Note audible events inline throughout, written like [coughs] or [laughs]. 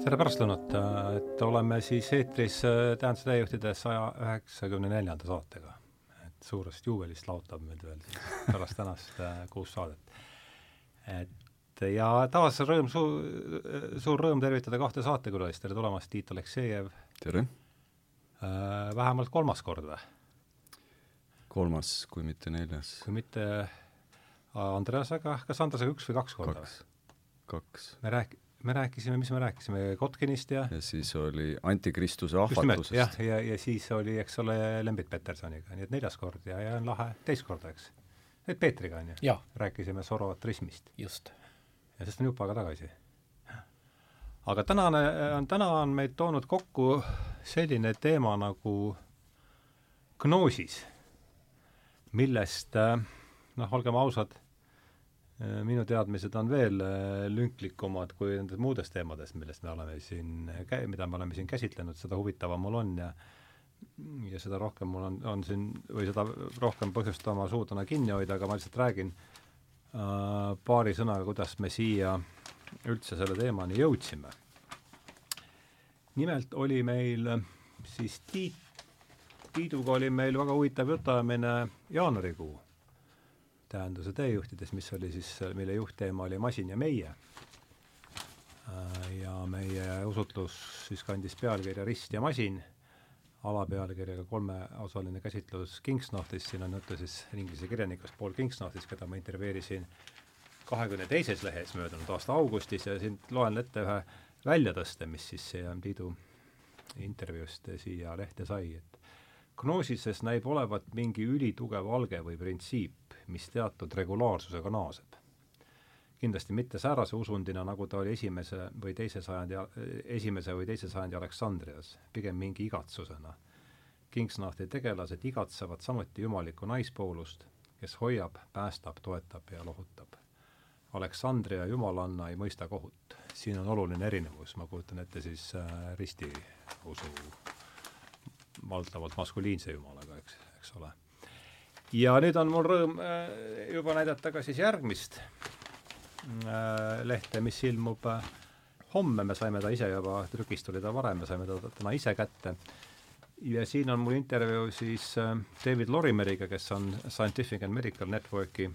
tere pärastlõunat, et oleme siis eetris äh, Tähenduse täiejuhtide saja üheksakümne neljanda saatega. et suurest juubelist laotab meid veel [laughs] pärast tänast äh, kuus saadet. et ja taas rõõm, suur, suur rõõm tervitada kahte saatekülalist, tere tulemast, Tiit Aleksejev. tere! Äh, vähemalt kolmas kord või? kolmas, kui mitte neljas. kui mitte Andreasega, kas Andreasega üks või kaks korda? kaks, kaks. me rääk-, me rääkisime, mis me rääkisime, Kotkinist ja ja siis oli Antikristuse ahvatlusest. jah, ja, ja, ja siis oli, eks ole, Lembit Petersoniga, nii et neljas kord ja, ja on lahe teist korda, eks. nüüd Peetriga, on ju? rääkisime Zoroatrismist. just. ja sest on jupp aega tagasi. aga tänane, on, täna on meid toonud kokku selline teema nagu gnoosis, millest noh, olgem ausad Äh, minu teadmised on veel äh, lünklikumad kui nendest muudest teemadest, millest me oleme siin, mida me oleme siin käsitlenud, seda huvitavam mul on ja ja seda rohkem mul on, on siin, või seda rohkem põhjust oma suud täna kinni hoida, aga ma lihtsalt räägin äh, paari sõnaga, kuidas me siia üldse selle teemani jõudsime. nimelt oli meil siis Tiit, Tiiduga oli meil väga huvitav jutuajamine jaanuarikuu tähenduse teejuhtides, mis oli siis, mille juhtteema oli masin ja meie. Äh, ja meie usutlus siis kandis pealkirja Rist ja masin, alapealkirjaga kolmeosaline käsitlus Kingsnorthist, siin on juttu siis inglise kirjanikust Paul Kingsnorthist, keda ma intervjueerisin kahekümne teises lehes möödunud aasta augustis ja siin loen ette ühe väljatõste, mis siis CM Tiidu intervjuust siia lehte sai, et gnoosises näib olevat mingi ülitugev alge või printsiip, mis teatud regulaarsusega naaseb. kindlasti mitte säärase usundina, nagu ta oli esimese või teise sajandi, esimese või teise sajandi Aleksandrias, pigem mingi igatsusena. Kingsnahti tegelased igatsevad samuti jumalikku naispoolust, kes hoiab, päästab, toetab ja lohutab. Aleksandria jumalanna ei mõista kohut. siin on oluline erinevus, ma kujutan ette siis äh, ristiusu valdavalt maskuliinse jumalaga, eks, eks ole ja nüüd on mul rõõm äh, juba näidata ka siis järgmist äh, lehte, mis ilmub äh, homme, me saime ta ise juba, trükist tuli ta varem, me saime ta täna ise kätte. ja siin on mul intervjuu siis David Lorimeriga, kes on Scientific and Medical Networki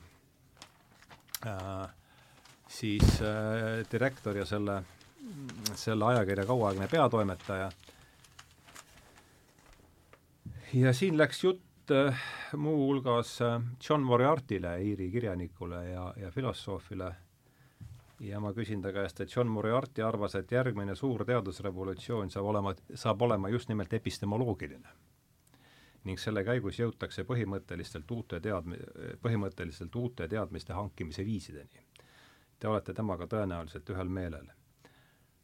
siis direktor ja selle, selle ajakirja kauaaegne peatoimetaja. Ja siin läks jutt äh, muuhulgas äh, John Moriartyle, Iiri kirjanikule ja, ja filosoofile, ja ma küsin ta käest, et John Moriarty arvas, et järgmine suur teadusrevolutsioon saab olema, saab olema just nimelt epistemoloogiline. ning selle käigus jõutakse põhimõttelistelt uute teadmi-, põhimõtteliselt uute teadmiste hankimise viisideni. Te olete temaga tõenäoliselt ühel meelel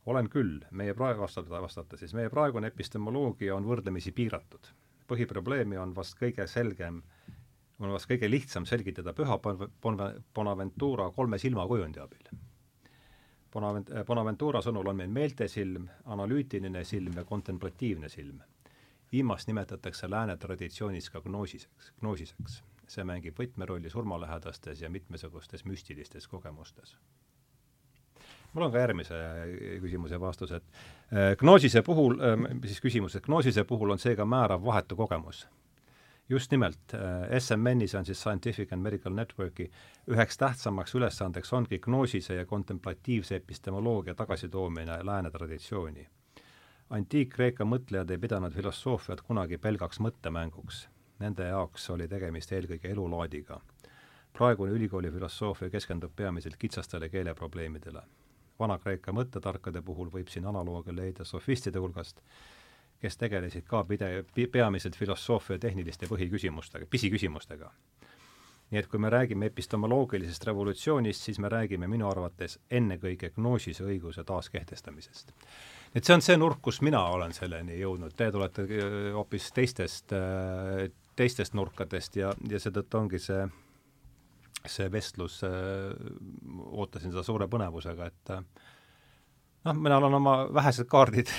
olen küll, meie praegu vastata, vastata siis, meie praegune epistemoloogia on võrdlemisi piiratud põhiprobleemi on vast kõige selgem, on vast kõige lihtsam selgitada püha Bonaventura kolme silmakujundi abil. Bonavent-, Bonaventura sõnul on meil meeltesilm, analüütiline silm ja kontemplatiivne silm. viimast nimetatakse lääne traditsioonis ka gnoosiseks, gnoosiseks. see mängib võtmerolli surmalähedastes ja mitmesugustes müstilistes kogemustes mul on ka järgmise küsimuse vastus, et äh, gnoosise puhul, ähm, siis küsimus, et gnoosise puhul on seega määrav vahetu kogemus. just nimelt, äh, SMN-is on siis Scientific and Medical Networki üheks tähtsamaks ülesandeks ongi gnoosise ja kontemplatiivse epistemoloogia tagasitoomine lääne traditsiooni. antiik-Kreeka mõtlejad ei pidanud filosoofiat kunagi pelgaks mõttemänguks. Nende jaoks oli tegemist eelkõige elulaadiga praegune ülikooli filosoofia keskendub peamiselt kitsastele keeleprobleemidele Vana-Kreeka mõttetarkade puhul võib siin analoogia leida sofistide hulgast, kes tegelesid ka pide-, peamiselt filosoofia tehniliste põhiküsimustega, pisiküsimustega. nii et kui me räägime epistemoloogilisest revolutsioonist, siis me räägime minu arvates ennekõike gnoosise õiguse taaskehtestamisest. et see on see nurk, kus mina olen selleni jõudnud, te tulete äh, hoopis teistest, äh, teistest nurkadest ja, ja seetõttu ongi see see vestlus, ootasin seda suure põnevusega, et noh, mina olen oma vähesed kaardid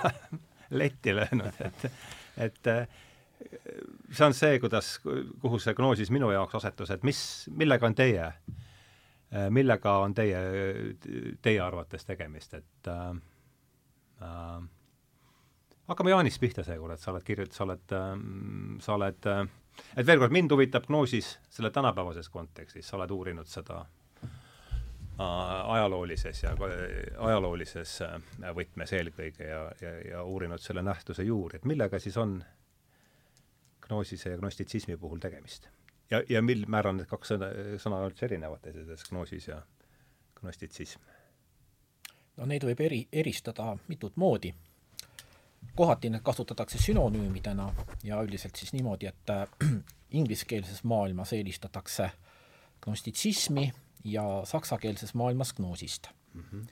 [laughs] letti löönud, et, et see on see, kuidas, kuhu see gnoosis minu jaoks asetus, et mis, millega on teie, millega on teie, teie arvates tegemist, et äh,. hakkame Jaanist pihta seekord, et sa oled kirjut-, sa oled äh,, sa oled äh, et veel kord, mind huvitab Gnoosis selle tänapäevases kontekstis, sa oled uurinud seda äh, ajaloolises ja ajaloolises äh, võtmes eelkõige ja, ja, ja uurinud selle nähtuse juuri, et millega siis on gnoosise ja gnostitsismi puhul tegemist? ja, ja mil määral need kaks sõna, sõna üldse erinevad teineteisest, gnoosis ja gnostitsism? no neid võib eri, eristada mitut moodi. Kohati need kasutatakse sünonüümidena ja üldiselt siis niimoodi, et äh, [clears throat] ingliskeelses maailmas eelistatakse gnostitsismi ja saksakeelses maailmas gnoosist mm. -hmm.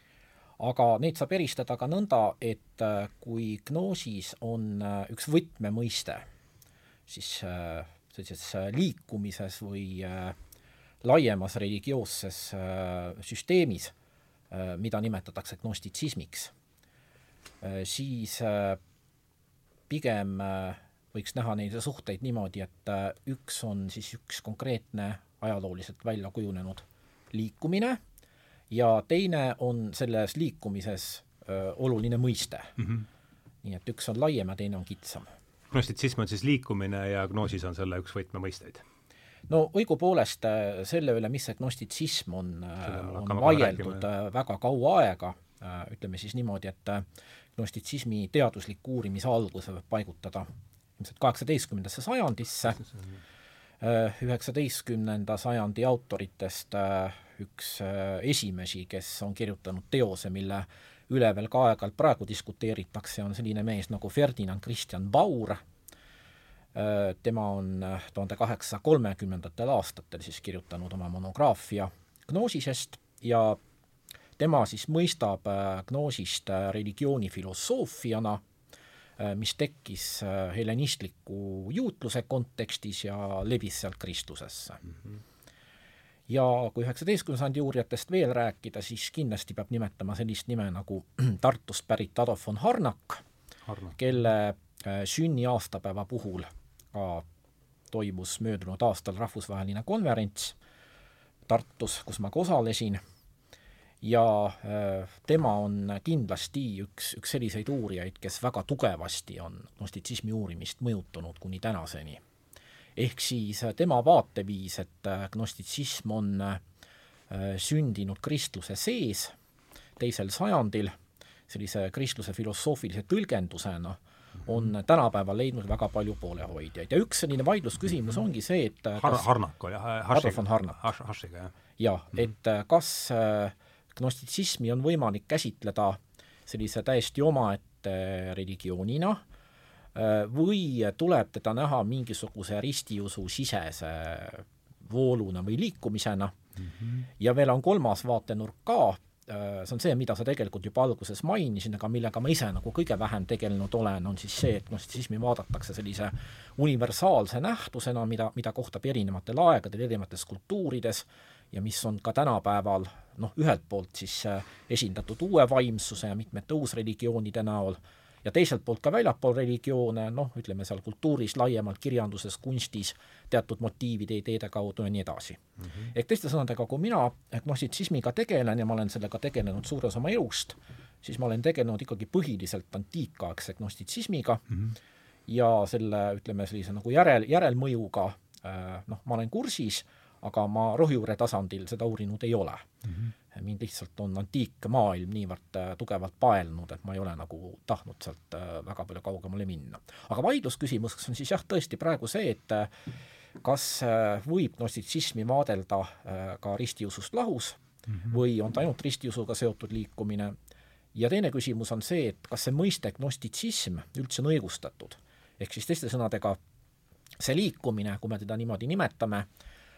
aga neid saab eristada ka nõnda, et äh, kui gnoosis on äh, üks võtmemõiste, siis sellises liikumises või laiemas religioosses süsteemis, mida nimetatakse gnostitsismiks, siis pigem võiks näha neid suhteid niimoodi, et üks on siis üks konkreetne ajalooliselt välja kujunenud liikumine ja teine on selles liikumises öö, oluline mõiste mm. -hmm. nii et üks on laiem ja teine on kitsam gnostitsism on siis liikumine ja gnoosis on selle üks võtmemõisteid? no õigupoolest äh, selle üle, mis see gnostitsism on, äh, on vaieldud äh, väga kaua aega, ütleme siis niimoodi, et gnostitsismi teaduslik uurimise alguse võib paigutada. ilmselt kaheksateistkümnendasse sajandisse, üheksateistkümnenda sajandi autoritest üks esimesi, kes on kirjutanud teose, mille üle veel ka aeg-ajalt praegu diskuteeritakse, on selline mees nagu Ferdinand Christian Baur, äh, tema on äh, tuhande kaheksasaja kolmekümnendatel aastatel siis kirjutanud oma monograafia gnoosisest ja tema siis mõistab äh, gnoosist religioonifilosoofiana, mis tekkis helenistliku juutluse kontekstis ja levis sealt Kristusesse mm. -hmm ja kui üheksateistkümnenda sajandi uurijatest veel rääkida, siis kindlasti peab nimetama sellist nime nagu [clears throat] Tartust pärit Adolf von Harnack, Harnack., kelle äh, sünniaastapäeva puhul ka toimus möödunud aastal rahvusvaheline konverents Tartus, kus ma ka osalesin, ja äh, tema on kindlasti üks, üks selliseid uurijaid, kes väga tugevasti on gnostitsismi uurimist mõjutanud kuni tänaseni ehk siis äh, tema vaateviis, et äh, gnostitsism on äh, sündinud kristluse sees teisel sajandil, sellise kristluse filosoofilise tõlgendusena, on mhm. tänapäeval leidnud väga palju poolehoidjaid ja üks selline vaidlusküsimus ongi see, et Har-, Harnak oli, Adolf von Harnak. Jah. jah, mhm. et kas gnostitsismi on võimalik käsitleda sellise täiesti omaette religioonina, Äh, või tuleb teda näha mingisuguse ristiusu sisese vooluna või liikumisena mm. -hmm. ja veel on kolmas vaatenurk ka, äh, see on see, mida sa tegelikult juba alguses mainisid, aga millega ma ise nagu kõige vähem tegelenud olen, on siis see, et gnostitismi vaadatakse sellise universaalse nähtusena, mida, mida kohtab erinevatel aegadel, erinevates kultuurides ja mis on ka tänapäeval noh, ühelt poolt siis äh, esindatud uue vaimsuse ja mitmete uusreligioonide näol, ja teiselt poolt ka väljapool religioone, noh, ütleme seal kultuuris laiemalt, kirjanduses, kunstis, teatud motiivide, ideede kaudu ja nii edasi mm. -hmm. ehk teiste sõnadega, kui mina gnossitsismiga tegelen ja ma olen sellega tegelenud suure osa oma elust, siis ma olen tegelenud ikkagi põhiliselt antiikaegse gnostitsismiga mm -hmm. ja selle, ütleme sellise nagu järel, järelmõjuga äh, noh, ma olen kursis, aga ma rohujuure tasandil seda uurinud ei ole mm. -hmm mind lihtsalt on antiikmaailm niivõrd äh, tugevalt paelnud, et ma ei ole nagu tahtnud sealt äh, väga palju kaugemale minna. aga vaidlusküsimuseks on siis jah, tõesti praegu see, et äh, kas võib gnostitsismi vaadelda ka ristiusust lahus mm -hmm. või on ta ainult ristiusuga seotud liikumine, ja teine küsimus on see, et kas see mõiste gnostitsism üldse on õigustatud. ehk siis teiste sõnadega, see liikumine, kui me teda niimoodi nimetame,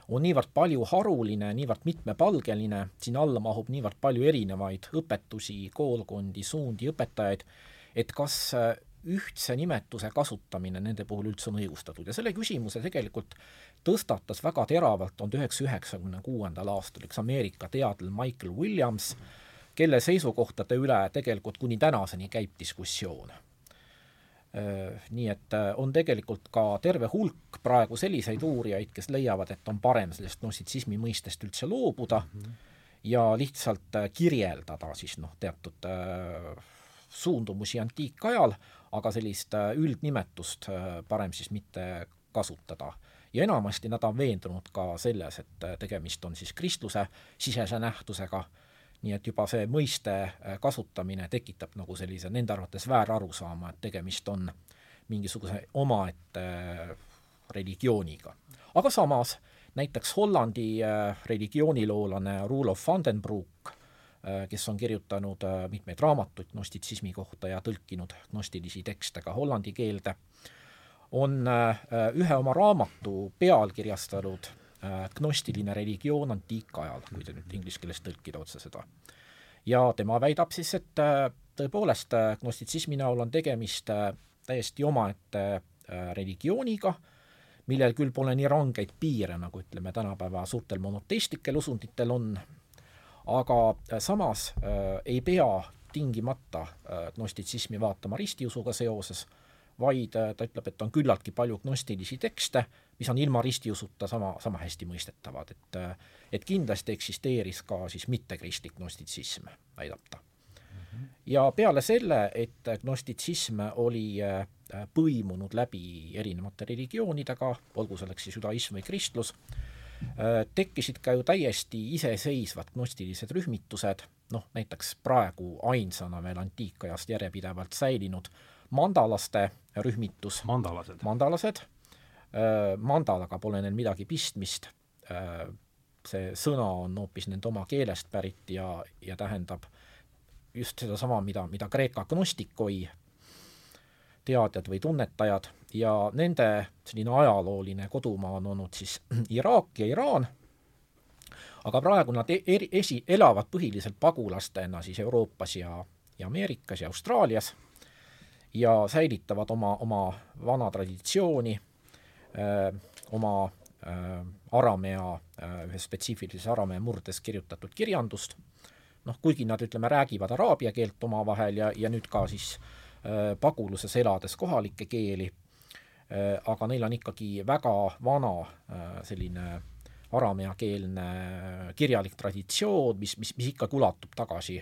on niivõrd palju haruline, niivõrd mitmepalgeline, sinna alla mahub niivõrd palju erinevaid õpetusi, koolkondi, suundi, õpetajaid, et kas äh, ühtse nimetuse kasutamine nende puhul üldse on õigustatud? Ja selle küsimuse tegelikult tõstatas väga teravalt tuhande üheksasaja üheksakümne kuuendal aastal üks Ameerika teadlane Michael Williams, kelle seisukohtade üle tegelikult kuni tänaseni käib diskussioon nii et äh, on tegelikult ka terve hulk praegu selliseid uurijaid, kes leiavad, et on parem sellest gnossitsismi mõistest üldse loobuda mm -hmm. ja lihtsalt äh, kirjeldada siis noh, teatud suundumusi antiikajal, aga sellist üldnimetust parem siis mitte kasutada. ja enamasti nad on veendunud ka selles, et tegemist on siis kristluse sisese nähtusega, nii et juba see mõiste kasutamine tekitab nagu sellise nende arvates väärarusaama, et tegemist on mingisuguse omaette religiooniga. aga samas näiteks Hollandi äh, religiooniloolane Roelof van den Broek, äh, kes on kirjutanud äh, mitmeid raamatuid gnostitsismi kohta ja tõlkinud gnostilisi tekste ka hollandi keelde, on ühe oma raamatu pealkirjastanud gnostiline religioon antiikajal, kui te nüüd inglise keeles tõlkida otse seda. ja tema väidab siis, et tõepoolest gnostitsismi näol on tegemist täiesti omaette religiooniga, millel küll pole nii rangeid piire, nagu ütleme, tänapäeva suurtel monoteistlikel usunditel on, aga äh, samas äh, ei pea tingimata äh, gnostitsismi vaatama ristiusuga seoses, vaid äh, ta ütleb, et on küllaltki palju gnostilisi tekste, mis on ilma ristiusuta sama, sama hästi mõistetavad, et et kindlasti eksisteeris ka siis mittekristlik gnostitsism, väidab ta ja peale selle, et gnostitsism oli äh, põimunud läbi erinevate religioonidega, olgu selleks siis judaism või kristlus, äh, tekkisid ka ju täiesti iseseisvad gnostilised rühmitused, noh näiteks praegu ainsana veel antiikajast järjepidevalt säilinud mandalaste rühmitus. mandalased. mandalased, mandalaga pole neil midagi pistmist, see sõna on hoopis nende oma keelest pärit ja, ja tähendab just sedasama, mida, mida Kreeka gnostikoi teadjad või tunnetajad. Ja nende selline ajalooline kodumaa on olnud siis [clears throat] Iraak ja Iraan, aga praegu nad e-, eri, esi, elavad põhiliselt pagulastena siis Euroopas ja, ja Ameerikas ja Austraalias ja säilitavad oma, oma vana traditsiooni, oma öö, aramea, ühes spetsiifilises aramea murdes kirjutatud kirjandust. Noh, kuigi nad, ütleme, räägivad araabia keelt omavahel ja, ja nüüd ka siis äh, paguluses elades kohalikke keeli äh,, aga neil on ikkagi väga vana äh, selline arameakeelne kirjalik traditsioon, mis, mis, mis ikkagi ulatub tagasi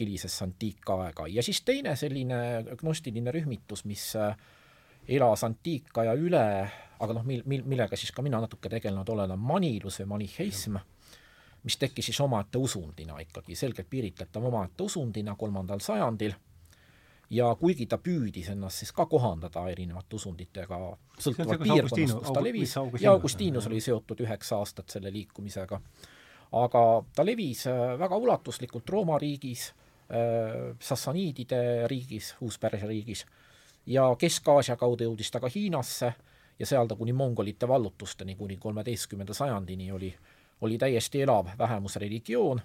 hilisesse antiikaega. Ja siis teine selline gnostiline rühmitus, mis äh, elas antiikaja üle, aga noh, mil-, mil-, millega siis ka mina natuke tegelenud olen, on manilus või maniheism mis tekkis siis omaette usundina ikkagi, selgelt piiritletav omaette usundina kolmandal sajandil, ja kuigi ta püüdis ennast siis ka kohandada erinevate usunditega, sõltuvalt piirkonnast, kus ta levis, ja Augustinus oli seotud üheksa aastat selle liikumisega, aga ta levis äh, väga ulatuslikult Rooma riigis, äh, Sassaniidide riigis, Uus-Pärsia riigis, ja Kesk-Aasia kaudu jõudis ta ka Hiinasse ja seal ta kuni mongolite vallutusteni, kuni kolmeteistkümnenda sajandini oli oli täiesti elav vähemusreligioon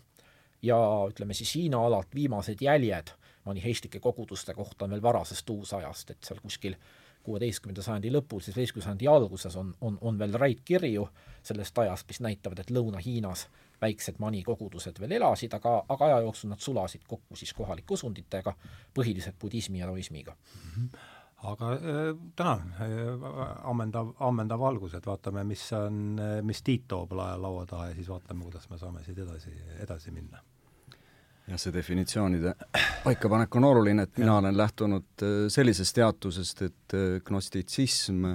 ja ütleme siis Hiina alalt viimased jäljed maniheistlike koguduste kohta on veel varasest uusajast, et seal kuskil kuueteistkümnenda sajandi lõpul, seitsmeteistkümnenda sajandi alguses on, on, on veel räitkirju sellest ajast, mis näitavad, et Lõuna-Hiinas väiksed manikogudused veel elasid, aga, aga aja jooksul nad sulasid kokku siis kohalike usunditega, põhiliselt budismi ja taoismiga mm. -hmm aga äh, tänan äh,, ammendav, ammendav algus, et vaatame, mis on, äh, mis Tiit toob lae laua taha ja siis vaatame, kuidas me saame siit edasi, edasi minna. jah, see definitsioonide paikapanek on oluline, et mina ja. olen lähtunud äh, sellisest teatusest, et gnostitsism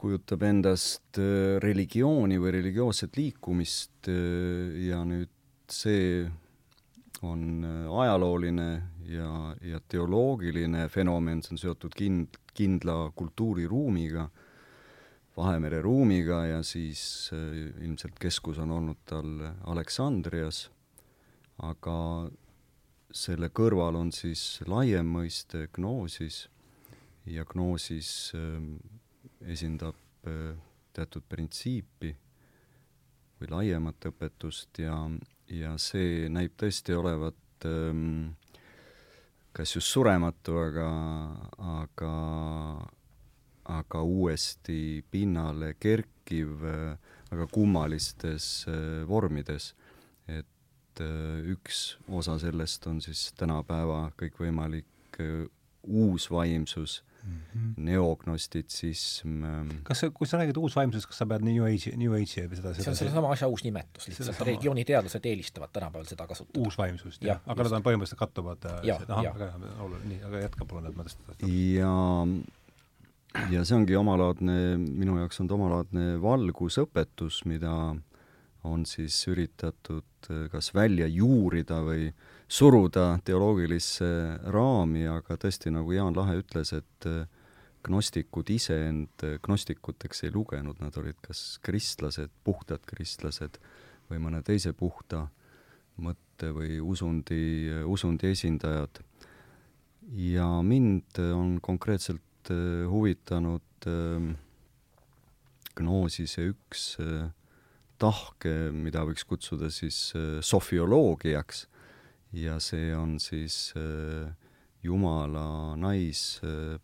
kujutab endast religiooni või religioosset liikumist ja nüüd see on ajalooline ja, ja teoloogiline fenomen, see on seotud kind-, kindla kultuuriruumiga, Vahemere ruumiga ja siis äh, ilmselt keskus on olnud tal Aleksandrias, aga selle kõrval on siis laiem mõiste gnoosis ja gnoosis äh, esindab äh, teatud printsiipi või laiemat õpetust ja, ja see näib tõesti olevat ähm, kas just surematu, aga, aga, aga uuesti pinnale kerkiv, aga kummalistes äh, vormides. et äh, üks osa sellest on siis tänapäeva kõikvõimalik äh, uus vaimsus, mm -hmm. neognostitsism. Kas kui sa räägid uusvaimsusest, kas sa pead New Age'i, New Age'i või seda, seda see on sellesama asja uus nimetus, lihtsalt religiooniteadlased eelistavad tänapäeval seda kasutada. uusvaimsust, jah, aga nad on põhimõtteliselt kattuvad jah, jah, väga hea, oluline, nii, aga jätka palun, et ma tõstan. ja ja see ongi omalaadne, minu jaoks on ta omalaadne valgusõpetus, mida on siis üritatud äh, kas välja juurida või suruda teoloogilisse raami, aga tõesti, nagu Jaan Lahe ütles, et äh, gnostikud ise end gnostikuteks ei lugenud, nad olid kas kristlased, puhtad kristlased või mõne teise puhta mõtte või usundi, usundi esindajad. ja mind on konkreetselt Äh, huvitanud gnoosise üks tahke, mida võiks kutsuda siis sofioloogiaks ja see on siis Jumala naispool.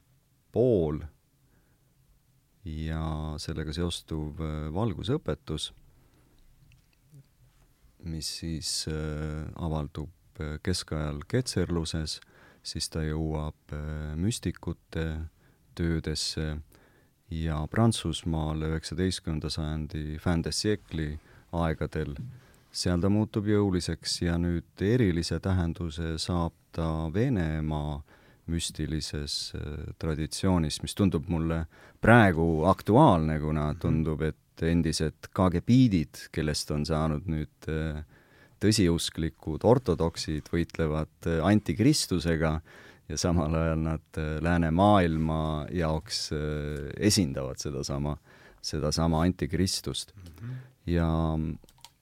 Ja sellega seostuv valgusõpetus, mis siis avaldub keskajal ketserluses, siis ta jõuab müstikute töödesse. Ja Prantsusmaal üheksateistkümnenda sajandi fin de siècle'i aegadel, seal ta muutub jõuliseks ja nüüd erilise tähenduse saab ta Venemaa müstilises äh, traditsioonis, mis tundub mulle praegu aktuaalne, kuna mhm. tundub, et endised KGB-did, kellest on saanud nüüd äh, tõsiusklikud ortodoksid, võitlevad äh, antikristusega ja samal ajal nad läänemaailma jaoks esindavad sedasama, sedasama antikristust. -hmm. ja,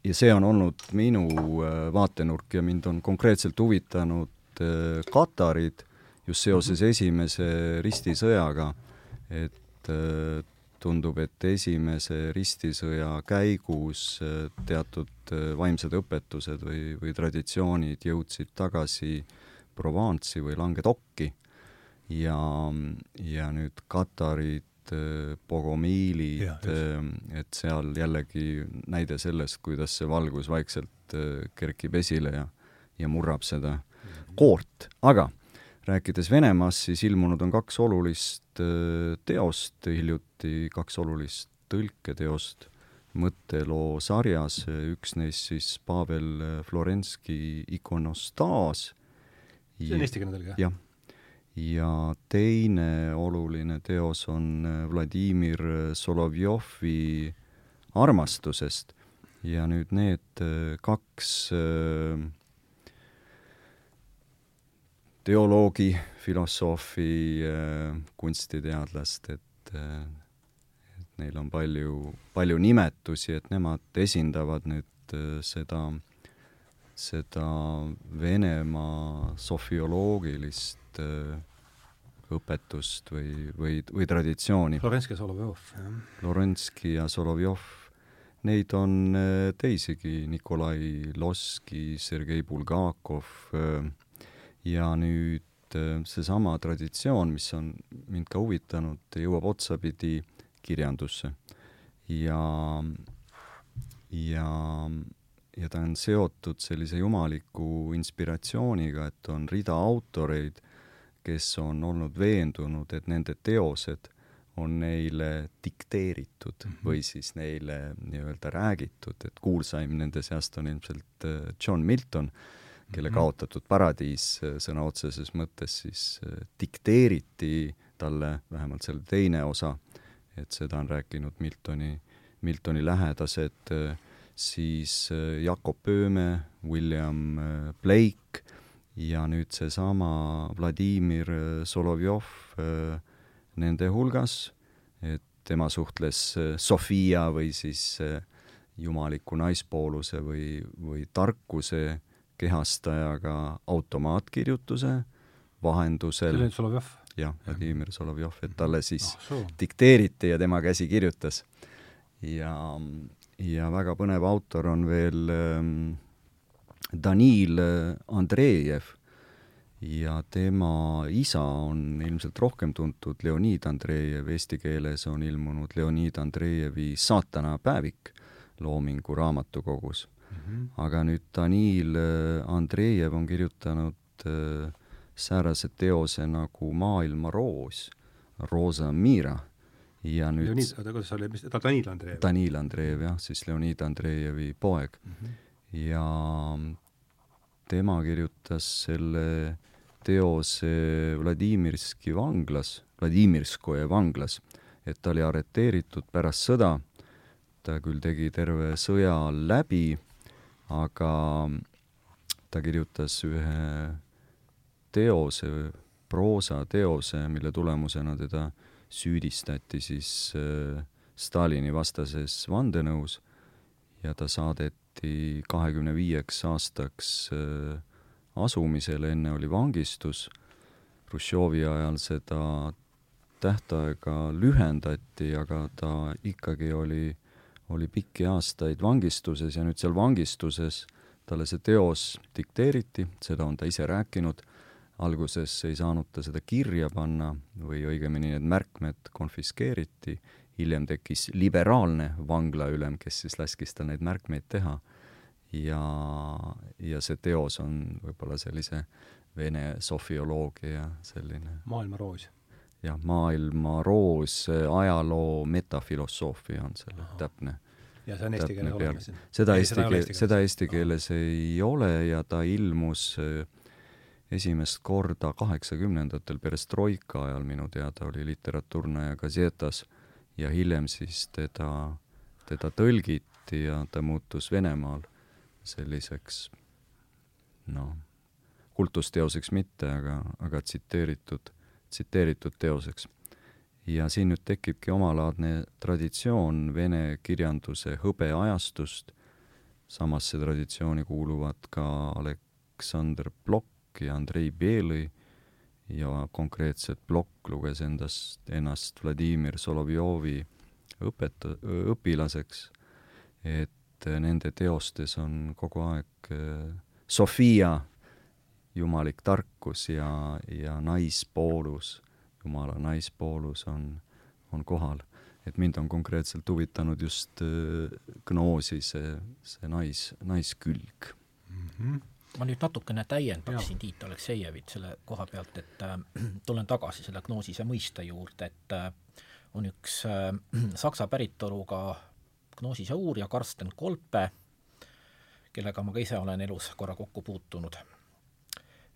ja see on olnud minu äh, vaatenurk ja mind on konkreetselt huvitanud Katarid just seoses -hmm. esimese ristisõjaga, et tundub, et esimese ristisõja käigus teatud vaimsed õpetused või, või traditsioonid jõudsid tagasi äh, Provence'i või Languedoc'i ja, ja nüüd Katarid, Bogomiilid, et seal jällegi näide sellest, kuidas see valgus vaikselt äh, kerkib esile ja, ja murrab seda mhm. koort, aga rääkides Venemaast, siis ilmunud on kaks olulist äh, teost hiljuti, kaks olulist tõlketeost mõtteloo sarjas, üks neist siis Pavel Florenski ikonostaas see on eestikeelne tõlge, jah? Ja teine oluline teos on äh, Vladimir Solovjovi armastusest. Ja nüüd need äh, kaks äh, teoloogi, filosoofi, kunstiteadlast, et et neil on palju, palju nimetusi, et nemad esindavad nüüd seda äh, seda Venemaa sofioloogilist äh, õpetust või, või, või traditsiooni. Florenski ja Solovjov, jah. Florenski ja Solovjov, neid on äh, teisigi, Nikolai Loski, Sergei Bulgakov äh, ja nüüd seesama traditsioon, mis on mind ka huvitanud, jõuab otsapidi kirjandusse. ja, ja ja ta on seotud sellise jumaliku inspiratsiooniga, et on rida autoreid, kes on olnud veendunud, et nende teosed on neile dikteeritud mm -hmm. või siis neile nii-öelda räägitud, et kuulsaim nende seast on ilmselt äh, John Milton, kelle -hmm. kaotatud paradiis äh, sõna otseses mõttes siis äh, dikteeriti talle, vähemalt selle teine osa, et seda on rääkinud Miltoni, Miltoni lähedased äh, siis äh, Jakob Pööme, William äh, Blake ja nüüd seesama Vladimir äh, Solovjov nende hulgas, et tema suhtles Sofia või siis jumaliku naispooluse või, või tarkuse kehastajaga automaatkirjutuse vahendusel. see oli Solovjov? jah, Vladimir Solovjov, et talle siis oh, dikteeriti ja tema käsi kirjutas. ja, ja väga põnev autor on veel ähm, Danil äh, Andreejev ja tema isa on ilmselt rohkem tuntud, Leonid Andreejev, eesti keeles on ilmunud Leonid Andreejevi Saatanapäevik Loomingu raamatukogus mm. -hmm. aga nüüd Danil äh, Andreejev on kirjutanud äh, säärase teose nagu Maailma roos Rosa Mira ja nüüd Leonid, oota, kuidas oli, mis, ta Danil Andreev? Danil Andreev jah, siis Leonid Andreejevi poeg mm. -hmm. ja tema kirjutas selle teose Vladimirski vanglas, Vladimirskoje vanglas, et ta oli arreteeritud pärast sõda, ta küll tegi terve sõja läbi, aga ta kirjutas ühe teose, proosateose, mille tulemusena teda süüdistati siis äh, Stalini vastases vandenõus ja ta saadeti kahekümne viieks aastaks äh, asumisele, enne oli vangistus. Hruštšovi ajal seda tähtaega lühendati, aga ta ikkagi oli, oli pikki aastaid vangistuses ja nüüd seal vangistuses talle see teos dikteeriti, seda on ta ise rääkinud alguses ei saanud ta seda kirja panna või õigemini need märkmed konfiskeeriti, hiljem tekkis liberaalne vanglaülem, kes siis laskis tal neid märkmeid teha ja, ja see teos on võib-olla sellise vene sofioloogia selline maailma roos. jah, maailma roos, ajaloo metafilosoofia on selle Aha. täpne ja see on eesti keeles olemas? seda eesti keeles, seda eesti keeles ei ole ja ta ilmus äh, esimest korda kaheksakümnendatel perestroika ajal minu teada oli literatuurne Gazetas ja hiljem siis teda, teda tõlgiti ja ta muutus Venemaal selliseks noh, kultusteoseks mitte, aga, aga tsiteeritud, tsiteeritud teoseks. ja siin nüüd tekibki omalaadne traditsioon vene kirjanduse hõbeajastust, samasse traditsiooni kuuluvad ka Aleksander Blok, ja Andrei Belõi ja konkreetselt Blok luges endast, ennast Vladimir Solovjovi õpeta-, õpilaseks, et nende teostes on kogu aeg äh, Sofia, jumalik tarkus ja, ja naispoolus, jumala naispoolus on, on kohal. et mind on konkreetselt huvitanud just äh, Gnoosi see, see nais, naiskülg mm. -hmm ma nüüd natukene täiendaksin Tiit Aleksejevit selle koha pealt, et äh, [clears throat] tulen tagasi selle gnoosise mõiste juurde, et äh, on üks äh, [clears throat] saksa päritoluga gnoosise uurija Karsten Kolpe, kellega ma ka ise olen elus korra kokku puutunud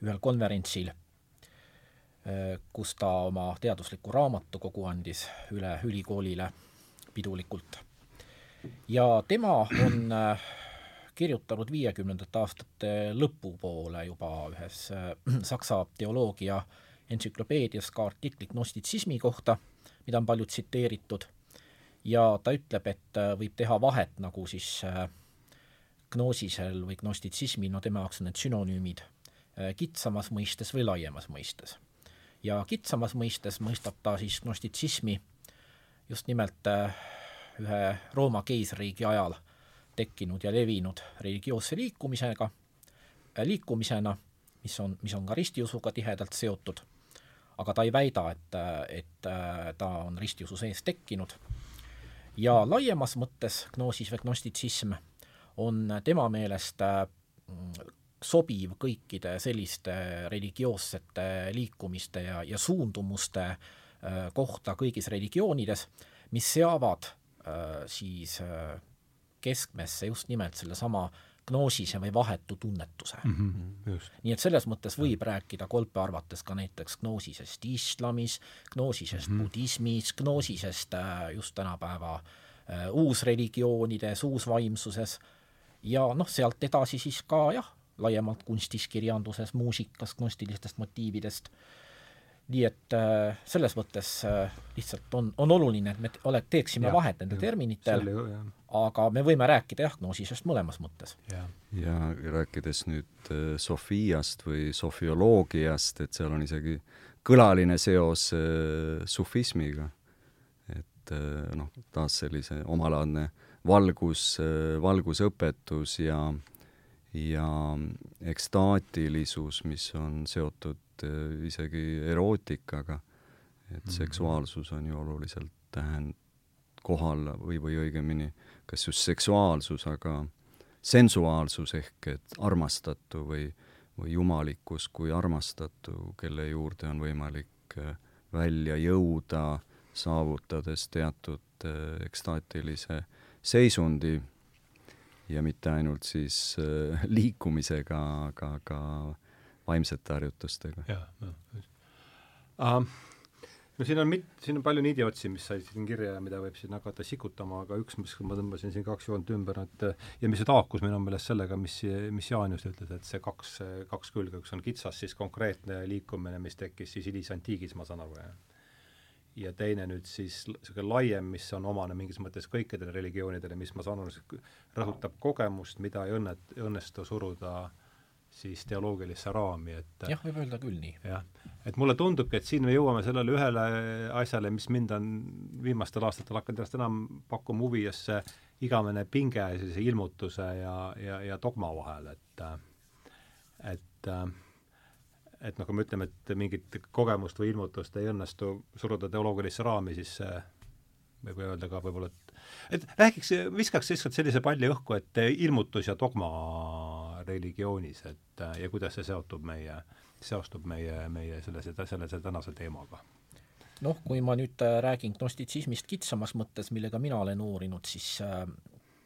ühel konverentsil, äh, kus ta oma teadusliku raamatukogu andis üle ülikoolile pidulikult. ja tema on äh, kirjutanud viiekümnendate aastate lõpupoole juba ühes äh, [clears throat] saksa teoloogia entsüklopeedias ka artikli gnostitsismi kohta, mida on palju tsiteeritud, ja ta ütleb, et äh, võib teha vahet nagu siis äh, gnoosisel või gnostitsismil, no tema jaoks on need sünonüümid, kitsamas mõistes või laiemas mõistes. ja kitsamas mõistes mõistab ta siis gnostitsismi just nimelt ühe Rooma keisririigi ajal tekkinud ja levinud religioosse liikumisega, äh, liikumisena, mis on, mis on ka ristiusuga tihedalt seotud, aga ta ei väida, et, et äh, ta on ristiusu sees tekkinud. ja laiemas mõttes gnoosis või gnostitsism on tema meelest äh, sobiv kõikide selliste religioossete liikumiste ja, ja suundumuste kohta kõigis religioonides, mis seavad siis keskmesse just nimelt sellesama gnoosise või vahetu tunnetuse. Mm. -hmm, nii et selles mõttes võib ja. rääkida kolpe arvates ka näiteks gnoosisest islamis, gnoosisest mm -hmm. budismis, gnoosisest äh, just tänapäeva äh, uusreligioonides, uusvaimsuses. Ja noh, sealt edasi siis ka jah, laiemalt kunstis, kirjanduses, muusikas, gnostilistest motiividest. Nii et äh, selles mõttes äh, lihtsalt on, on oluline, et me ole, teeksime ja, vahet nendel terminitel, aga me võime rääkida jah, gnoosisest mõlemas mõttes. ja rääkides nüüd äh, Sofiast või sofioloogiast, et seal on isegi kõlaline seos äh, sufismiga, et äh, noh, taas sellise omalaadne valgus äh,, valgusõpetus ja ja ekstaatilisus, mis on seotud isegi erootikaga, et -hmm. seksuaalsus on ju oluliselt tähend-, kohal või, või õigemini kas just seksuaalsus, aga sensuaalsus ehk et armastatu või, või jumalikkus kui armastatu, kelle juurde on võimalik äh, välja jõuda, saavutades teatud äh, ekstaatilise seisundi ja mitte ainult siis äh, [laughs] liikumisega, aga ka vaimsete harjutustega. jah, uh, no siin on mit-, siin on palju niidiotsi, mis said siin kirja ja mida võib siin hakata sikutama, aga üks, mis ma tõmbasin siin kaks joont ümber, et ja mis haakus minu meelest sellega, mis, mis Jaan just ütles, et see kaks, kaks külge, üks on kitsas siis konkreetne liikumine, mis tekkis siis hilisantiigis, ma saan aru, jah. Ja teine nüüd siis niisugune laiem, mis on omane mingis mõttes kõikidele religioonidele, mis ma saan aru, rõhutab kogemust, mida ei õnnet-, õnnestu suruda siis teoloogilisse raami, et jah, võib öelda küll nii. jah, et mulle tundubki, et siin me jõuame sellele ühele asjale, mis mind on viimastel aastatel hakanud järjest enam pakkuma huvi, just see igavene pinge sellise ilmutuse ja, ja, ja dogma vahel, et et et noh, kui me ütleme, et mingit kogemust või ilmutust ei õnnestu suruda teoloogilisse raami, siis see võib öelda ka võib-olla, et et räägiks, viskaks lihtsalt sellise palli õhku, et ilmutus ja dogma religioonis, et ja kuidas see seotub meie, seostub meie, meie sellise, sellise tänase teemaga? noh, kui ma nüüd räägin gnostitsismist kitsamas mõttes, millega mina olen uurinud, siis äh,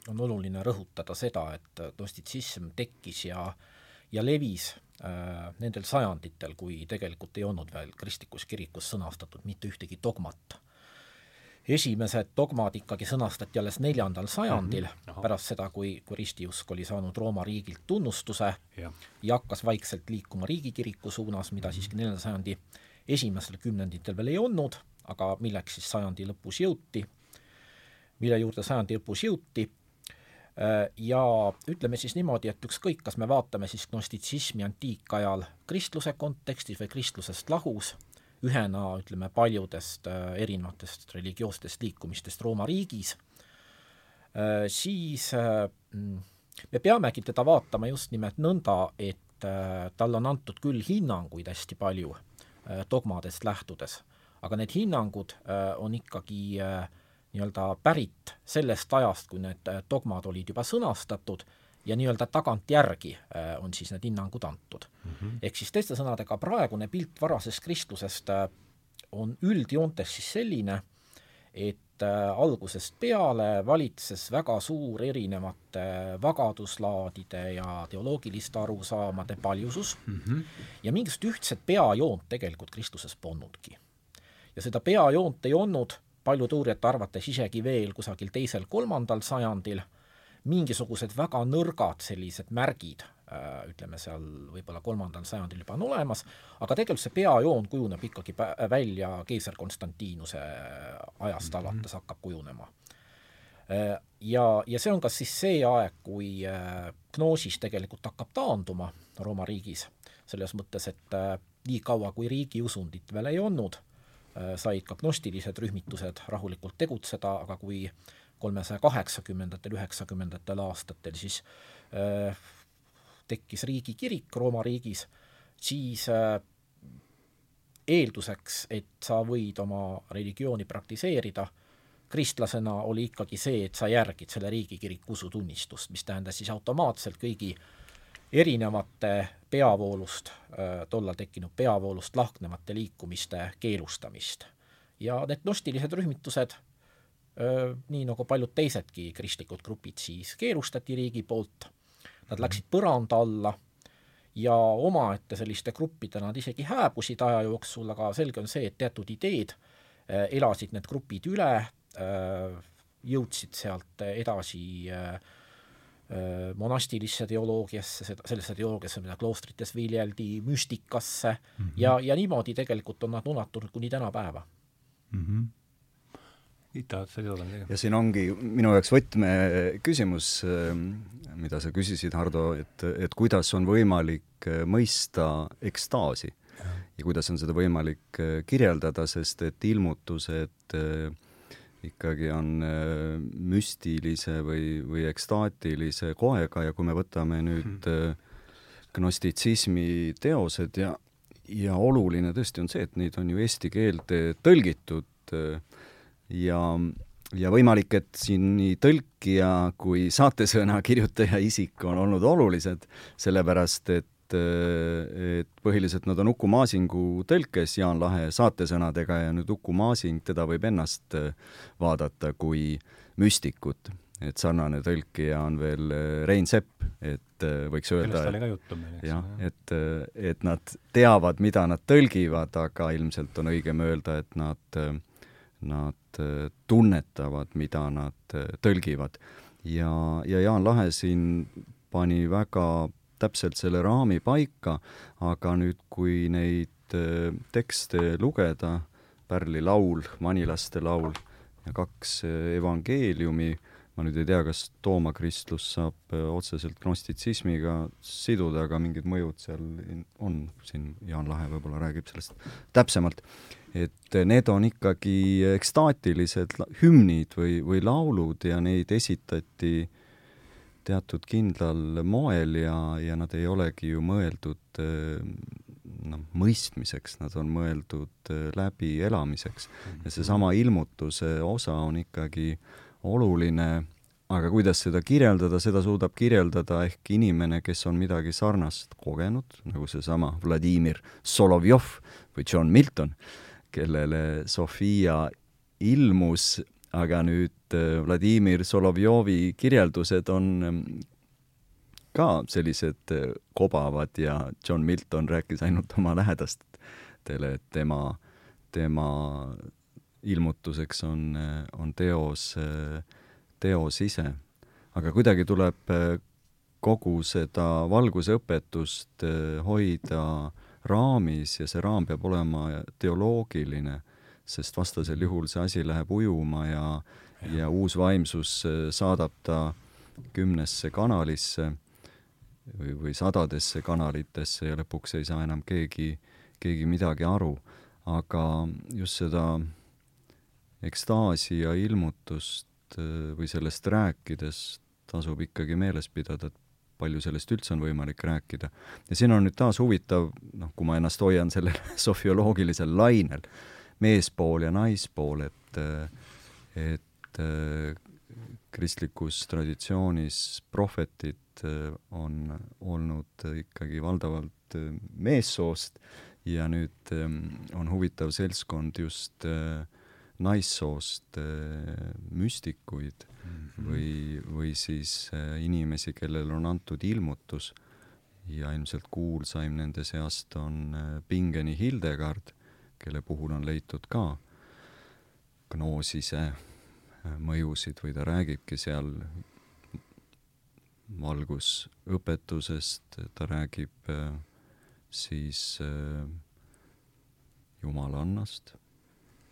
on oluline rõhutada seda, et gnostitsism tekkis ja ja levis Äh, nendel sajanditel, kui tegelikult ei olnud veel kristlikus kirikus sõnastatud mitte ühtegi dogmat. Esimesed dogmad ikkagi sõnastati alles neljandal sajandil mm, -hmm. pärast seda, kui, kui ristiusk oli saanud Rooma riigilt tunnustuse ja. ja hakkas vaikselt liikuma riigikiriku suunas, mida -hmm. siiski neljanda sajandi esimestel kümnenditel veel ei olnud, aga milleks siis sajandi lõpus jõuti, mille juurde sajandi lõpus jõuti Äh, ja ütleme siis niimoodi, et ükskõik, kas me vaatame siis gnostitsismi antiikajal kristluse kontekstis või kristlusest lahus, ühena ütleme paljudest äh, erinevatest religioossest liikumistest Rooma riigis, äh, siis mm, me peamegi teda vaatama just nimelt nõnda, et talle on antud küll hinnanguid hästi palju dogmadest lähtudes, aga need hinnangud on ikkagi äh, nii-öelda pärit sellest ajast, kui need äh, dogmad olid juba sõnastatud ja nii-öelda tagantjärgi äh, on siis need hinnangud antud mm. -hmm. ehk siis teiste sõnadega, praegune pilt varasest kristlusest äh, on üldjoontes siis selline, et algusest peale valitses väga suur erinevate vagaduslaadide ja teoloogiliste arusaamade paljusus mm -hmm. ja mingisugust ühtset peajoont tegelikult kristluses polnudki. ja seda peajoont ei olnud paljude uurijate arvates isegi veel kusagil teisel-kolmandal sajandil, mingisugused väga nõrgad sellised märgid, äh, ütleme seal võib-olla kolmandal sajandil juba on olemas, aga tegelikult see peajoon kujuneb ikkagi välja keisar Konstantinuse ajast mm -hmm. alates hakkab kujunema. Äh, ja, ja see on kas siis see aeg, kui äh, gnoosis tegelikult hakkab taanduma Rooma riigis, selles mõttes, et nii kaua, kui riigiusundit veel ei olnud Äh, said ka gnostilised rühmitused rahulikult tegutseda, aga kui kolmesaja kaheksakümnendatel, üheksakümnendatel aastatel siis äh, tekkis riigikirik Rooma riigis, siis äh, eelduseks, et sa võid oma religiooni praktiseerida, kristlasena oli ikkagi see, et sa järgid selle riigikiriku usutunnistust, mis tähendas siis automaatselt kõigi erinevate peavoolust, äh, tollal tekkinud peavoolust lahknevate liikumiste keelustamist. ja need gnostilised rühmitused, nii nagu paljud teisedki kristlikud grupid, siis keelustati riigi poolt, nad läksid põranda alla ja omaette selliste gruppidena nad isegi hääbusid aja jooksul, aga selge on see, et teatud ideed elasid need grupid üle, jõudsid sealt edasi monastilisse teoloogiasse, seda, sellesse teoloogiasse, mida kloostrites viljeldi, müstikasse mm -hmm. ja, ja niimoodi tegelikult on nad ulatunud kuni tänapäeva mm. -hmm tahad sa lisada midagi? ja siin ongi minu jaoks võtmeküsimus, ähm, mida sa küsisid, Hardo, et, et kuidas on võimalik äh, mõista ekstaasi ja. ja kuidas on seda võimalik äh, kirjeldada, sest et ilmutused äh, ikkagi on müstilise või, või ekstaatilise koega ja kui me võtame nüüd hmm. gnostitsismi teosed ja, ja oluline tõesti on see, et neid on ju eesti keelde tõlgitud äh, ja, ja võimalik, et siin nii tõlkija kui saatesõna kirjutaja isik on olnud olulised, sellepärast et et põhiliselt nad on Uku Maasingu tõlkes Jaan Lahe saatesõnadega ja nüüd Uku Maasing, teda võib ennast vaadata kui müstikut. et sarnane tõlkija on veel Rein Sepp, et võiks öelda jah, et, et nad teavad, mida nad tõlgivad, aga ilmselt on õigem öelda, et nad, nad tunnetavad, mida nad tõlgivad. ja, ja Jaan Lahe siin pani väga täpselt selle raami paika, aga nüüd, kui neid äh, tekste lugeda, Pärli laul, Manilaste laul ja kaks äh, evangeeliumi, ma nüüd ei tea, kas Tooma kristlus saab äh, otseselt gnostitsismiga siduda, aga mingid mõjud seal on, siin Jaan Lahe võib-olla räägib sellest täpsemalt, et need on ikkagi ekstaatilised hümnid või, või laulud ja neid esitati äh, teatud kindlal moel ja, ja nad ei olegi ju mõeldud eh, noh, mõistmiseks, nad on mõeldud läbielamiseks. ja seesama ilmutuse osa on ikkagi oluline, aga kuidas seda kirjeldada, seda suudab kirjeldada ehk inimene, kes on midagi sarnast kogenud, nagu seesama Vladimir Solovjov või John Milton, kellele Sofia ilmus aga nüüd äh, Vladimir Solovjovi kirjeldused on ähm, ka sellised äh, kobavad ja John Milton rääkis ainult oma lähedastele, et tema, tema ilmutuseks on, äh, on teos, teos ise. aga kuidagi tuleb kogu seda valgusõpetust hoida raamis ja see raam peab olema teoloogiline sest vastasel juhul see asi läheb ujuma ja, ja, ja uus vaimsus äh, saadab ta kümnesse kanalisse või, või sadadesse kanalitesse ja lõpuks ei saa enam keegi, keegi midagi aru. aga just seda ekstaasi ja ilmutust äh, või sellest rääkides tasub ikkagi meeles pidada, et palju sellest üldse on võimalik rääkida. ja siin on nüüd taas huvitav, noh, kui ma ennast hoian sellel [laughs] sofioloogilisel lainel, meespool ja naispool, et, et kristlikus traditsioonis prohvetid on olnud ikkagi valdavalt meessoost ja nüüd on huvitav seltskond just naissoost müstikuid mm -hmm. või, või siis inimesi, kellel on antud ilmutus ja ilmselt kuulsaim nende seast on Pingeni Hildegard kelle puhul on leitud ka gnoosise äh, mõjusid või ta räägibki seal valgusõpetusest, ta räägib äh, siis äh, jumalannast,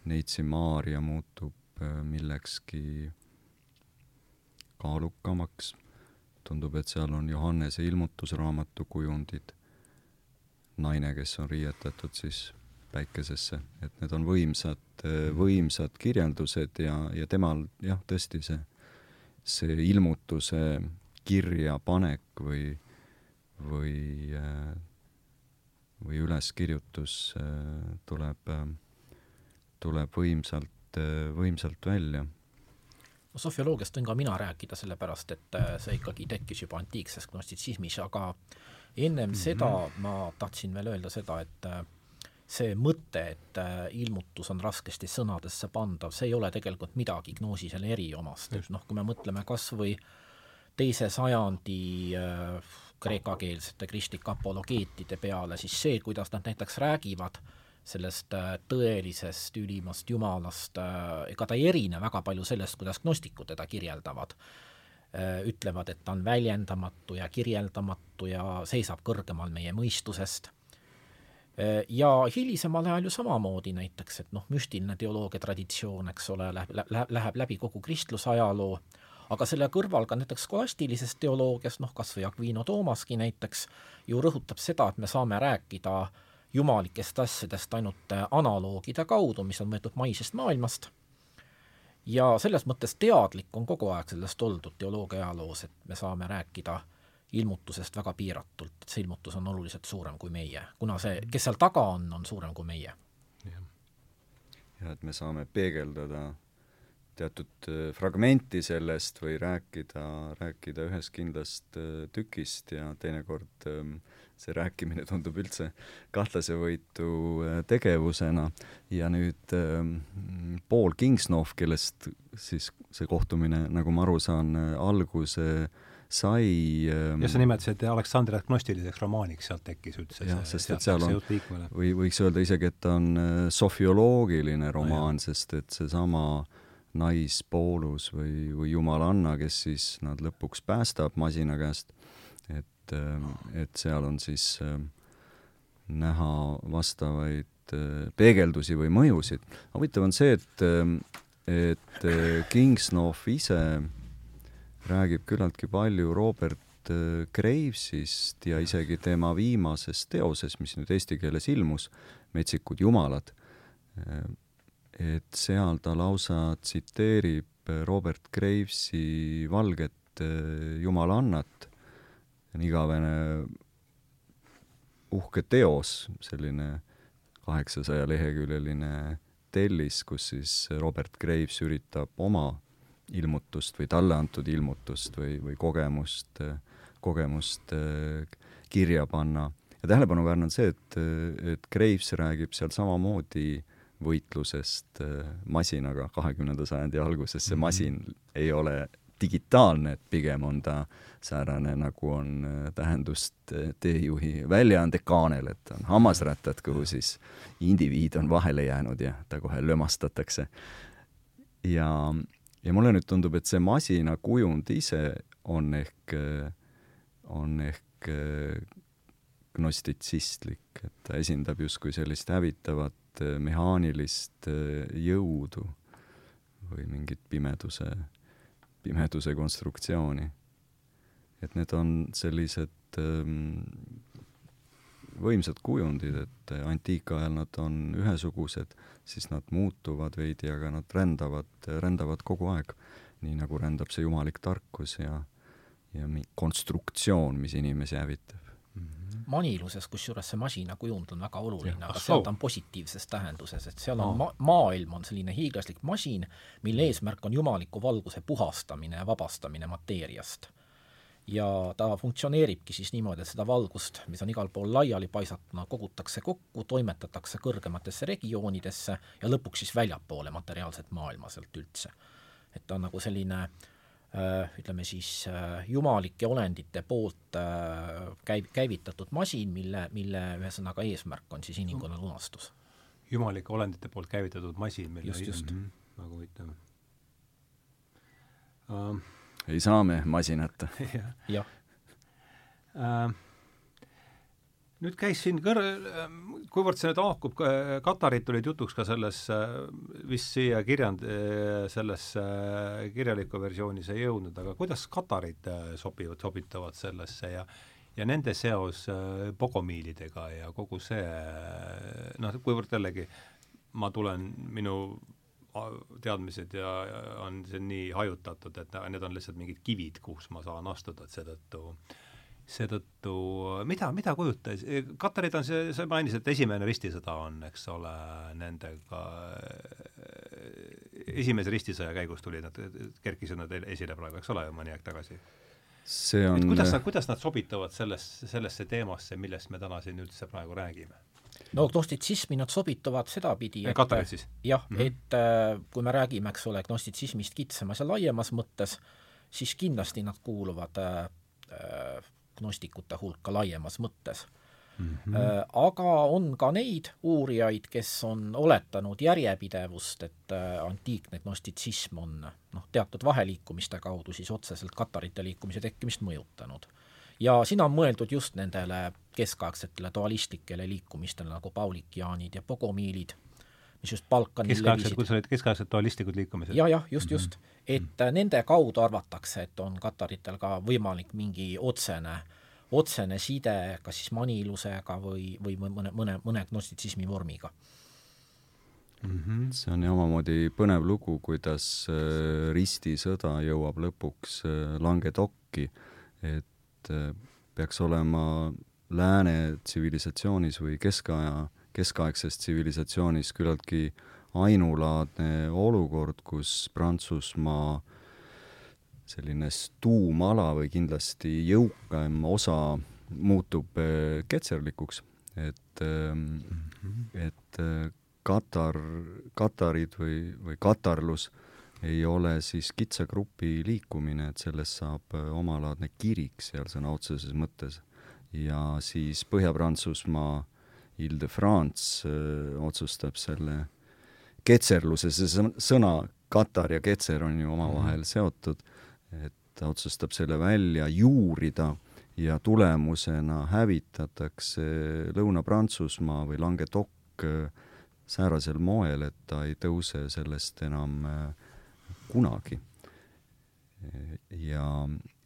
Neitsi Maarja muutub millekski kaalukamaks, tundub, et seal on Johannese ilmutusraamatu kujundid, naine, kes on riietatud siis päikesesse, et need on võimsad, võimsad kirjeldused ja, ja temal jah, tõesti see, see ilmutuse kirjapanek või, või, või üleskirjutus tuleb, tuleb võimsalt, võimsalt välja. No sofioloogiast võin ka mina rääkida, sellepärast et see ikkagi tekkis juba antiikses gnostitsismis, aga ennem mm -hmm. seda ma tahtsin veel öelda seda, et see mõte, et äh, ilmutus on raskesti sõnadesse pandav, see ei ole tegelikult midagi gnoosisele eriomast, et noh, kui me mõtleme kas või teise sajandi äh, kreekakeelsete kristlike apologeetide peale, siis see, kuidas nad näiteks räägivad sellest äh, tõelisest ülimast Jumalast äh,, ega ta ei erine väga palju sellest, kuidas gnostikud teda kirjeldavad äh,. ütlevad, et ta on väljendamatu ja kirjeldamatu ja seisab kõrgemal meie mõistusest Äh, ja hilisemal ajal ju samamoodi näiteks, et noh, müstiline teoloogia traditsioon, eks ole, läheb, läheb, läbi kogu kristlusajaloo, aga selle kõrval ka näiteks skolastilise teoloogias, noh kas või Aquino Toomaski näiteks, ju rõhutab seda, et me saame rääkida jumalikest asjadest ainult äh, analoogide kaudu, mis on võetud maisest maailmast, ja selles mõttes teadlik on kogu aeg sellest oldud teoloogia ajaloos, et me saame rääkida ilmutusest väga piiratult, et see ilmutus on oluliselt suurem kui meie, kuna see, kes seal taga on, on suurem kui meie. ja et me saame peegeldada teatud fragmenti sellest või rääkida, rääkida ühest kindlast tükist ja teinekord ähm, see rääkimine tundub üldse kahtlasevõitu tegevusena. Ja nüüd ähm, Paul Kingsnoff, kellest siis see kohtumine, nagu ma aru saan, alguse äh, sai ähm, ja sa nimetasid Aleksandrit gnostiliseks romaaniks, sealt tekkis üldse jah, sest et seal on, või võiks öelda isegi, et ta on äh, sofioloogiline romaan no,, sest et seesama naispoolus või, või jumalanna, kes siis nad lõpuks päästab masina käest, et, ähm, et seal on siis ähm, näha vastavaid äh, peegeldusi või mõjusid. huvitav on see, et, et äh, Kingsnoff ise räägib küllaltki palju Robert äh, Gravesist ja isegi tema viimases teoses, mis nüüd eesti keeles ilmus, Metsikud jumalad, et seal ta lausa tsiteerib äh, Robert Gravesi valget jumalannat, on igavene uhke teos, selline kaheksasaja leheküljeline tellis, kus siis Robert Graves üritab oma ilmutust või talle antud ilmutust või, või kogemust, kogemust kirja panna. ja tähelepanuväärne on see, et, et Graves räägib seal samamoodi võitlusest masinaga kahekümnenda sajandi alguses, see mhm. masin ei ole digitaalne, et pigem on ta säärane, nagu on tähendust teejuhi väljaande kaanel, et on hammasrattad, kuhu siis indiviid on vahele jäänud ja ta kohe lömastatakse. ja, ja mulle nüüd tundub, et see masina kujund ise on ehk, on ehk gnostitsistlik, et ta esindab justkui sellist hävitavat mehaanilist jõudu või mingit pimeduse, pimeduse konstruktsiooni. et need on sellised ähm, võimsad kujundid, et antiikajal nad on ühesugused, siis nad muutuvad veidi, aga nad rändavad, rändavad kogu aeg. nii nagu rändab see jumalik tarkus ja, ja konstruktsioon, mis inimesi hävitab. Maniluses, kusjuures see masinakujund on väga oluline, aga seal ta on positiivses tähenduses, et seal on ma-, maailm on selline hiiglaslik masin, mille eesmärk on jumaliku valguse puhastamine ja vabastamine mateeriast. Ja ta funktsioneeribki siis niimoodi, et seda valgust, mis on igal pool laiali paisatuna, kogutakse kokku, toimetatakse kõrgematesse regioonidesse ja lõpuks siis väljapoole materiaalset maailma sealt üldse. et ta on nagu selline äh, ütleme siis äh, jumalike olendite poolt äh, käiv-, käivitatud masin, mille, mille ühesõnaga eesmärk on siis inimkonna lunastus. jumalike olendite poolt käivitatud masin, mille just, just mm. -hmm, väga huvitav um, ei saa me masinata. [laughs] jah äh, nüüd käis siin kõr-, kuivõrd see nüüd haakub, Katarid tulid jutuks ka selles, vist siia kirjand-, sellesse kirjalikku versiooni see ei jõudnud, aga kuidas Katarid sobivad, sobituvad sellesse ja ja nende seos Bogomiilidega ja kogu see noh, kuivõrd jällegi ma tulen, minu teadmised ja on see nii hajutatud, et need on lihtsalt mingid kivid, kus ma saan astuda, et seetõttu seetõttu mida, mida kujutas, Katarid on see, sa mainisid, et esimene ristisõda on, eks ole, nendega, esimese ristisõja käigus tulid nad, kerkisid nad esile praegu, eks ole, mõni aeg tagasi? see on et kuidas nad, kuidas nad sobituvad selles, sellesse teemasse, millest me täna siin üldse praegu räägime? no gnostitsismi nad sobituvad sedapidi, et jah mm, -hmm. et äh, kui me räägime, eks ole, gnostitsismist kitsamas ja laiemas mõttes, siis kindlasti nad kuuluvad äh, äh gnostikute hulka laiemas mõttes mm. -hmm. Aga on ka neid uurijaid, kes on oletanud järjepidevust, et antiikne gnostitsism on noh, teatud vaheliikumiste kaudu siis otseselt katarite liikumise tekkimist mõjutanud ja siin on mõeldud just nendele keskaegsetele dualistlikele liikumistele nagu paulikiaanid ja pogomiilid, mis just Balkanil keskaegsed, kus olid keskaegsed dualistlikud liikumised ja,? jah, jah, just, just. et mm -hmm. nende kaudu arvatakse, et on kataritel ka võimalik mingi otsene, otsene side kas siis manilusega või, või mõne, mõne, mõne gnostitsismi vormiga mm. -hmm. see on ju omamoodi põnev lugu, kuidas äh, ristisõda jõuab lõpuks äh, Langedocki, et et äh, peaks olema lääne tsivilisatsioonis või keskaja, keskaegses tsivilisatsioonis küllaltki ainulaadne olukord, kus Prantsusmaa selline tuumala või kindlasti jõukam osa muutub äh, ketserlikuks, et mm, -hmm. et äh, Katar, Katarid või, või katarlus ei ole siis kitsa grupi liikumine, et sellest saab omalaadne kirik seal sõna otseses mõttes. ja siis Põhja-Prantsusmaa Ile-de-France otsustab selle ketserluse, see sõna Katar ja ketser on ju omavahel mhm. seotud, et ta otsustab selle välja juurida ja tulemusena hävitatakse Lõuna-Prantsusmaa või Languedoc säärasel moel, et ta ei tõuse sellest enam kunagi. ja,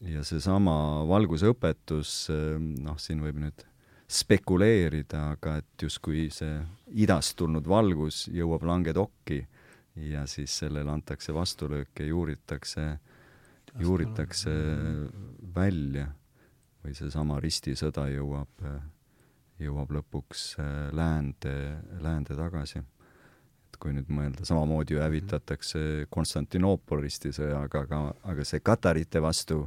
ja seesama valgusõpetus, noh, siin võib nüüd spekuleerida, aga et justkui see idast tulnud valgus jõuab Languedoc'i ja siis sellele antakse vastulöök ja juuritakse, juuritakse välja või seesama ristisõda jõuab, jõuab lõpuks läände, läände tagasi. et kui nüüd mõelda, samamoodi ju hävitatakse Konstantinoopolis ristisõjaga, aga, aga see katarite vastu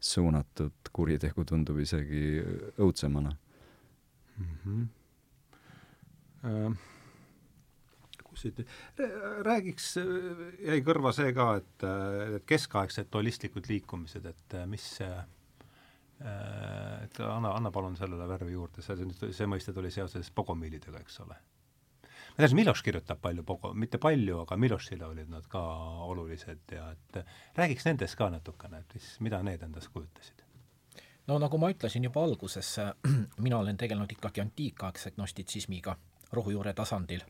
suunatud kuritegu tundub isegi õudsemana mm. -hmm. Äh, kus siit, räägiks, jäi kõrva see ka, et, et keskaegsed dualistlikud liikumised, et mis see et anna, anna palun sellele värvi juurde, see, see mõiste tuli seoses Bogomiilidega, eks ole. ma tean, Miloš kirjutab palju Bogo, mitte palju, aga Milošile olid nad ka olulised ja et räägiks nendest ka natukene, et mis, mida need endast kujutasid? No nagu ma ütlesin juba alguses, [clears throat] mina olen tegelenud ikkagi antiikaegse gnostitsismiga rohujuure tasandil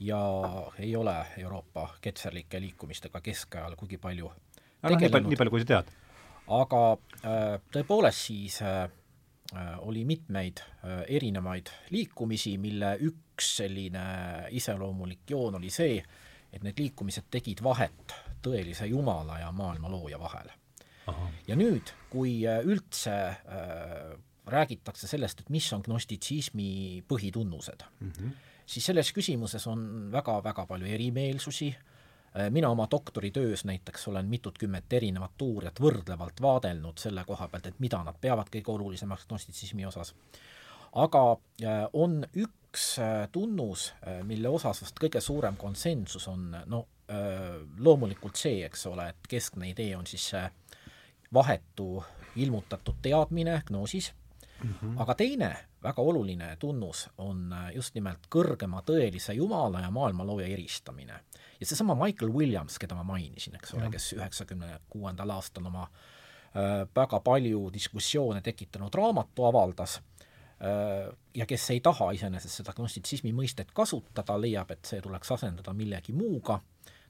ja ei ole Euroopa ketserlike liikumistega keskajal kuigi palju ära nii palju, nii palju, kui sa tead. aga äh, tõepoolest siis äh, äh, oli mitmeid erinevaid liikumisi, mille üks selline iseloomulik joon oli see, et need liikumised tegid vahet tõelise Jumala ja maailma looja vahel ja nüüd, kui äh, üldse äh, räägitakse sellest, et mis on gnostitsismi põhitunnused mm, -hmm. siis selles küsimuses on väga-väga palju erimeelsusi äh,, mina oma doktoritöös näiteks olen mitutkümmet erinevat uurijat võrdlevalt vaadelnud selle koha pealt, et mida nad peavad kõige olulisemaks gnostitsismi osas. aga äh, on üks tunnus, mille osas vast kõige suurem konsensus on no loomulikult see, eks ole, et keskne idee on siis see vahetu ilmutatud teadmine gnoosis mm, -hmm. aga teine väga oluline tunnus on just nimelt kõrgema tõelise Jumala ja maailmalooja eristamine. ja seesama Michael Williams, keda ma mainisin, eks ole, kes üheksakümne kuuendal aastal oma äh, väga palju diskussioone tekitanud raamatu avaldas äh,, ja kes ei taha iseenesest seda gnostitsismi mõistet kasutada, leiab, et see tuleks asendada millegi muuga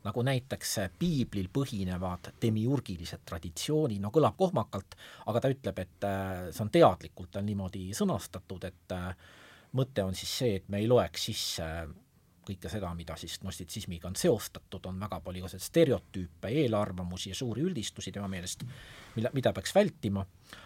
nagu näiteks piiblil põhinevad demiurgilised traditsioonid, no kõlab kohmakalt, aga ta ütleb, et äh, see on teadlikult on niimoodi sõnastatud, et äh, mõte on siis see, et me ei loeks sisse kõike seda, mida siis gnostitsismiga on seostatud, on väga palju igasuguseid stereotüüpe, eelarvamusi ja suuri üldistusi tema meelest, mille, mida peaks vältima,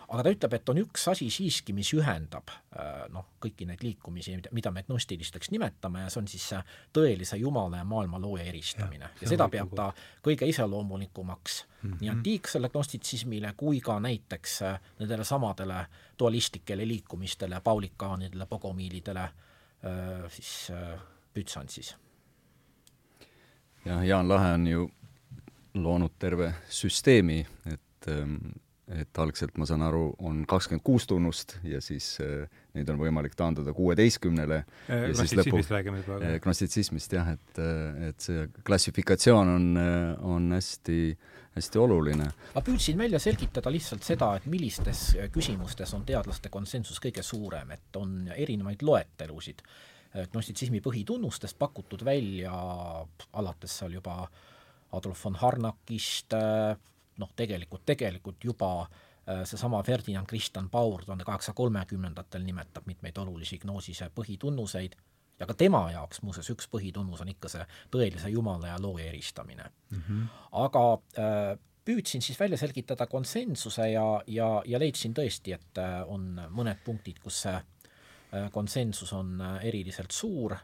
aga ta ütleb, et on üks asi siiski, mis ühendab äh, noh, kõiki neid liikumisi, mida me gnostilisteks nimetame ja see on siis see tõelise Jumala ja maailma looja eristamine. ja seda peab ta kõige iseloomulikumaks mm -hmm. nii antiiksele gnostitsismile kui ka näiteks äh, nendele samadele dualistlikele liikumistele, paulikaanidele, bogomiilidele, äh, siis Bütsansis. jah, Jaan Lahe on ju loonud terve süsteemi, et ähm, et algselt, ma saan aru, on kakskümmend kuus tunnust ja siis äh, neid on võimalik taandada kuueteistkümnele äh,. gnostitsismist räägime praegu äh,. gnostitsismist jah, et, äh, et see klassifikatsioon on, äh, on hästi, hästi oluline. ma püüdsin välja selgitada lihtsalt seda, et millistes küsimustes on teadlaste konsensus kõige suurem, et on erinevaid loetelusid gnostitsismi põhitunnustest pakutud välja alates seal juba Adolf von Harnakist, noh tegelikult, tegelikult juba äh, seesama Ferdinand Christian Baur tuhande kaheksasaja kolmekümnendatel nimetab mitmeid olulisi gnoosise põhitunnuseid ja ka tema jaoks muuseas üks põhitunnus on ikka see tõelise Jumala ja looja eristamine mm. -hmm. aga äh, püüdsin siis välja selgitada konsensuse ja, ja, ja leidsin tõesti, et äh, on mõned punktid, kus see Äh, konsensus on äh, eriliselt suur,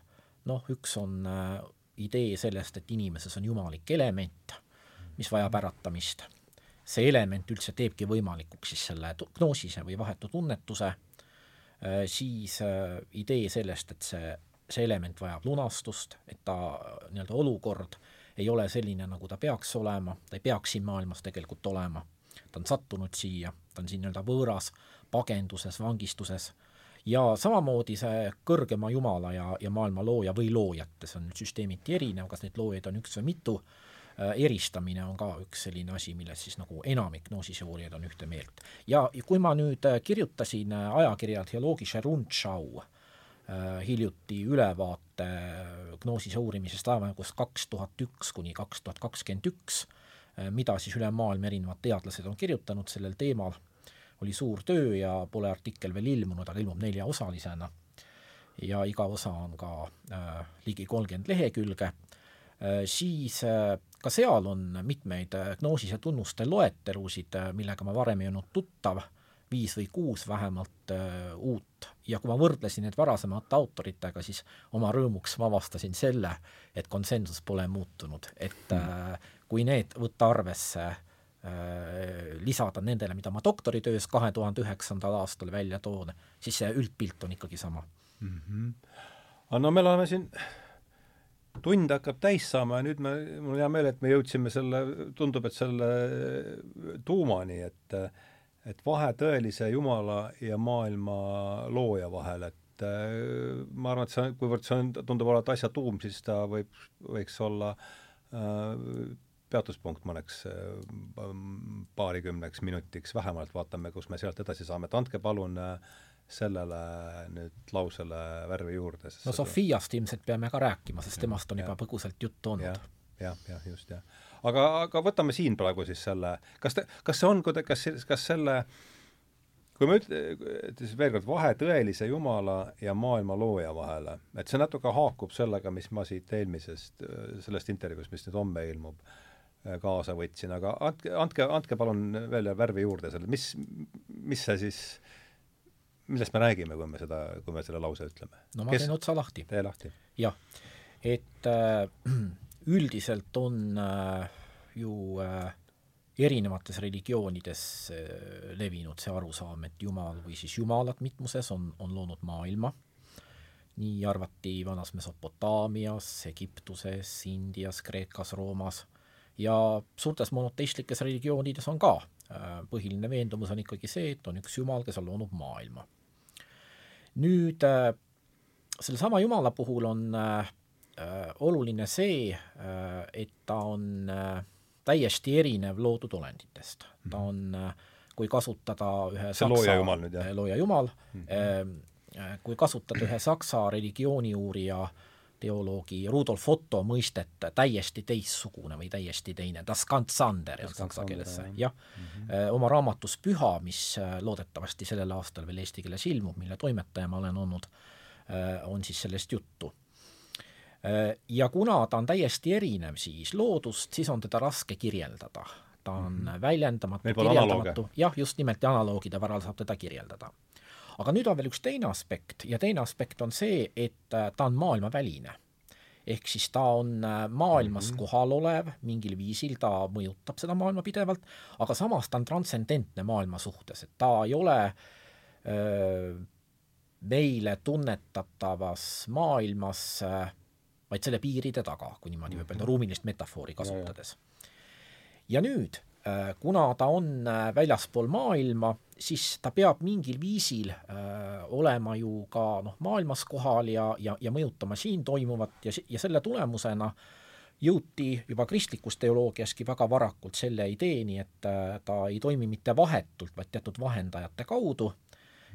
noh, üks on äh, idee sellest, et inimeses on jumalik element, mis vajab äratamist. see element üldse teebki võimalikuks siis selle gnoosise või vahetu tunnetuse, äh, siis äh, idee sellest, et see, see element vajab lunastust, et ta nii-öelda olukord ei ole selline, nagu ta peaks olema, ta ei peaks siin maailmas tegelikult olema. ta on sattunud siia, ta on siin nii-öelda võõras, pagenduses, vangistuses ja samamoodi see kõrgema Jumala ja, ja maailma looja või loojate, see on süsteemiti erinev, kas neid loojaid on üks või mitu, äh, eristamine on ka üks selline asi, milles siis nagu enamik gnoosise uurijaid on ühte meelt. ja kui ma nüüd äh, kirjutasin äh, ajakirja Theologische Rundschau hiljuti ülevaate gnoosise uurimisest ajavahemikus kaks tuhat üks kuni kaks tuhat kakskümmend üks, mida siis üle maailma erinevad teadlased on kirjutanud sellel teemal oli suur töö ja pole artikkel veel ilmunud, aga ilmub neljaosalisena. ja iga osa on ka äh, ligi kolmkümmend lehekülge. Äh,, siis äh, ka seal on mitmeid äh, gnoosise tunnuste loetelusid äh,, millega ma varem ei olnud tuttav, viis või kuus vähemalt äh, uut. Ja kui ma võrdlesin need varasemate autoritega, siis oma rõõmuks ma avastasin selle, et konsensus pole muutunud, et äh, kui need võtta arvesse äh, lisada nendele, mida ma doktoritöös kahe tuhande üheksandal aastal välja toon, siis see üldpilt on ikkagi sama mm. -hmm. aga no me oleme siin, tund hakkab täis saama ja nüüd me, mul on hea meel, et me jõudsime selle, tundub, et selle tuumani, et et vahe tõelise Jumala ja maailma looja vahel, et ma arvan, et see, kuivõrd see on, tundub olevat asja tuum, siis ta võib, võiks olla äh, peatuspunkt mõneks äh, paarikümneks minutiks vähemalt, vaatame, kus me sealt edasi saame, et andke palun äh, sellele nüüd lausele värvi juurde. no Sofiast ilmselt peame ka rääkima, sest temast on ja, juba põgusalt juttu olnud ja,. jah, jah, just, jah. aga, aga võtame siin praegu siis selle, kas te, kas see on kuidagi, kas, kas selle kui ma ütlen, siis veel kord, vahe tõelise Jumala ja maailma looja vahele, et see natuke haakub sellega, mis ma siit eelmisest, sellest intervjuust, mis nüüd homme ilmub äh,, Äh, kaasa võtsin, aga andke, andke, andke palun veel värvi juurde selle, mis, mis see siis, millest me räägime, kui me seda, kui me selle lause ütleme? no ma Kes? teen otsa lahti. tee lahti. jah, et äh, [clears throat] üldiselt on äh, ju äh, erinevates religioonides äh, levinud see arusaam, et Jumal või siis Jumalad mitmuses on, on loonud maailma, nii arvati vanas Mesopotaamias, Egiptuses, Indias, Kreekas, Roomas ja suurtes monoteistlikes religioonides on ka äh, põhiline veendumus on ikkagi see, et on üks Jumal, kes on loonud maailma. nüüd äh, sellesama Jumala puhul on äh, oluline see, et ta on täiesti erinev loodud olenditest. ta mhm. on, kui kasutada ühe see looja Jumal nüüd, jah? looja Jumal mm, -hmm. kui kasutada ühe saksa religiooniuurija äh, teoloogi Rudolf Otto mõistet täiesti teistsugune või täiesti teine, das ganz ander saksa keeles, jah mm. -hmm. oma raamatus Püha, mis äh, loodetavasti sellel aastal veel eesti keeles ilmub, mille toimetaja ma olen olnud, äh, on siis sellest juttu. Ja kuna ta on täiesti erinev siis loodust, siis on teda raske kirjeldada. ta on mm -hmm. väljendamatu, kirjeldamatu, jah, just nimelt ja analoogide varal saab teda kirjeldada aga nüüd on veel üks teine aspekt ja teine aspekt on see, et äh, ta on maailmaväline. ehk siis ta on äh, maailmas mm -hmm. kohalolev mingil viisil, ta mõjutab seda maailma pidevalt, aga samas ta on transcendentne maailma suhtes, et ta ei ole öö, äh, meile tunnetatavas maailmas vaid selle piiride taga, kui niimoodi võib öelda, mhm. ruumilist metafoori kasutades. ja nüüd Äh, kuna ta on äh, väljaspool maailma, siis ta peab mingil viisil äh, olema ju ka noh, maailmas kohal ja, ja, ja mõjutama siin toimuvat ja, ja selle tulemusena jõuti juba kristlikus teoloogiaski väga varakult selle ideeni, et ta ei toimi mitte vahetult, vaid teatud vahendajate kaudu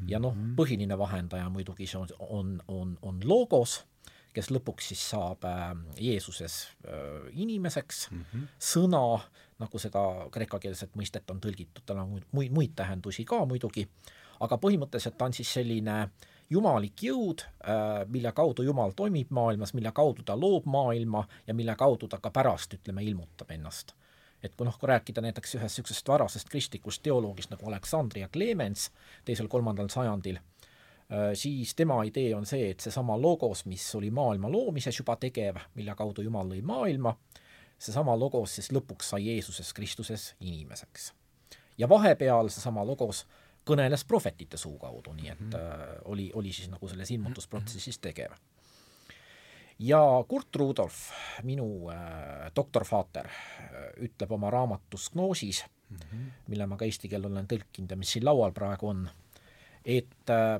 ja noh, mhm. põhiline vahendaja muidugi see on, on, on, on logos kes lõpuks siis saab äh, Jeesuses äh, inimeseks. Mm, -hmm. sõna, nagu seda kreekakeelset mõistet on tõlgitud, tal on muid, muid tähendusi ka muidugi, aga põhimõtteliselt ta on siis selline jumalik jõud, äh, mille kaudu Jumal toimib maailmas, mille kaudu ta loob maailma ja mille kaudu ta ka pärast, ütleme, ilmutab ennast. Et kui noh, kui rääkida näiteks ühest niisugusest varasest kristlikust teoloogist nagu Aleksandria Clemens teisel-kolmandal sajandil, siis tema idee on see, et seesama logos, mis oli maailma loomises juba tegev, mille kaudu Jumal lõi maailma, seesama logos siis lõpuks sai Jeesuses Kristuses inimeseks. ja vahepeal seesama logos kõneles prohvetite suu kaudu, nii et äh, oli, oli siis nagu selles ilmutusprotsessis tegev ja Kurt Rudolf, minu äh, doktorfaater, äh, ütleb oma raamatus Gnoosis mm, -hmm. mille ma ka eesti keelde olen tõlkinud ja mis siin laual praegu on, et äh,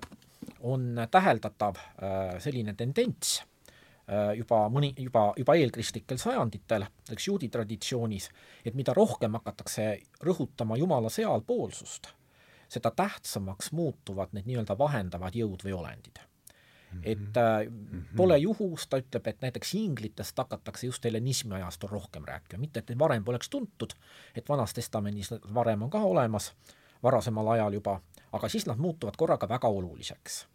on täheldatav äh, selline tendents äh, juba mõni, juba, juba eelkristlikel sajanditel, näiteks juudi traditsioonis, et mida rohkem hakatakse rõhutama Jumala sealpoolsust, seda tähtsamaks muutuvad need nii-öelda vahendavad jõud või olendid. Et äh, pole juhus, ta ütleb, et näiteks inglitest hakatakse just helenismi ajastul rohkem rääkima, mitte et varem poleks tuntud, et Vanas Testamendis varem on ka olemas, varasemal ajal juba, aga siis nad muutuvad korraga väga oluliseks.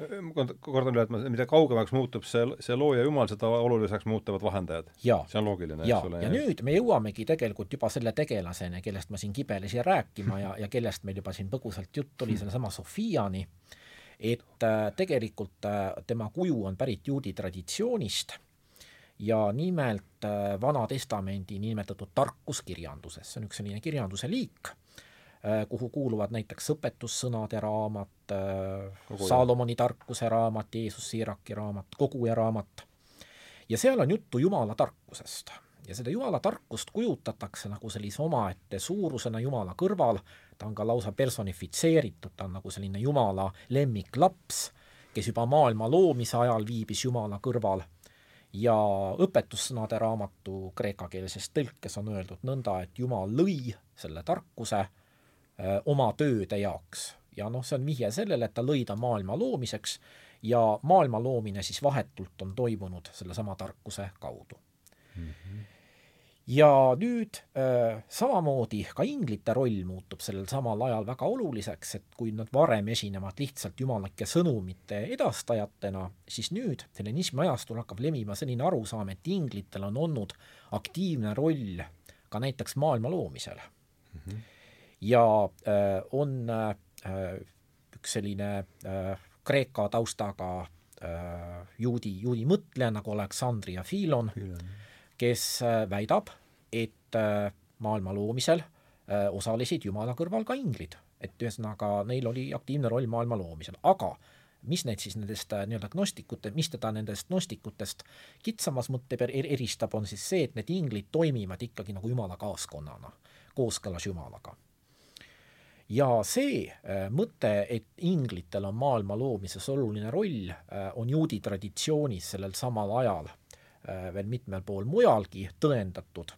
Ma kordan üle, et ma, mida kaugemaks muutub see, see looja jumal, seda oluliseks muutuvad vahendajad. see on loogiline, eks ole. ja nüüd me jõuamegi tegelikult juba selle tegelaseni, kellest ma siin kibelesin rääkima ja, ja kellest meil juba siin põgusalt jutt oli, sellesama Sofiani. Et äh, tegelikult äh, tema kuju on pärit juudi traditsioonist ja nimelt äh, Vana Testamendi niinimetatud tarkuskirjanduses, see on üks selline kirjanduse liik, kuhu kuuluvad näiteks õpetussõnade raamat, Saalomoni tarkuse raamat, Jeesus Siiraki raamat, koguja raamat, ja seal on juttu Jumala tarkusest. Ja seda Jumala tarkust kujutatakse nagu sellise omaette suurusena Jumala kõrval, ta on ka lausa personifitseeritud, ta on nagu selline Jumala lemmiklaps, kes juba maailma loomise ajal viibis Jumala kõrval. Ja õpetussõnade raamatu kreekakeelses tõlkes on öeldud nõnda, et Jumal lõi selle tarkuse oma tööde jaoks ja noh, see on vihje sellele, et ta lõi ta maailma loomiseks ja maailma loomine siis vahetult on toimunud sellesama tarkuse kaudu mm. -hmm ja nüüd äh, samamoodi ka inglite roll muutub sellel samal ajal väga oluliseks, et kui nad varem esinevad lihtsalt jumalike sõnumite edastajatena, siis nüüd helenismi ajastul hakkab levima selline arusaam, et inglitel on olnud aktiivne roll ka näiteks maailma loomisel mm. -hmm. Ja äh, on äh, üks selline äh, Kreeka taustaga juudi, juudi mõtleja nagu Aleksandria Filon, kes väidab, et maailma loomisel osalesid Jumala kõrval ka inglid, et ühesõnaga neil oli aktiivne roll maailma loomisel, aga mis neid siis nendest nii-öelda gnostikute, mis teda nendest gnostikutest kitsamas mõtte eristab, on siis see, et need inglid toimivad ikkagi nagu Jumala kaaskonnana, kooskõlas Jumalaga. Ja see äh, mõte, et inglitel on maailma loomises oluline roll äh,, on juudi traditsioonis sellel samal ajal Äh, veel mitmel pool mujalgi tõendatud.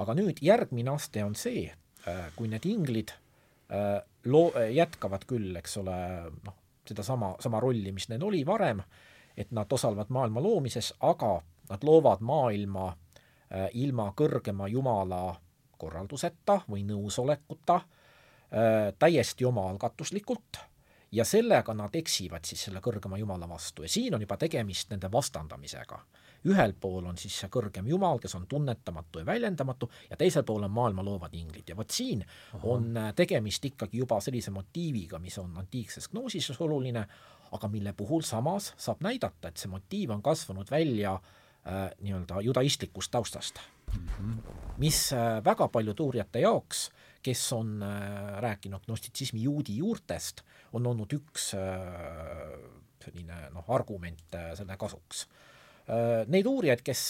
aga nüüd järgmine aste on see, äh, kui need inglid äh, loo-, jätkavad küll, eks ole, noh, sedasama, sama rolli, mis neil oli varem, et nad osalevad maailma loomises, aga nad loovad maailma ilma kõrgema Jumala korralduseta või nõusolekuta, täiesti omaalgatuslikult ja sellega nad eksivad siis selle kõrgema Jumala vastu ja siin on juba tegemist nende vastandamisega ühel pool on siis see kõrgem Jumal, kes on tunnetamatu ja väljendamatu, ja teisel pool on maailma loovad inglid ja vot siin Aha. on äh, tegemist ikkagi juba sellise motiiviga, mis on antiikses gnoosises oluline, aga mille puhul samas saab näidata, et see motiiv on kasvanud välja äh, nii-öelda judaistlikust taustast mm. -hmm. mis äh, väga paljude uurijate jaoks kes on äh, rääkinud gnostitsismi juudi juurtest, on olnud üks äh, selline noh, argument äh, selle kasuks. Neid uurijaid, kes,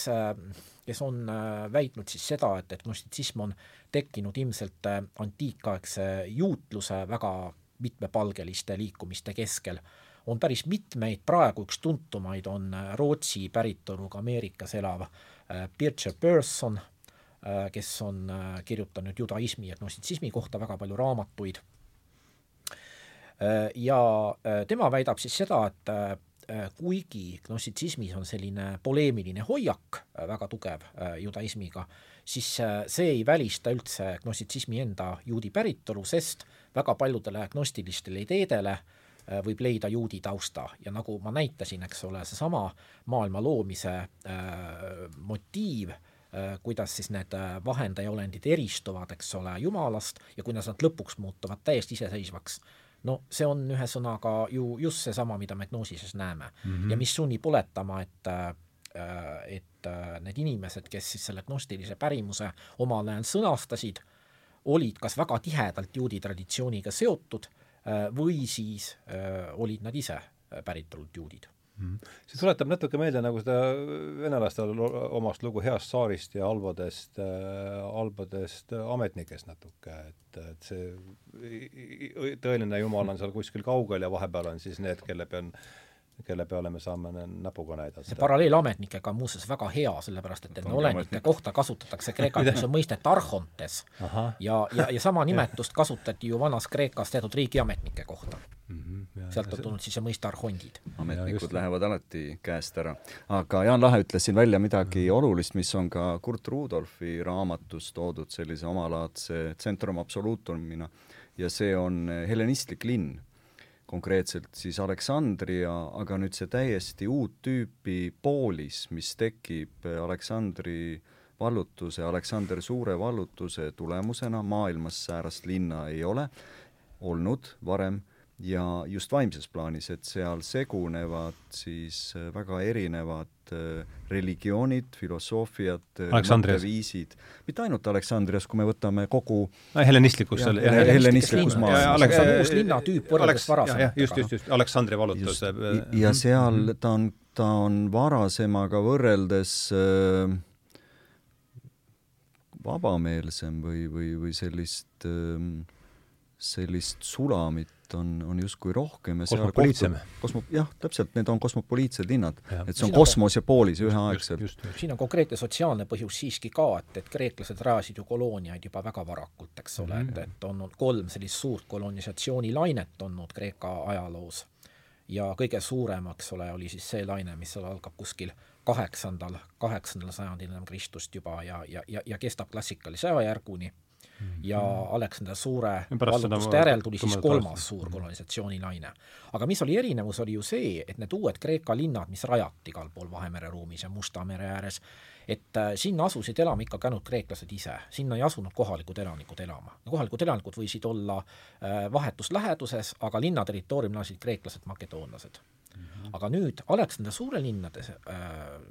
kes on väitnud siis seda, et, et gnostitsism on tekkinud ilmselt antiikaegse juutluse väga mitmepalgeliste liikumiste keskel, on päris mitmeid, praegu üks tuntumaid on Rootsi päritoluga Ameerikas elav Bircher Persson, kes on kirjutanud judaismi ja gnostitsismi kohta väga palju raamatuid. ja tema väidab siis seda, et Äh, kuigi gnossitsismis on selline poleemiline hoiak äh, väga tugev äh, judaismiga, siis see ei välista üldse gnossitsismi enda juudi päritolu, sest väga paljudele gnostilistele ideedele võib leida juudi tausta ja nagu ma näitasin, eks ole, seesama maailma loomise äh, motiiv äh,, kuidas siis need vahendajaolendid eristuvad, eks ole, Jumalast ja kuidas nad lõpuks muutuvad täiesti iseseisvaks no see on ühesõnaga ju just seesama, mida me Gnoosises näeme mm -hmm. ja mis sunnib oletama, et et need inimesed, kes siis selle gnostilise pärimuse omal ajal sõnastasid, olid kas väga tihedalt juudi traditsiooniga seotud või siis olid nad ise päritolult juudid. See tuletab natuke meelde nagu seda venelastel omast lugu heast tsaarist ja halbadest äh,, halbadest ametnikest natuke, et, et see tõeline jumal on seal kuskil kaugel ja vahepeal on siis need, kelle peal kelle peale me saame näpuga näidata. see paralleel ametnikega on muuseas väga hea, sellepärast et enne olenike kohta kasutatakse Kreeka keeles mõistet arhontes Aha. ja, ja, ja sama [laughs] nimetust kasutati ju vanas Kreekas teatud riigiametnike kohta mm. -hmm, sealt on tulnud siis see mõiste arhondid. ametnikud lähevad alati käest ära. aga Jaan Lahe ütles siin välja midagi mm -hmm. olulist, mis on ka Kurt Rudolfi raamatus toodud sellise omalaadse centrum absolutumina ja see on helenistlik linn konkreetselt siis Aleksandria, aga nüüd see täiesti uut tüüpi poolis, mis tekib Aleksandri vallutuse, Aleksander Suure vallutuse tulemusena, maailmas säärast linna ei ole olnud varem ja just vaimses plaanis, et seal segunevad siis äh, väga erinevad äh, religioonid, filosoofiad, äh, mõtteviisid, mitte ainult Aleksandrias, kui me võtame kogu no, helenistlikus seal, jah, helenistlikus maailmas. uus linnatüüp võrreldes varasematega. just, just, just, Aleksandri vallutus. ja seal mhm. ta on, ta on varasemaga võrreldes äh, vabameelsem või, või, või sellist äh, sellist sulamit on, on justkui rohkem ja kosmopoliitsem. kosmo-, jah, täpselt, need on kosmopoliitsed linnad. et see on kosmos ja poolis üheaegselt. siin on konkreetne sotsiaalne põhjus siiski ka, et, et kreeklased rajasid ju kolooniaid juba väga varakult, eks ole mm, -hmm. et, et on olnud kolm sellist suurt kolonisatsioonilainet olnud Kreeka ajaloos. ja kõige suurem, eks ole, oli siis see laine, mis seal algab kuskil kaheksandal, kaheksandal sajandil ennem Kristust juba ja, ja, ja, ja kestab klassikalise ajajärguni ja Aleksander Suure vallutuste järel tuli siis kolmas suur kolonisatsioonilaine. aga mis oli erinevus, oli ju see, et need uued Kreeka linnad, mis rajati igal pool Vahemere ruumis ja Musta mere ääres, et äh, sinna asusid elama ikkagi ainult kreeklased ise, sinna ei asunud kohalikud elanikud elama. kohalikud elanikud võisid olla äh, vahetus läheduses, aga linna territooriumil elasid kreeklased, makedoonlased. -hmm. aga nüüd Aleksander Suure linnades äh,,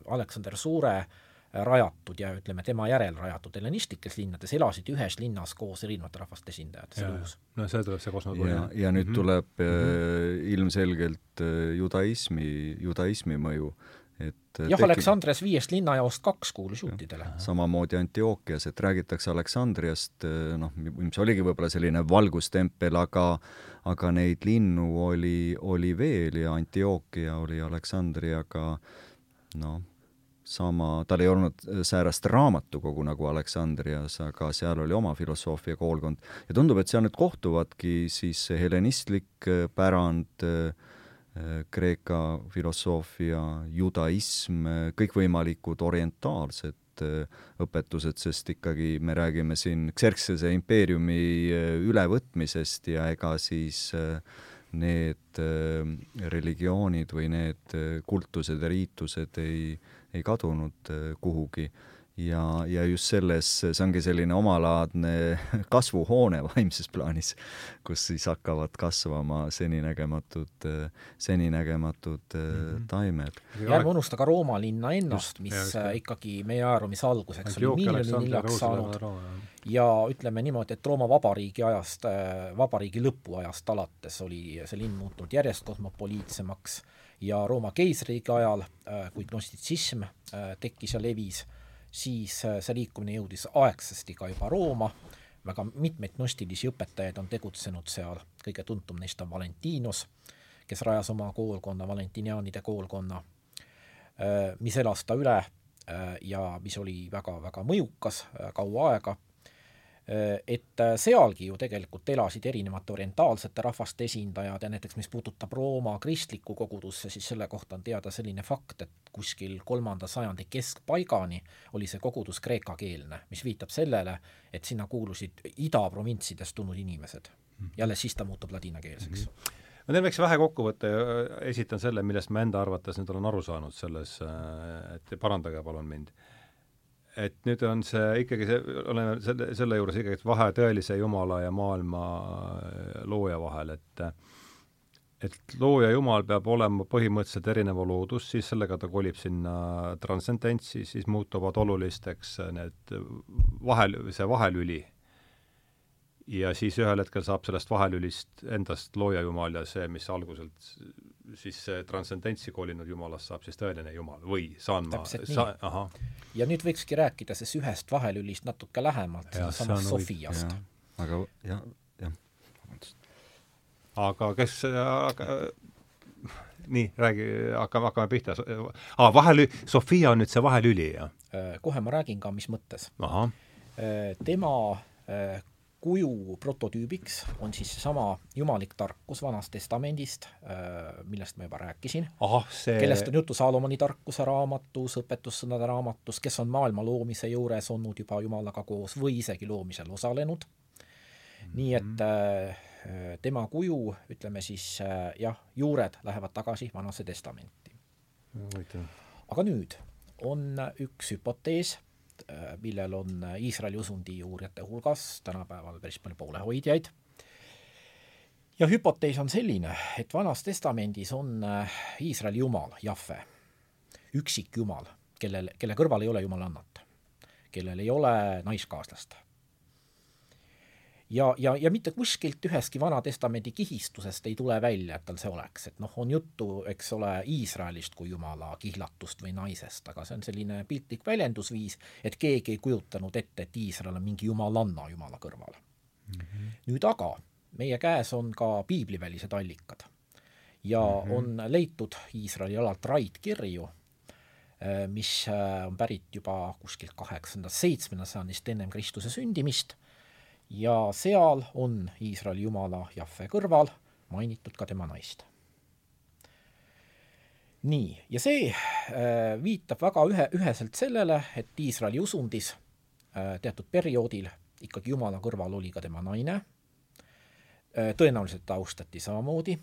Aleksander Suure äh, rajatud ja ütleme, tema järel rajatud hellenistlikes linnades elasid ühes linnas koos erinevate rahvaste esindajad, see oli uus. no see tuleb see kosmopoliit. ja, ja nüüd mm -hmm. tuleb mm -hmm. ilmselgelt äh, judaismi, judaismi mõju, et äh, jah tekib..., Aleksandrias viiest linnajaost kaks kuulus juutidele. samamoodi Antiookias, et räägitakse Aleksandriast, noh, mis oligi võib-olla selline valgustempel, aga aga neid linnu oli, oli veel ja Antiookia oli Aleksandriaga noh, sama, tal ei olnud äh, säärast raamatukogu nagu Aleksandrias, aga seal oli oma filosoofia koolkond. Ja tundub, et seal nüüd kohtuvadki siis helenistlik äh, pärand, äh, Kreeka filosoofia, judaism, kõikvõimalikud orientaalsed õpetused, sest ikkagi me räägime siin Xerxese impeeriumi ülevõtmisest ja ega siis need religioonid või need kultused ja riitused ei, ei kadunud äh, kuhugi ja, ja just selles, see ongi selline omalaadne [laughs] kasvuhoone vaimses plaanis, kus siis hakkavad kasvama seninägematud, seninägematud mm -hmm. taimed. ja ärme unusta ka Rooma linna ennast, mis just. ikkagi meie ajaruumis alguseks oli miljoni liljaks saanud ja ütleme niimoodi, et Rooma vabariigi ajast, äh, vabariigi lõpuajast alates oli see linn muutunud järjest kosmopoliitsemaks ja Rooma keisriigi ajal, äh, kui gnostitsism äh, tekkis ja levis, siis äh, see liikumine jõudis aegsasti ka juba Rooma, väga mitmeid gnostilisi õpetajaid on tegutsenud seal, kõige tuntum neist on Valentinos, kes rajas oma koolkonna, valentiniaanide koolkonna, mis elas ta üle ja mis oli väga-väga mõjukas kaua aega et äh, sealgi ju tegelikult elasid erinevate orientaalsete rahvaste esindajad ja näiteks mis puudutab Rooma kristlikku kogudusse, siis selle kohta on teada selline fakt, et kuskil kolmanda sajandi keskpaigani oli see kogudus kreekakeelne, mis viitab sellele, et sinna kuulusid idaprovintsidest tulnud inimesed. Mhm. ja alles siis ta muutub ladinakeelseks mm. -hmm ma teen väikse vahekokkuvõtte ja esitan selle, millest ma enda arvates nüüd olen aru saanud selles, et parandage palun mind et nüüd on see ikkagi see, oleme selle, selle juures ikkagi vahe tõelise Jumala ja maailma looja vahel, et et looja Jumal peab olema põhimõtteliselt erineva loodus, siis sellega ta kolib sinna transcendentsi, siis muutuvad olulisteks need vahel, see vahelüli. Ja siis ühel hetkel saab sellest vahelülist endast looja Jumal ja see, mis alguselt siis see transcendentsi kolinud Jumalast saab siis tõeline Jumal või saan ma, saan, ahah. ja nüüd võikski rääkida siis ühest vahelülist natuke lähemalt, sedasama Sofiast. aga jah, jah, vabandust. aga kes, aga nii, räägi, hakkame, hakkame pihta ah,. vahelü-, Sofia on nüüd see vahelüli, jah? Äh, kohe ma räägin ka, mis mõttes. Äh, tema äh, kuju prototüübiks on siis seesama jumalik tarkus Vanast Testamendist, äh, millest ma juba rääkisin, see... kellest on juttu Saalomoni tarkuse raamatus, õpetussõnade raamatus, kes on maailma loomise juures olnud juba Jumalaga koos või isegi loomisel osalenud mm. -hmm. nii et äh, tema kuju, ütleme siis äh, jah, juured lähevad tagasi Vanasse Testamenti. aga nüüd on üks hüpotees Äh, millel on äh, Iisraeli usundi uurijate hulgas tänapäeval päris palju poolehoidjaid. ja hüpotees on selline, et Vanas Testamendis on äh, Iisraeli jumal, Jahve, üksik jumal, kellel, kelle kõrval ei ole jumalannat, kellel ei ole naiskaaslast ja, ja, ja mitte kuskilt ühestki Vana-testamendi kihistusest ei tule välja, et tal see oleks, et noh, on juttu, eks ole, Iisraelist kui jumala kihlatust või naisest, aga see on selline piltlik väljendusviis, et keegi ei kujutanud ette, et Iisrael on mingi jumalanna jumala kõrval mm. -hmm. nüüd aga meie käes on ka piiblivälised allikad ja mm -hmm. on leitud Iisraeli alalt raidkirju, eh, mis eh, on pärit juba kuskilt kaheksandast, seitsmendast sajandist ennem Kristuse sündimist ja seal on Iisraeli jumala Jahve kõrval mainitud ka tema naist. nii, ja see äh, viitab väga ühe, üheselt sellele, et Iisraeli usundis äh, teatud perioodil ikkagi jumala kõrval oli ka tema naine äh,, tõenäoliselt ta austati samamoodi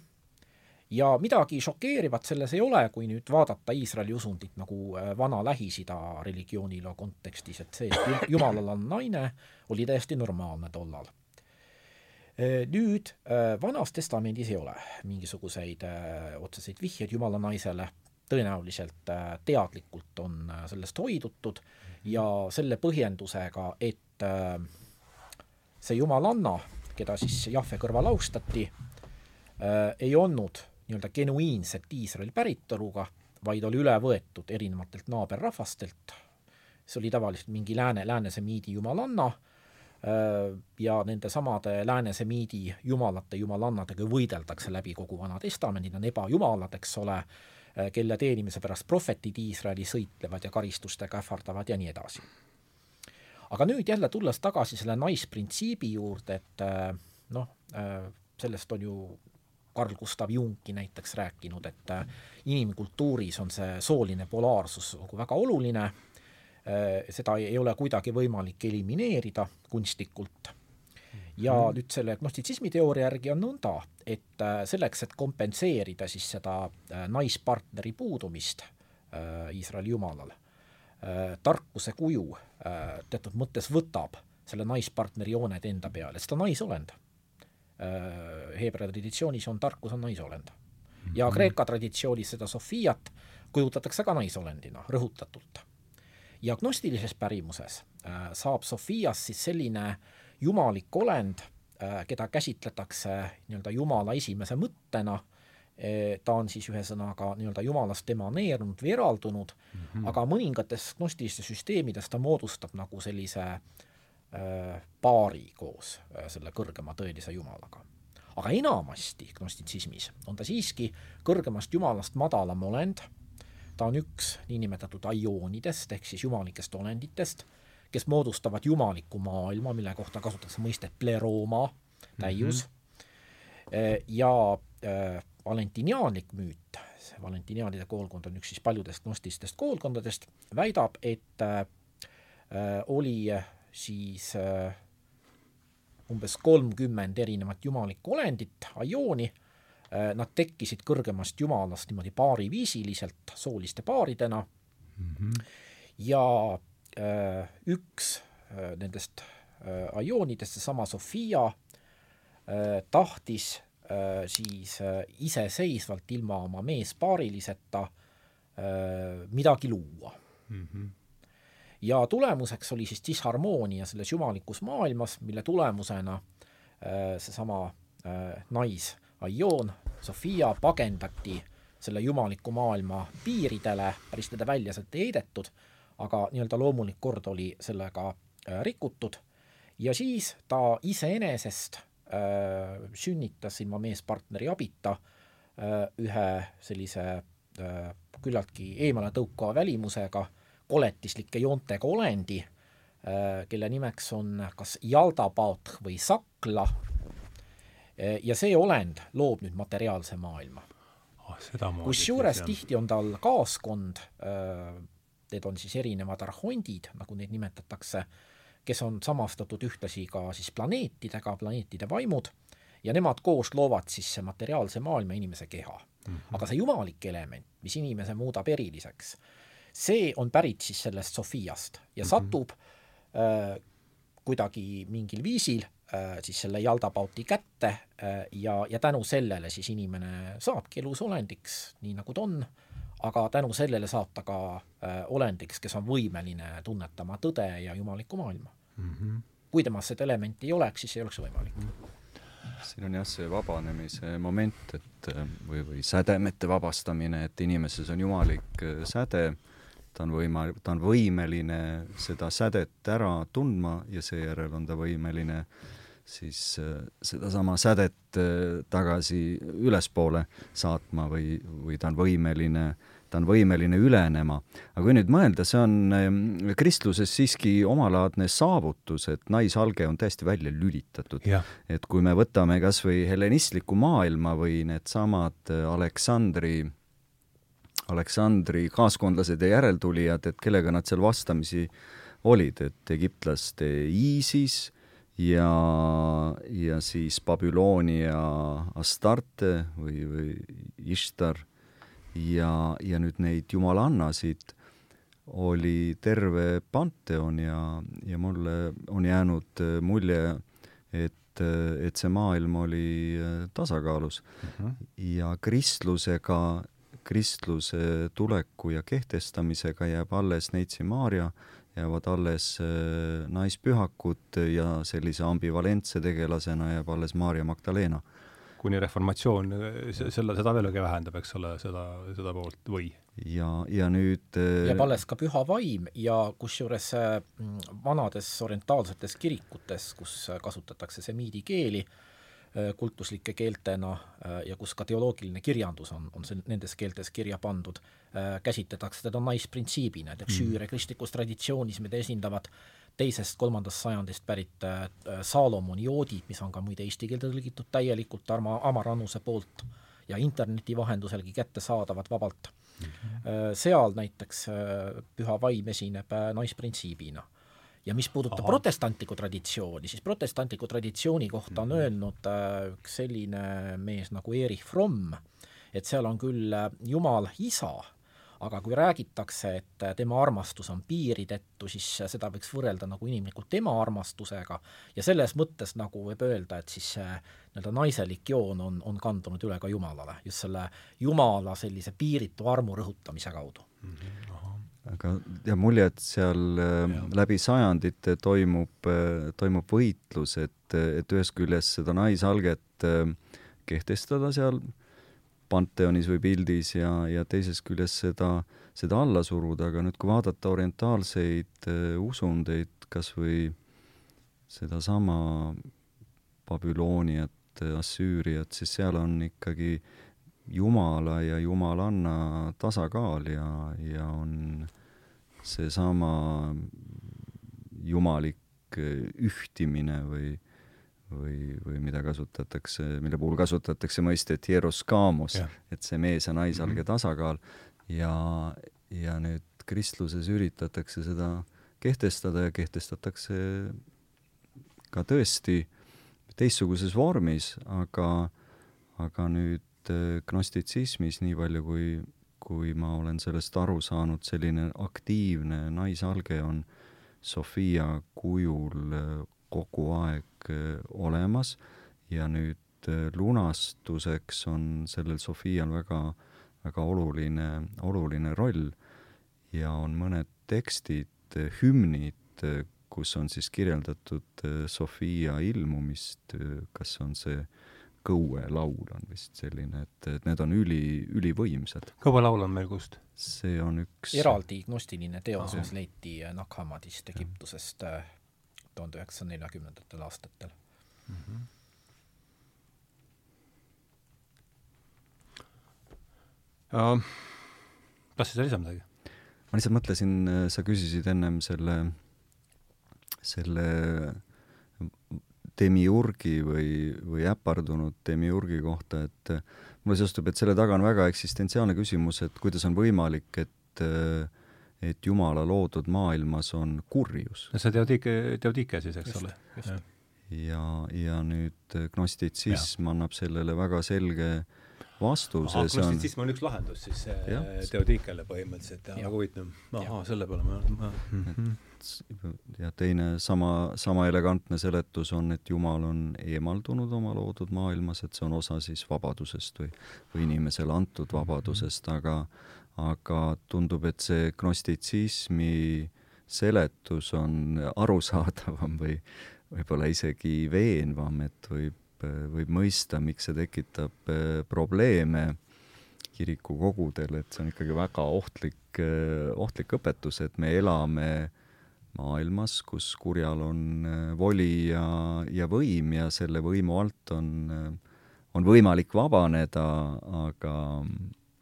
ja midagi šokeerivat selles ei ole, kui nüüd vaadata Iisraeli usundit nagu äh, vana Lähis-Ida religioonile kontekstis, et see, et Jumalal on naine, oli täiesti normaalne tollal. Äh, nüüd äh, Vanas Testamendis ei ole mingisuguseid otseseid vihjeid Jumala naisele, tõenäoliselt teadlikult on sellest hoidutud ja selle põhjendusega, et see jumalanna, keda siis Jahve kõrval austati, ei olnud nii-öelda genuiinset Iisraeli päritoluga, vaid oli üle võetud erinevatelt naaberrahvastelt, see oli tavaliselt mingi lääne, läänesemiidi jumalanna, ja nende samade läänesemiidi jumalate jumalannadega võideldakse läbi kogu Vana Testamendi, need on ebajumalad, eks ole, kelle teenimise pärast prohvetid Iisraeli sõitlevad ja karistustega ähvardavad ja nii edasi. aga nüüd jälle tulles tagasi selle naisprintsiibi juurde, et noh, sellest on ju Carl Gustav Jungki näiteks rääkinud, et äh, inimkultuuris on see sooline polaarsus nagu väga oluline, äh, seda ei ole kuidagi võimalik elimineerida kunstlikult. ja mm. nüüd selle gnostitsismi teooria järgi on nõnda, et äh, selleks, et kompenseerida siis seda naispartneri puudumist Iisraeli jumalal, tarkuse kuju teatud mõttes võtab selle naispartneri jooned enda peale, sest ta naisolend Heebrea traditsioonis on tarkus on naisolend. ja mhm. Kreeka traditsioonis seda Sofiat kujutatakse ka naisolendina, rõhutatult. ja gnostilises pärimuses äh, saab Sofias siis selline jumalik olend, äh, keda käsitletakse nii-öelda Jumala esimese mõttena, ta on siis ühesõnaga nii-öelda Jumalast emaneerunud või eraldunud mm, -hmm. aga mõningates gnostilistes süsteemides ta moodustab nagu sellise äh, Äh, paari koos äh, selle kõrgema tõelise jumalaga. aga enamasti gnostitsismis on ta siiski kõrgemast jumalast madalam olend, ta on üks niinimetatud aioonidest ehk siis jumalikest olenditest, kes moodustavad jumaliku maailma, mille kohta kasutatakse mõistet pleroma, täius mm, -hmm. ja äh, valentiniaanlik müüt, see valentiniaanide koolkond on üks siis paljudest gnostilistest koolkondadest, väidab, et äh, oli siis äh, umbes kolmkümmend erinevat jumalikku olendit, ajooni äh,, nad tekkisid kõrgemast jumalast niimoodi paariviisiliselt, sooliste paaridena mm, -hmm. ja äh, üks nendest aioonidest, seesama Sofia tahtis siis iseseisvalt ilma oma meespaariliseta äh, midagi luua mm. -hmm. Ja tulemuseks oli siis disharmoonia selles jumalikus maailmas, mille tulemusena äh, seesama äh, naisaioon, Sofia, pagendati selle jumaliku maailma piiridele, päris nende välja sealt ei heidetud, aga nii-öelda loomulik kord oli sellega äh, rikutud. Ja siis ta iseenesest äh, sünnitas ilma meespartneri abita äh, ühe sellise äh, küllaltki eemale tõukava välimusega, koletislike joontega olendi äh,, kelle nimeks on kas Jaldapaot või Sakla äh,, ja see olend loob nüüd materiaalse maailma oh,. kusjuures tihti on tal kaaskond äh,, need on siis erinevad arhondid, nagu neid nimetatakse, kes on samastatud ühtlasi ka siis planeetidega, planeetide vaimud, ja nemad koos loovad siis materiaalse maailma inimese keha mm. -hmm. aga see jumalik element, mis inimese muudab eriliseks, see on pärit siis sellest Sofiast ja mm -hmm. satub äh, kuidagi mingil viisil äh, siis selle jaltapauti kätte äh, ja, ja tänu sellele siis inimene saabki elus olendiks, nii nagu ta on, aga tänu sellele saab ta ka äh, olendiks, kes on võimeline tunnetama tõde ja jumalikku maailma mm. -hmm. kui temas seda elementi ei oleks, siis ei oleks võimalik mm. -hmm siin on jah see vabanemise moment, et või, või sädemete vabastamine, et inimeses on jumalik äh, säde, ta on võima-, ta on võimeline seda sädet ära tundma ja seejärel on ta võimeline siis äh, sedasama sädet äh, tagasi ülespoole saatma või, või ta on võimeline ta on võimeline ülenema. aga kui nüüd mõelda, see on ehm, kristluses siiski omalaadne saavutus, et naisalge on täiesti välja lülitatud. et kui me võtame kas või helenistliku maailma või needsamad äh, Aleksandri Aleksandri kaaskondlased ja järeltulijad, et kellega nad seal vastamisi olid, et egiptlaste Iisis ja, ja siis Babyloonia Astarte või, või Ishtar ja, ja nüüd neid jumalannasid oli terve panteon ja, ja mulle on jäänud mulje, et, äh, et see maailm oli tasakaalus uh. Mhm. -huh. ja kristlusega, kristluse tuleku ja kehtestamisega jääb alles Neitsi Maarja, jäävad alles naispühakud ja sellise ambivalentse tegelasena jääb alles Maarja Magdalena kuni reformatsioon selle, seda veelgi vähendab, eks ole, seda, seda poolt või? ja, ja nüüd äh, jääb alles ka püha vaim ja kusjuures äh, vanades orientaalsetes kirikutes, kus kasutatakse semiidi keeli äh, kultuslike keeltena ja kus ka teoloogiline kirjandus on, on see nendes keeltes kirja pandud, käsitletakse teda naisprintsiibina, et eks mm. süüre kristlikus traditsioonis, mida esindavad teisest-kolmandast sajandist pärit äh, Saalomoni joodid, mis on ka muide eesti keelde tõlgitud täielikult Tarmo Amarannuse poolt ja interneti vahenduselgi kättesaadavad vabalt mm. -hmm. seal näiteks äh, püha vaim esineb naisprintsiibina. Ja mis puudutab protestantlikku traditsiooni, siis protestantliku traditsiooni kohta on -hmm. öelnud üks selline mees nagu Erich Fromm, et seal on küll Jumal isa, aga kui räägitakse, et tema armastus on piiridetu, siis seda võiks võrrelda nagu inimlikult tema armastusega ja selles mõttes nagu võib öelda, et siis see nii-öelda naiselik joon on, on kandunud üle ka Jumalale, just selle Jumala sellise piiritu armu rõhutamise kaudu mm. -hmm aga jääb mulje, et seal äh, ja. läbi sajandite toimub, äh, toimub võitlus, et, et ühest küljest seda naisalget äh, kehtestada seal Panteonis või pildis ja, ja teisest küljest seda, seda alla suruda, aga nüüd, kui vaadata orientaalseid usundeid, kas või sedasama Babülooniat, Assüüriat, siis seal on ikkagi jumala ja jumalanna tasakaal ja, ja on seesama jumalik ühtimine või või, või mida kasutatakse, mille puhul kasutatakse mõistet hieroskaamos, et see mees ja naisalge -hmm. tasakaal ja, ja nüüd kristluses üritatakse seda kehtestada ja kehtestatakse ka tõesti teistsuguses vormis, aga, aga nüüd äh, gnostitsismis, nii palju kui, kui ma olen sellest aru saanud, selline aktiivne naisalge on, Sofia kujul kogu aeg olemas. Ja nüüd lunastuseks on sellel Sofial väga, väga oluline, oluline roll. Ja on mõned tekstid, hümnid, kus on siis kirjeldatud Sofia ilmumist, kas on see kõuelaul on vist selline, et, et need on üli, ülivõimsad. kõuelaul on meil kust? see on üks eraldi gnostiline teos, mis leiti Nakhamadist Egiptusest äh, tuhande üheksasaja neljakümnendatel aastatel mm. -hmm. Uh, tahtsid sa lisada midagi? ma lihtsalt mõtlesin, sa küsisid ennem selle, selle demiurgi või, või äpardunud demiurgi kohta, et mulle seostub, et selle taga on väga eksistentsiaalne küsimus, et kuidas on võimalik, et et Jumala loodud maailmas on kurjus. no see Teodike, Teodike siis, eks ole. ja, ja nüüd gnostitsism annab sellele väga selge vastuse. Gnostitsism on üks lahendus siis Teodikele põhimõtteliselt ja, ja. väga huvitav. ahhaa, selle peale ma, ma ja teine sama, sama elegantne seletus on, et Jumal on eemaldunud oma loodud maailmas, et see on osa siis vabadusest või, või inimesele antud vabadusest, aga, aga tundub, et see gnostitsismi seletus on arusaadavam või võib-olla isegi veenvam, et võib, võib mõista, miks see tekitab eh, probleeme kirikukogudel, et see on ikkagi väga ohtlik, eh, ohtlik õpetus, et me elame maailmas, kus kurjal on voli ja, ja võim ja selle võimu alt on, on võimalik vabaneda, aga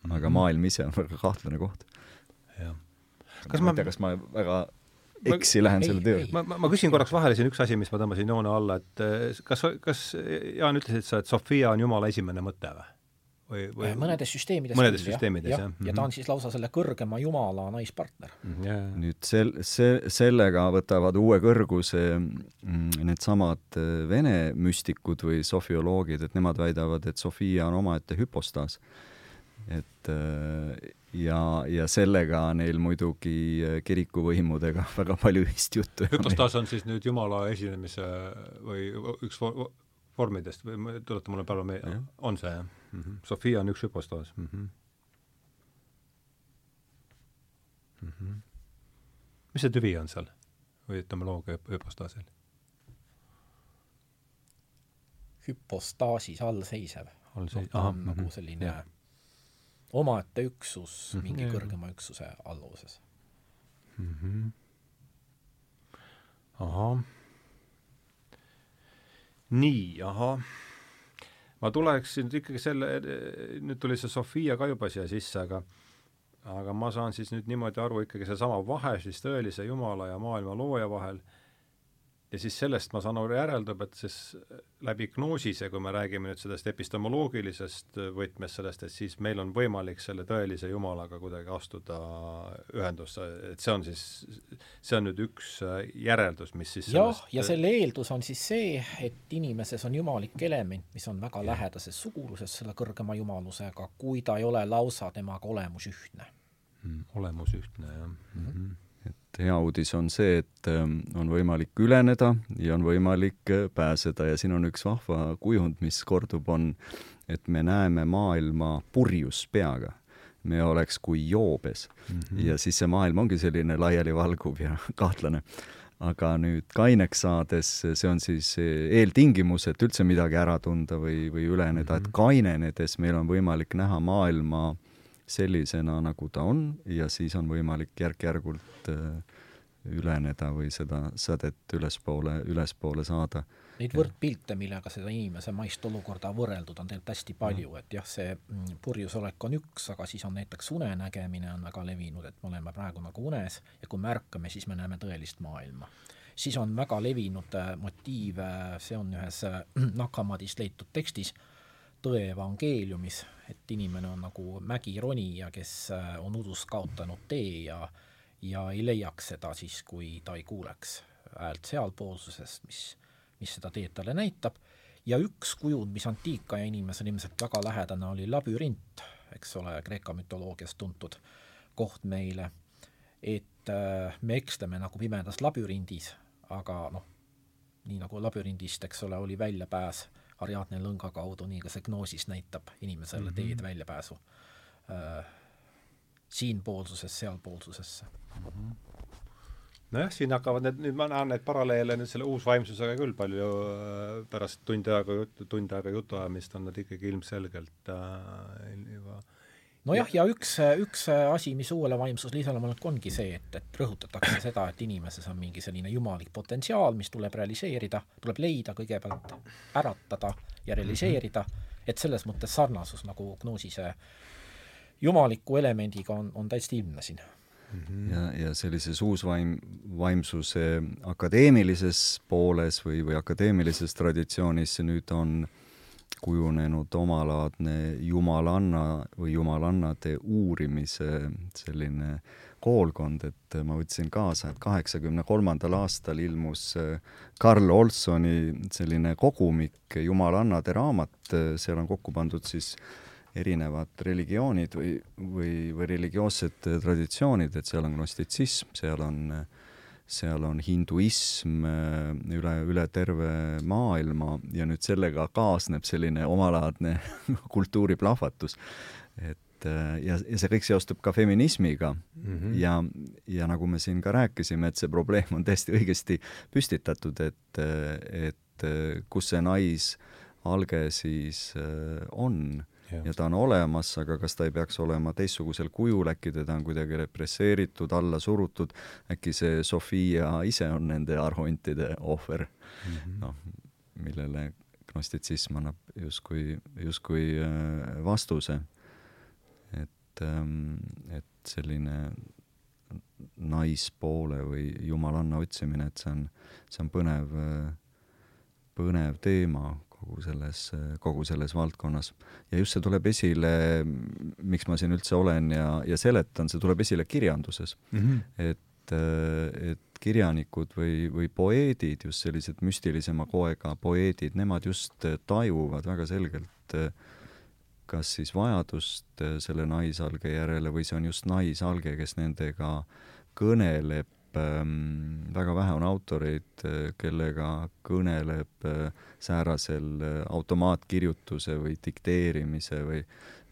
aga maailm ise on väga kahtlane koht. jah. kas ma, ma ei tea, kas ma väga eksi lähen selle töö. ma, ma, ma küsin korraks vahele siin üks asi, mis ma tõmbasin joone alla, et äh, kas, kas Jaan, ütlesid sa, et Sofia on Jumala esimene mõte või? või, või mõnedes süsteemides mõnedes küll, süsteemides, jah, jah. ja ta on siis lausa selle kõrgema jumala naispartner yeah.. Mhm, nüüd sel-, see, sellega võtavad uue kõrguse mm, needsamad äh, vene müstikud või sofioloogid, et nemad väidavad, et Sofia on omaette hüpostaas. et äh, ja, ja sellega neil muidugi äh, kirikuvõimudega [laughs] väga palju ühist juttu hüpostaas on siis nüüd Jumala esinemise või üks vormidest või tuleta mulle palun meelde, on see jah mm? -hmm. Sofia on üks hüpostaas mm. -hmm. Mm -hmm. mis see tüvi on seal või ütleme looga hüpostaasil? hüpostaasis allseisev. allseisev, ahah. nagu mhm, selline yeah. Omaette üksus mm -hmm. mingi kõrgema üksuse alluvuses mm. -hmm. ahah nii, ahah. ma tuleksin nüüd ikkagi selle, nüüd tuli see Sofia ka juba siia sisse, aga aga ma saan siis nüüd niimoodi aru ikkagi seesama vahe siis tõelise Jumala ja maailma looja vahel ja siis sellest ma saan aru, järeldub, et siis läbi gnoosise, kui me räägime nüüd sellest epistemoloogilisest võtmest sellest, et siis meil on võimalik selle tõelise Jumalaga kuidagi astuda ühendusse, et see on siis, see on nüüd üks järeldus, mis siis jah, ja selle eeldus on siis see, et inimeses on jumalik element, mis on väga lähedases suguluses selle kõrgema jumalusega, kui ta ei ole lausa temaga olemus ühtne mm,. olemus ühtne, jah mm. -hmm hea uudis on see, et ähm, on võimalik üleneda ja on võimalik äh, pääseda ja siin on üks vahva kujund, mis kordub, on, et me näeme maailma purjus peaga. me oleks kui joobes mm -hmm. ja siis see maailm ongi selline laialivalguv ja [laughs] kahtlane. aga nüüd kaineks saades, see on siis äh, eeltingimus, et üldse midagi ära tunda või, või üleneda mm, -hmm. et mhm. kainenedes meil on võimalik näha maailma äh, sellisena, nagu ta on ja siis on võimalik järk-järgult äh, üleneda või seda sädet ülespoole, ülespoole saada. Neid võrdpilte, millega seda inimese maist olukorda võrreldud, on tegelikult hästi palju, et jah, see mm, purjusolek on üks, aga siis on näiteks unenägemine on väga levinud, et me oleme praegu nagu unes ja kui me ärkame, siis me näeme tõelist maailma. siis on väga levinud äh, motiiv, see on ühes äh, [clears throat] Nakamadist leitud tekstis, tõe evangeeliumis, et inimene on nagu mägironija, kes äh, on udus kaotanud tee ja ja ei leiaks seda siis, kui ta ei kuuleks häält sealpoolsusest, mis, mis seda teed talle näitab, ja üks kujund, mis antiikaja inimesele ilmselt väga lähedane, oli labürint, eks ole, Kreeka mütoloogias tuntud koht meile, et äh, me eksleme nagu pimedas labürindis, aga noh, nii nagu labürindist, eks ole, oli väljapääs Ariadne lõnga kaudu, nii ka see gnoosis näitab inimesele mm -hmm. teed väljapääsu äh, siinpoolsusest sealpoolsusesse mm. -hmm nojah, siin hakkavad need, nüüd ma näen neid paralleele nüüd selle uusvaimsusega küll palju äh, pärast tundi aega tund aega jutuajamist on nad ikkagi ilmselgelt äh, juba äh, nojah, ja üks, üks asi, mis uuele vaimsusele iseloomulik ongi see, et, et rõhutatakse [coughs] seda, et inimeses on mingi selline jumalik potentsiaal, mis tuleb realiseerida, tuleb leida kõigepealt, äratada ja realiseerida, et selles mõttes sarnasus nagu Gnoosise jumaliku elemendiga on, on täiesti ilmne siin. -hmm. ja, ja sellises uusvaim, vaimsuse akadeemilises pooles või, või akadeemilises traditsioonis nüüd on kujunenud omalaadne jumalanna või jumalannade uurimise selline koolkond, et ma võtsin kaasa, et kaheksakümne kolmandal aastal ilmus Karl Olsoni selline kogumik Jumalannade raamat, seal on kokku pandud siis erinevad religioonid või, või, või religioossed traditsioonid, et seal on gnostitsism, seal on äh, seal on hinduism äh, üle, üle terve maailma ja nüüd sellega kaasneb selline omalaadne [laughs] kultuuriplahvatus. et äh, ja, ja see kõik seostub ka feminismiga mm -hmm. ja, ja nagu me siin ka rääkisime, et see probleem on täiesti õigesti püstitatud, et, et kus see naisalge siis äh, on ja. ja ta on olemas, aga kas ta ei peaks olema teistsugusel kujul, äkki teda on kuidagi represseeritud, alla surutud, äkki see Sofia ise on nende arhontide ohver mm -hmm., noh, millele gnostitsism annab justkui, justkui äh, vastuse. et, ähm, et selline naispoole või jumalanna otsimine, et see on, see on põnev, äh, põnev teema, kogu selles, kogu selles valdkonnas. ja just see tuleb esile, miks ma siin üldse olen ja, ja seletan, see tuleb esile kirjanduses mm. -hmm. et, et kirjanikud või, või poeedid, just sellised müstilisema koega poeedid, nemad just tajuvad väga selgelt kas siis vajadust selle naisalge järele või see on just naisalge, kes nendega kõneleb väga vähe on autoreid, äh, kellega kõneleb äh, säärasel äh, automaatkirjutuse või dikteerimise või,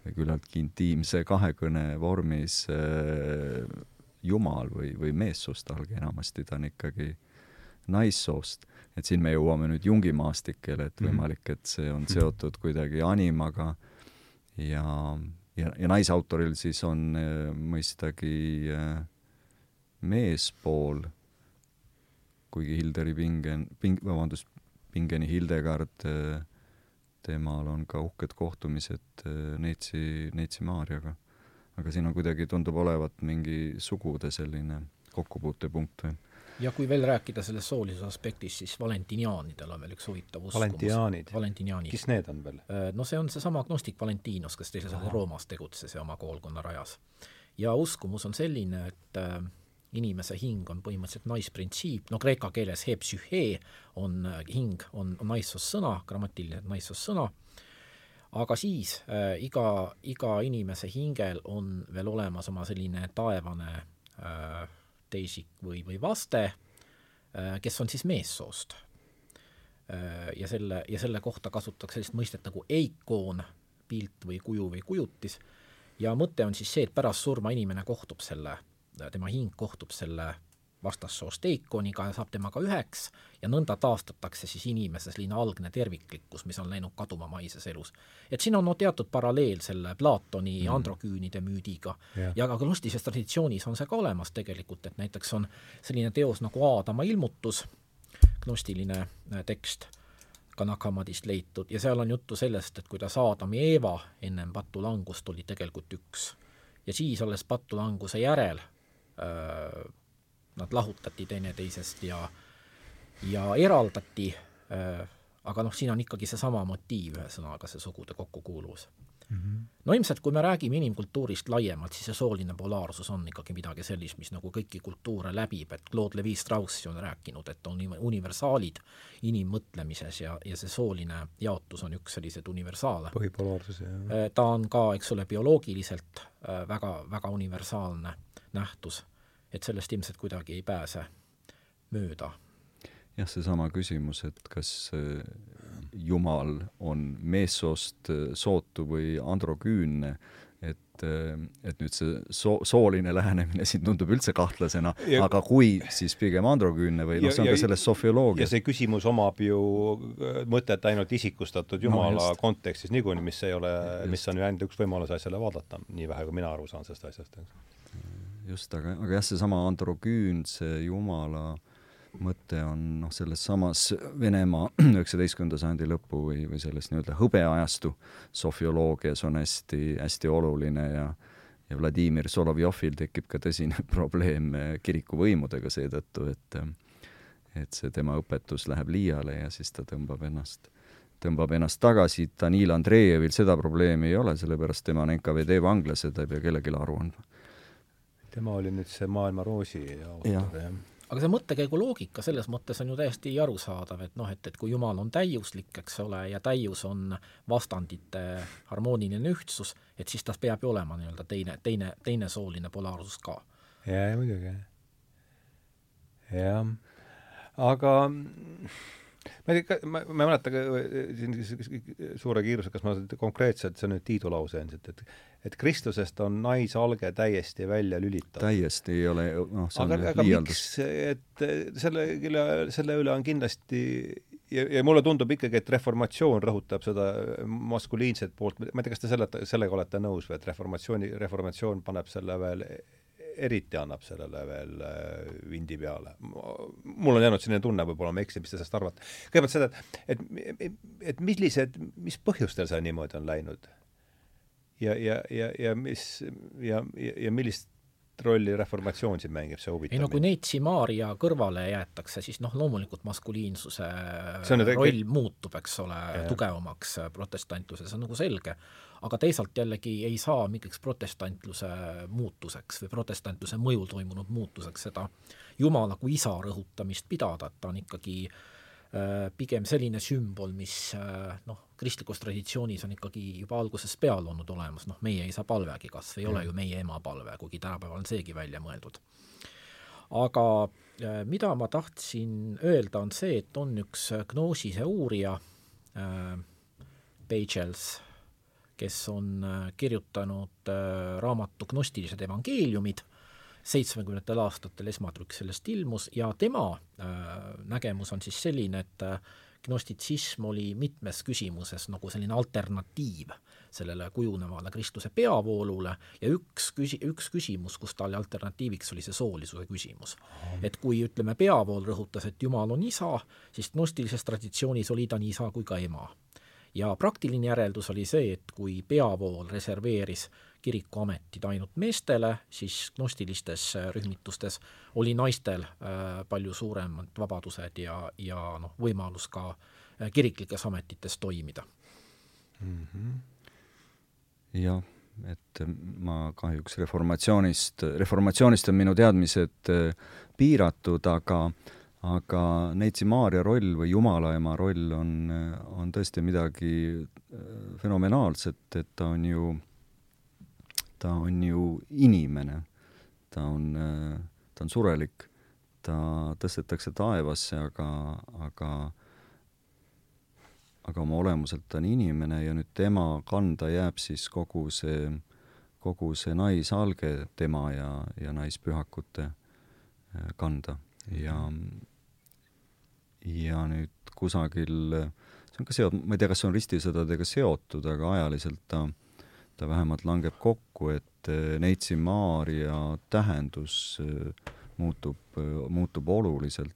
või küllaltki intiimse kahekõne vormis jumal või, või meessoost alge, enamasti ta on ikkagi naissoost. et siin me jõuame nüüd Jungi maastikele, et mhm. võimalik, et see on seotud kuidagi animaga ja, ja, ja naisautoril siis on mõistagi äh, meespool, kuigi Hilderi Pingen, Ping-, vabandust, Pingeni Hildegard, äh, temal on ka uhked kohtumised äh, Neitsi, Neitsi Maarjaga. aga siin on kuidagi, tundub olevat mingi sugude selline kokkupuutepunkt või? ja kui veel rääkida sellest soolisuse aspektist, siis valentiniaanidel on veel üks huvitav uskumus. valentiniaanid? valentiniaanid. kes need on veel? Äh, no see on seesama agnostik Valentinos, kes teisel Roomas tegutses ja oma koolkonna rajas. ja uskumus on selline, et äh, inimese hing on põhimõtteliselt naisprintsiip, no kreeka keeles he psühhe on äh, hing, on, naissoossõna, grammatiline naissoossõna, aga siis äh, iga, iga inimese hingel on veel olemas oma selline taevane äh, teisik või, või vaste äh,, kes on siis meessoost. Äh,. ja selle, ja selle kohta kasutatakse sellist mõistet nagu eikoon, pilt või kuju või kujutis, ja mõte on siis see, et pärast surma inimene kohtub selle tema hing kohtub selle vastassoost eikoniga ja saab temaga üheks ja nõnda taastatakse siis inimese selline algne terviklikkus, mis on läinud kaduma maises elus. et siin on no teatud paralleel selle Platoni mm. androküünide müüdiga yeah. ja ka gnostises traditsioonis on see ka olemas tegelikult, et näiteks on selline teos nagu Aadama ilmutus, gnostiline äh, tekst, ka Nakamadist leitud ja seal on juttu sellest, et kuidas Aadam ja Eeva ennem patulangust oli tegelikult üks. ja siis alles patulanguse järel Äh, nad lahutati teineteisest ja, ja eraldati, aga noh, siin on ikkagi seesama motiiv, ühesõnaga see sugude kokkukuuluvus mm. -hmm. no ilmselt, kui me räägime inimkultuurist laiemalt, siis see sooline polaarsus on ikkagi midagi sellist, mis nagu kõiki kultuure läbib, et Claude Levi-Strauss on rääkinud, et on universaalid inimmõtlemises ja, ja see sooline jaotus on üks selliseid universaale. põhipolaarsus, jah. ta on ka, eks ole, bioloogiliselt väga, väga universaalne nähtus et sellest ilmselt kuidagi ei pääse mööda. jah, seesama küsimus, et kas äh, Jumal on meessoost äh, sootu või androküünne, et, äh, et nüüd see soo-, sooline lähenemine siin tundub üldse kahtlasena, aga kui, siis pigem androküünne või noh, see on ja, ka selles sofioloogias. ja see küsimus omab ju mõtet ainult isikustatud Jumala no, kontekstis niikuinii, mis ei ole, mis on ju ainult üks võimalus asjale vaadata, nii vähe, kui mina aru saan sellest asjast. Just, aga, aga jah, seesama androküün, see Jumala mõte on noh, selles samas Venemaa [clears throat] üheksateistkümnenda sajandi lõpu või, või selles nii-öelda hõbeajastu sofioloogias on hästi, hästi oluline ja ja Vladimir Solovjovil tekib ka tõsine [laughs] probleem kirikuvõimudega seetõttu, et et see tema õpetus läheb liiale ja siis ta tõmbab ennast, tõmbab ennast tagasi, Danil Andreevil seda probleemi ei ole, sellepärast tema on NKVD vanglas ja ta ei pea kellelegi aru andma. Tema oli nüüd see Maailma Roosi autor ja., jah aga see mõttekäigu loogika selles mõttes on ju täiesti arusaadav, et noh, et, et kui Jumal on täiuslik, eks ole, ja täius on vastandite harmooniline ühtsus, et siis ta peab ju olema nii-öelda teine, teine, teine sooline polaarsus ka. jaa, muidugi. jah, aga ma ei tea, ma, ma ei mäleta siin suure kiirusega, kas ma konkreetselt, see on nüüd Tiidu lause ilmselt, et et Kristusest on naisalge täiesti välja lülitatud. täiesti ei ole, noh, see on aga, aga liialdus. et selle üle, selle üle on kindlasti ja, ja mulle tundub ikkagi, et reformatsioon rõhutab seda maskuliinset poolt, ma ei tea, kas te selle, sellega olete nõus või et reformatsiooni, reformatsioon paneb selle veel eriti annab sellele veel äh, vindi peale. mul on jäänud selline tunne, võib-olla ma eksin, mis te sellest arvate. kõigepealt seda, et, et, et millised, mis põhjustel see niimoodi on läinud? ja, ja, ja, ja mis ja, ja, ja millist rolli reformatsioon siin mängib, see huvitab ei no kui Neitsi Maarja kõrvale jäetakse, siis noh, loomulikult maskuliinsuse roll kõik... muutub, eks ole, tugevamaks protestantluses, see on nagu selge. aga teisalt jällegi ei saa mingiks protestantluse muutuseks või protestantluse mõjul toimunud muutuseks seda Jumala kui isa rõhutamist pidada, et ta on ikkagi äh, Äh, pigem selline sümbol, mis äh, noh, kristlikus traditsioonis on ikkagi juba algusest peale olnud olemas, noh, meie isa palvegi kas või ei ole ju meie ema palve, kuigi tänapäeval on seegi välja mõeldud. aga äh, mida ma tahtsin öelda, on see, et on üks gnoosise uurija äh,, Pagels, kes on kirjutanud äh, raamatu Gnostilised evangeeliumid. äh,, seitsmekümnendatel aastatel esmatrükk sellest ilmus ja tema äh, nägemus on siis selline, et äh, gnostitsism oli mitmes küsimuses nagu selline alternatiiv sellele kujunevale Kristuse peavoolule ja üks küsi-, üks küsimus, kus ta oli alternatiiviks, oli see soolisuse küsimus. et kui ütleme, peavool rõhutas, et Jumal on isa, siis gnostilises traditsioonis oli ta nii isa kui ka ema. ja praktiline järeldus oli see, et kui peavool reserveeris kirikuametid ainult meestele, siis gnostilistes äh, rühmitustes oli naistel äh, palju suuremad vabadused ja, ja noh, võimalus ka äh, kiriklikes ametites toimida mm. -hmm. jah, et ma kahjuks reformatsioonist, reformatsioonist on minu teadmised piiratud, aga aga Neitsi Maarja roll või Jumala ema roll on, on tõesti midagi fenomenaalset, et ta on ju ta on ju inimene, ta on, ta on surelik, ta tõstetakse taevasse, aga, aga aga oma olemuselt ta on inimene ja nüüd tema kanda jääb siis kogu see, kogu see naisalge tema ja, ja naispühakute äh, kanda. Ja ja nüüd kusagil, see on ka seotud, ma ei tea, kas see on ristisõdadega seotud, aga ajaliselt ta äh, ta vähemalt langeb kokku, et eh, Neitsi Maarja tähendus eh, muutub, eh, muutub oluliselt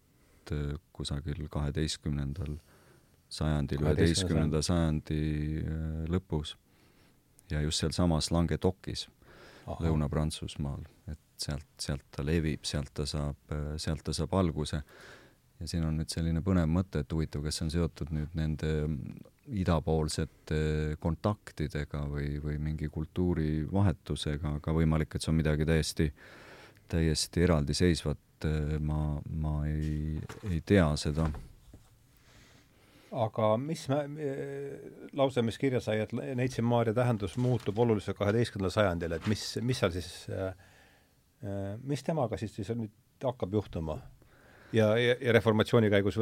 kusagil kaheteistkümnendal sajandil, üheteistkümnenda sajandi lõpus. ja just sealsamas Languedoc'is, Lõuna-Prantsusmaal, et sealt, sealt ta levib, sealt ta saab, sealt ta saab alguse. ja siin on nüüd selline põnev mõte, et huvitav, kas see on seotud nüüd nende idapoolsete kontaktidega või, või mingi kultuurivahetusega, aga võimalik, et see on midagi täiesti, täiesti eraldiseisvat, ma, ma ei, ei tea seda. aga mis me, lause, mis kirja sai, et Neitsi Maarja tähendus muutub oluliselt kaheteistkümnendal sajandil, et mis, mis seal siis äh, mis temaga siis, siis nüüd hakkab juhtuma? ja, ja, ja reformatsiooni käigus,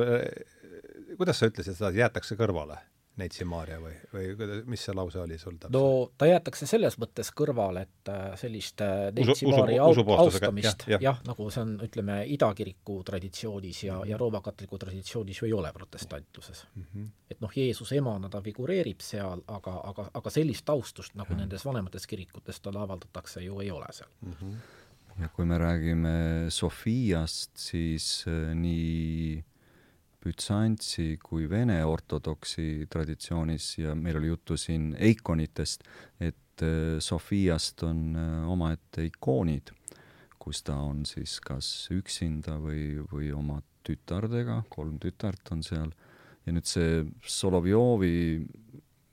kuidas sa ütlesid seda, et jäetakse kõrvale? Neitsi Maarja või, või mis see lause oli sul täpselt? no ta jäetakse selles mõttes kõrvale, et äh, sellist äh, Neitsi Maarja austamist, jah ja,, nagu see on, ütleme, idakiriku traditsioonis ja, ja Rooma katoliku traditsioonis ju ei ole protestantluses mm. -hmm. et noh, Jeesuse emana ta figureerib seal, aga, aga, aga sellist austust, nagu ja. nendes vanemates kirikutes talle avaldatakse, ju ei ole seal mm. -hmm. ja kui me räägime Sofiast, siis äh, nii Bütsantsi kui Vene ortodoksi traditsioonis ja meil oli juttu siin eikonitest, et äh, Sofiast on äh, omaette ikoonid, kus ta on siis kas üksinda või, või oma tütardega, kolm tütart on seal, ja nüüd see Solovjovi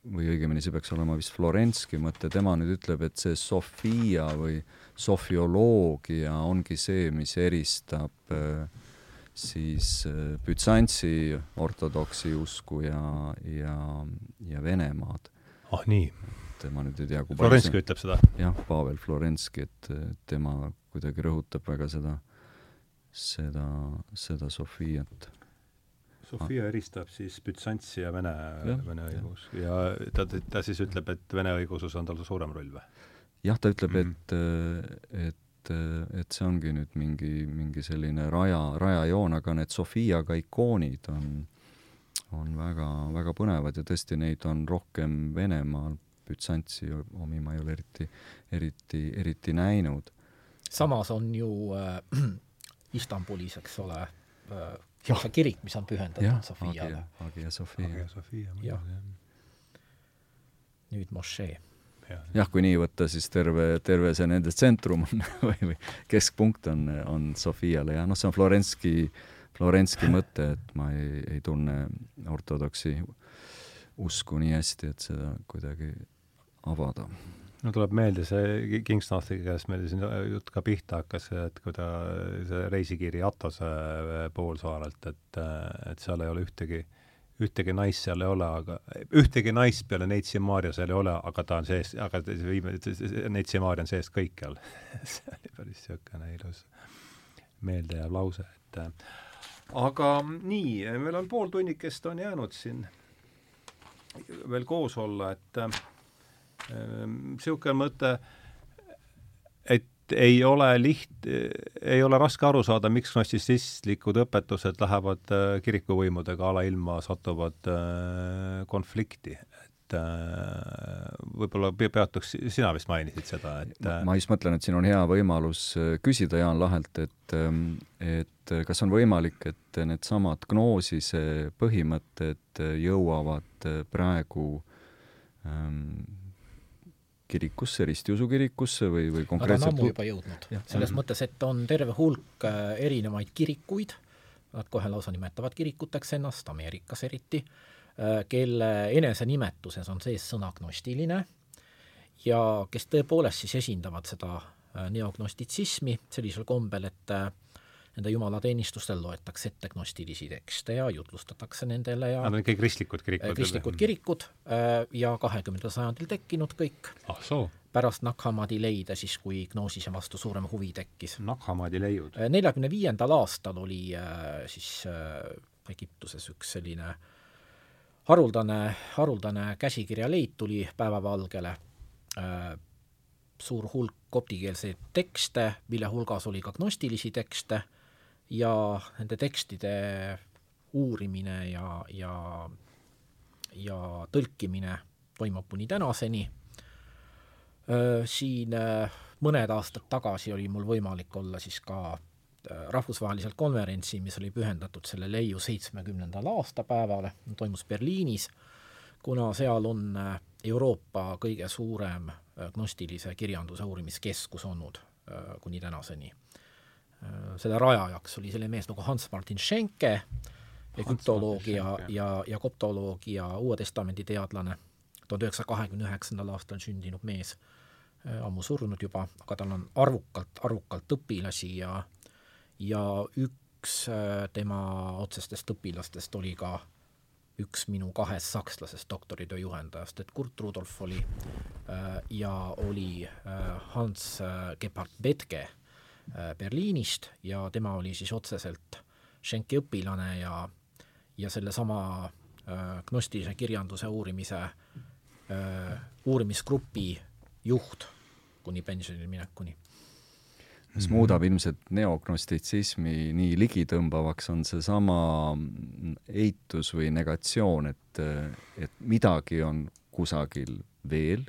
või õigemini see peaks olema vist Florenski mõte, tema nüüd ütleb, et see Sofia või sofioloogia ongi see, mis eristab äh, siis äh, Bütsantsi ortodoksi usku ja, ja, ja Venemaad. ah nii? tema nüüd ei tea, kui Florenski ütleb seda? jah, Pavel Florenski, et tema kuidagi rõhutab väga seda, seda, seda Sofiat. Sofia ah. eristab siis Bütsantsi ja Vene, Vene õigus ja ta, ta siis ütleb, et Vene õigusus on tal suurem roll või? jah, ta ütleb mm, -hmm. et, et et, et see ongi nüüd mingi, mingi selline raja, rajajoon, aga need Sofiaga ikoonid on, on väga, väga põnevad ja tõesti, neid on rohkem Venemaal, Bütsantsi omi ma ei ole eriti, eriti, eriti näinud. samas on ju äh, [clears throat] Istanbulis, eks ole äh,, see kirik, mis on pühendatud Sofiale. Hagia Sofia. Hagia Sofia, muidugi, jah. nüüd mošee jah, kui nii võtta, siis terve, terve see nende tsentrum on [laughs] või, või keskpunkt on, on Sofiale ja noh, see on Florenski, Florenski mõte, et ma ei, ei tunne ortodoksi usku nii hästi, et seda kuidagi avada. no tuleb meelde see Kingstonsi käest meil siin jutt ka pihta hakkas, et kui ta, see reisikiri Atose poolsaarelt, et, et seal ei ole ühtegi äh, ühtegi naist seal ei ole, aga ühtegi naist peale Neitsi Maarja seal ei ole, aga ta on sees, aga Neitsi Maarja on sees kõikjal [laughs] see oli päris niisugune ilus meeldejääv lause, et aga nii, meil on pool tunnikest on jäänud siin veel koos olla, et niisugune äh, mõte, et ei ole liht-, ei ole raske aru saada, miks gnossitsistlikud õpetused lähevad äh, kirikuvõimudega alailma, satuvad äh, konflikti. et äh, võib-olla peatuks, sina vist mainisid seda, et ma just mõtlen, et siin on hea võimalus küsida Jaan Lahelt, et ähm, et kas on võimalik, et needsamad gnoosise põhimõtted jõuavad praegu ähm, kirikusse, ristiusu kirikusse või, või konkreetselt Nad on ammu juba jõudnud. selles mm. mõttes, et on terve hulk äh, erinevaid kirikuid, nad kohe lausa nimetavad kirikuteks ennast, Ameerikas eriti, äh, kelle enesenimetuses on sees sõna gnostiline ja kes tõepoolest siis esindavad seda äh, neognostitsismi sellisel kombel, et nende jumalateenistustel loetakse ette gnostilisi tekste ja jutlustatakse nendele ja Nad on ikkagi kristlikud kirikud? kristlikud kirikud äh, ja kahekümnendal sajandil tekkinud kõik ah,. soo pärast Naghamadi leide siis, kui gnoosise vastu suurem huvi tekkis. Naghamadi leiud? Äh, neljakümne viiendal aastal oli siis Egiptuses üks selline haruldane, haruldane käsikirjaleid tuli päevavalgele, suur hulk koptikeelseid tekste, mille hulgas oli ka gnostilisi tekste ja nende tekstide uurimine ja, ja, ja tõlkimine toimub kuni tänaseni. Siin mõned aastad tagasi oli mul võimalik olla siis ka rahvusvahelisel konverentsil, mis oli pühendatud selle leiu seitsmekümnendale aastapäevale, toimus Berliinis, kuna seal on Euroopa kõige suurem gnostilise kirjanduse uurimiskeskus olnud kuni tänaseni selle rajajaks oli selline mees nagu Hans-Martin Schenke, egüptoloog ja, ja, ja koptoloog ja Uue Testamendi teadlane, tuhande üheksasaja kahekümne üheksandal aastal sündinud mees, äh, ammu surnud juba, aga tal on arvukalt, arvukalt õpilasi ja ja üks äh, tema otsestest õpilastest oli ka üks minu kahest sakslasest doktoritöö juhendajast, et Kurt Rudolf oli ja oli Hans Gebhard Bethge Berliinist ja tema oli siis otseselt Schenki õpilane ja, ja sellesama gnostilise kirjanduse uurimise, uurimisgrupi juht kuni pensionile minekuni mis -hmm. muudab ilmselt neognostitsismi nii ligitõmbavaks, on seesama eitus või negatsioon, et, et midagi on kusagil veel,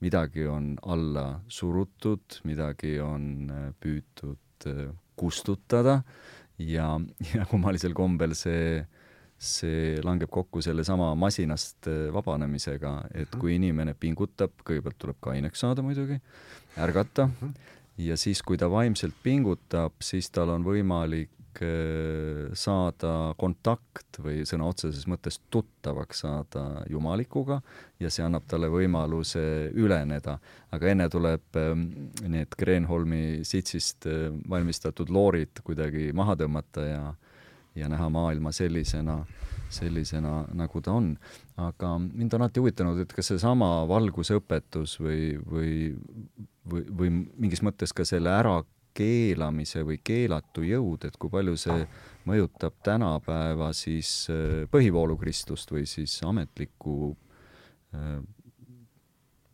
midagi on alla surutud, midagi on püütud kustutada ja, [laughs] ja kummalisel kombel see see langeb kokku sellesama masinast vabanemisega, et kui inimene pingutab, kõigepealt tuleb kaineks saada muidugi, ärgata. -hmm ja siis, kui ta vaimselt pingutab, siis tal on võimalik äh, saada kontakt või sõna otseses mõttes tuttavaks saada Jumalikuga ja see annab talle võimaluse üleneda. aga enne tuleb ähm, need Kreenholmi sitsist äh, valmistatud loorid kuidagi maha tõmmata ja, ja näha maailma sellisena, sellisena, nagu ta on. aga mind on alati huvitanud, et kas seesama valgusõpetus või, või või, või mingis mõttes ka selle ärakeelamise või keelatu jõud, et kui palju see mõjutab tänapäeva siis äh, põhivoolukristlust või siis ametlikku äh,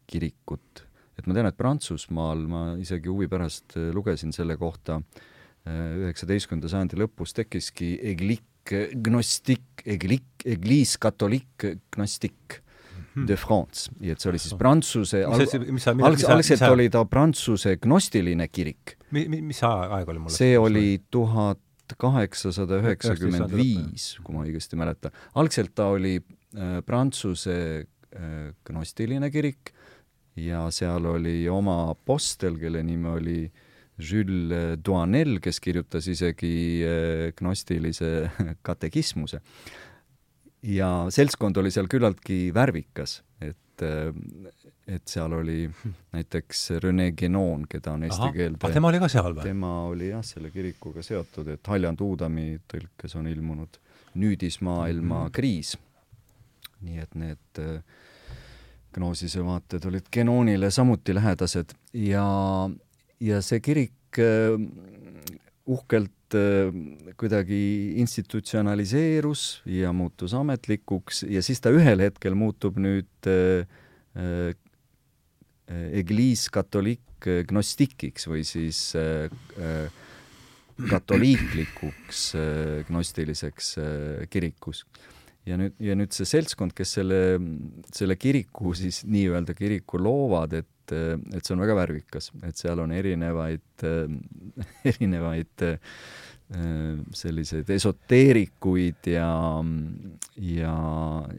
kirikut. et ma tean, et Prantsusmaal ma isegi huvi pärast äh, lugesin selle kohta, üheksateistkümnenda sajandi lõpus tekkiski eglik gnostik, eglik, egliis katolik gnostik de France, nii et see oli siis prantsuse alg, alg, algselt oli ta prantsuse gnostiline kirik. Mi-, mi-, mis aeg oli mul? see oli tuhat kaheksasada üheksakümmend viis, kui ma õigesti mäletan. algselt ta oli äh, prantsuse äh, gnostiline kirik ja seal oli oma apostel, kelle nimi oli Jules Douanel, kes kirjutas isegi äh, gnostilise [laughs] katekismuse ja seltskond oli seal küllaltki värvikas, et, et seal oli näiteks Rene Genon, keda on eesti keelde tema oli ka seal või? tema oli jah, selle kirikuga seotud, et Haljan Tuudami tõlkes on ilmunud Nüüdismaailma mm -hmm. kriis. nii et need äh, Gnoosise vaated olid Genonile samuti lähedased ja, ja see kirik äh, uhkelt äh, kuidagi institutsionaliseerus ja muutus ametlikuks ja siis ta ühel hetkel muutub nüüd äh, Egliis katolik gnostikiks või siis äh, katoliiklikuks gnostiliseks kirikus. ja nüüd, ja nüüd see seltskond, kes selle, selle kiriku [laughs] siis nii-öelda kiriku loovad, et et see on väga värvikas, et seal on erinevaid, [laughs] erinevaid selliseid esoteerikuid ja, ja,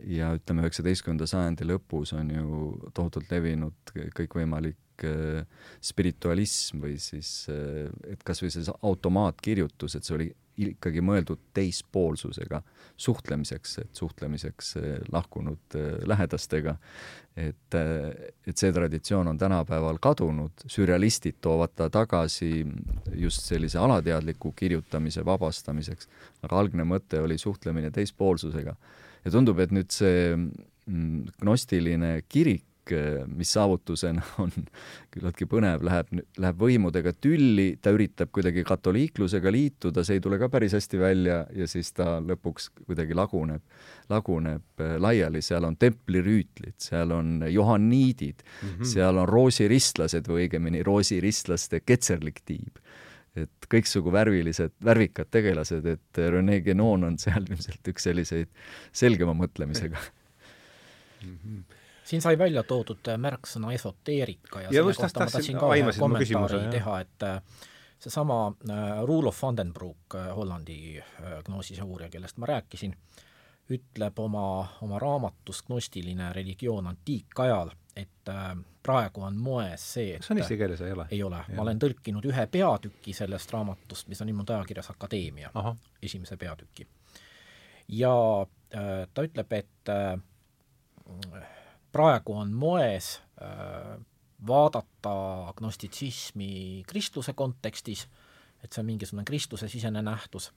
ja ütleme, üheksateistkümnenda sajandi lõpus on ju tohutult levinud kõikvõimalik äh, spiritualism või siis, äh, et kas või see automaatkirjutus, et see oli ikkagi mõeldud teispoolsusega suhtlemiseks, et suhtlemiseks eh, lahkunud eh, lähedastega. et, eh, et see traditsioon on tänapäeval kadunud, sürrealistid toovad ta tagasi just sellise alateadliku kirjutamise vabastamiseks, aga algne mõte oli suhtlemine teispoolsusega. ja tundub, et nüüd see mm, gnostiline kirik mis saavutusena [laughs] on küllaltki põnev, läheb, läheb võimudega tülli, ta üritab kuidagi katoliiklusega liituda, see ei tule ka päris hästi välja ja siis ta lõpuks kuidagi laguneb, laguneb eh, laiali, seal on templirüütlid, seal on johanniidid mm, -hmm. seal on roosiristlased või õigemini roosiristlaste ketserlik tiib et kõiksugu värvilised, värvikad tegelased, et Rene Guénon on seal [laughs] ilmselt üks selliseid selgema mõtlemisega mm. -hmm siin sai välja toodud märksõna esoteerika ja, ja selle kohta ma tahtsin ka ühe kommentaari teha, et äh, seesama äh, Roelof Vandenbroek, äh, Hollandi gnoosise uurija, kellest ma rääkisin, ütleb oma, oma raamatus Gnostiline religioon antiikajal, et praegu on moes see, et kas on eesti keeles, ei ole? ei ole, ma olen tõlkinud ühe peatüki sellest raamatust, mis on ilmunud ajakirjas Akadeemia, esimese peatüki. ja äh, ta ütleb, et äh, praegu on moes äh, vaadata agnostitsismi kristluse kontekstis, et see on mingisugune kristlusesisene nähtus,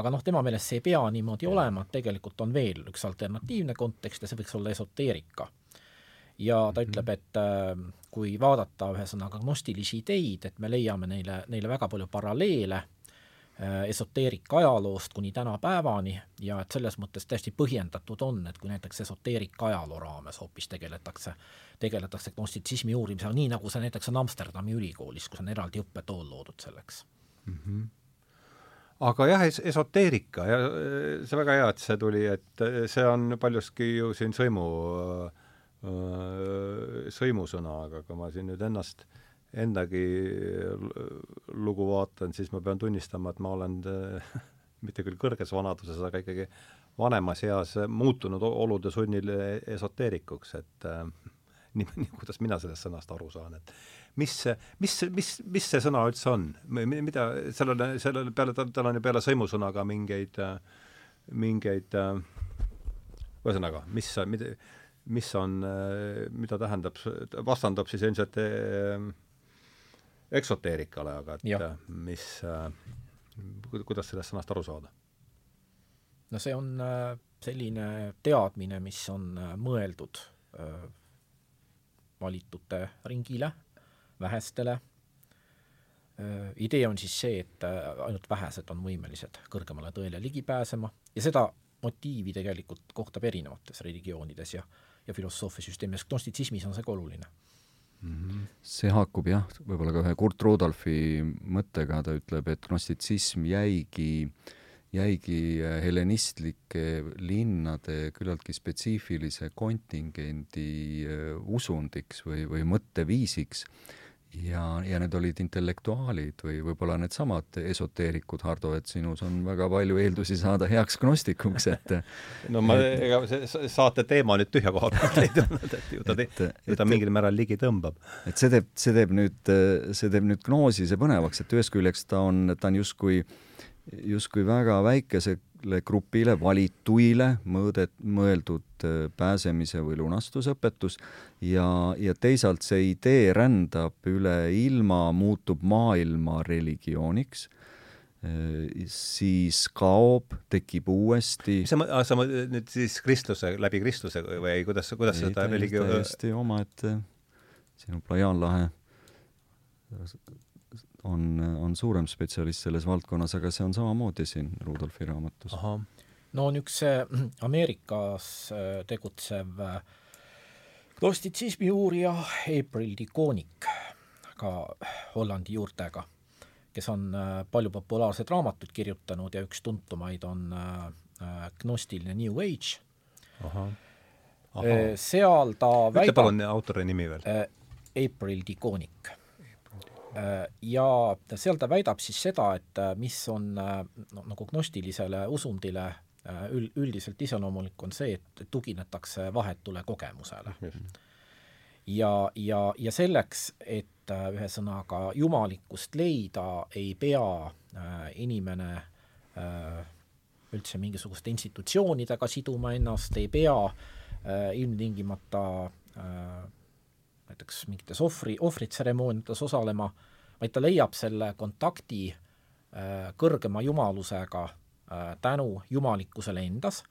aga noh, tema meelest see ei pea niimoodi olema, et tegelikult on veel üks alternatiivne kontekst ja see võiks olla esoteerika. ja ta ütleb, et äh, kui vaadata ühesõnaga gnostilisi ideid, et me leiame neile, neile väga palju paralleele äh, esoteerika ajaloost kuni tänapäevani ja et selles mõttes täiesti põhjendatud on, et kui näiteks esoteerika ajaloo raames hoopis tegeletakse, tegeletakse gnostitsismi uurimisega, nii nagu see näiteks on Amsterdami ülikoolis, kus on eraldi õppetool loodud selleks mm. -hmm aga jah es, esoteerika ja see väga hea, et see tuli, et see on paljuski ju siin sõimu äh, sõimusõna, aga kui ma siin nüüd ennast, endagi lugu vaatan, siis ma pean tunnistama, et ma olen [laughs] mitte küll kõrges vanaduses, aga ikkagi vanemas eas muutunud olude sunnil esoteerikuks, et äh, [laughs] nii, nii, kuidas mina sellest sõnast aru saan, et mis, mis, mis, mis see sõna üldse on, mida, sellele, sellele peale, tal on ju peale sõimusõna ka mingeid, mingeid ühesõnaga, mis, mida, mis on, mida tähendab, vastandab siis ilmselt eh, eksoteerikale, aga et ja. mis, kuidas sellest sõnast aru saada? no see on äh, selline teadmine, mis on äh, mõeldud äh, valitute ringile, vähestele, idee on siis see, et ainult vähesed on võimelised kõrgemale tõele ligi pääsema ja seda motiivi tegelikult kohtab erinevates religioonides ja ja filosoofiasüsteemis, gnostitsismis on see ka oluline mm. -hmm. see haakub jah, võib-olla ka ühe Kurt Rudolfi mõttega, ta ütleb, et gnostitsism jäigi, jäigi helenistlike linnade küllaltki spetsiifilise kontingendi äh, usundiks või, või mõtteviisiks ja, ja need olid intellektuaalid või võib-olla needsamad esoteerikud, Hardo, et sinus on väga palju eeldusi saada heaks gnostikuks, et [laughs] no ma, ega see saate teema nüüd tühja koha pealt ei tulnud, et ju ta, ju ta mingil määral ligi tõmbab. et see teeb, see teeb nüüd, see teeb nüüd gnoosise põnevaks, et ühest küljest ta on, ta on justkui justkui väga väikese sellele grupile, valituile mõõdet, mõeldud äh, pääsemise või lunastusõpetus ja, ja teisalt see idee rändab üle ilma, muutub maailma religiooniks äh, siis kaob, tekib uuesti. sa, sa nüüd siis kristluse, läbi kristluse või kuidas, kuidas ei, seda religioon täiesti omaette, siin on Plaian lahe on, on suurem spetsialist selles valdkonnas, aga see on samamoodi siin Rudolfi raamatus. no on üks [clears throat] Ameerikas äh, tegutsev äh, gnostitsismi uurija April Dikonik, ka Hollandi juurtega, kes on äh, palju populaarseid raamatuid kirjutanud ja üks tuntumaid on gnostiline New Age. seal ta ütle väidab, palun autori nimi veel. April Dikonik Äh, ja seal ta väidab siis seda, et äh, mis on äh, no, nagu gnostilisele usundile üld, üldiselt iseloomulik, on see, et tuginetakse vahetule kogemusele. ja, ja, ja selleks, et ühesõnaga jumalikkust leida, ei pea inimene üldse mingisuguste institutsioonidega siduma ennast, ei pea ilmtingimata näiteks mingites ohvri, ohvritseremooniates osalema, vaid ta leiab selle kontakti äh, kõrgema jumalusega äh, tänu jumalikkusele endas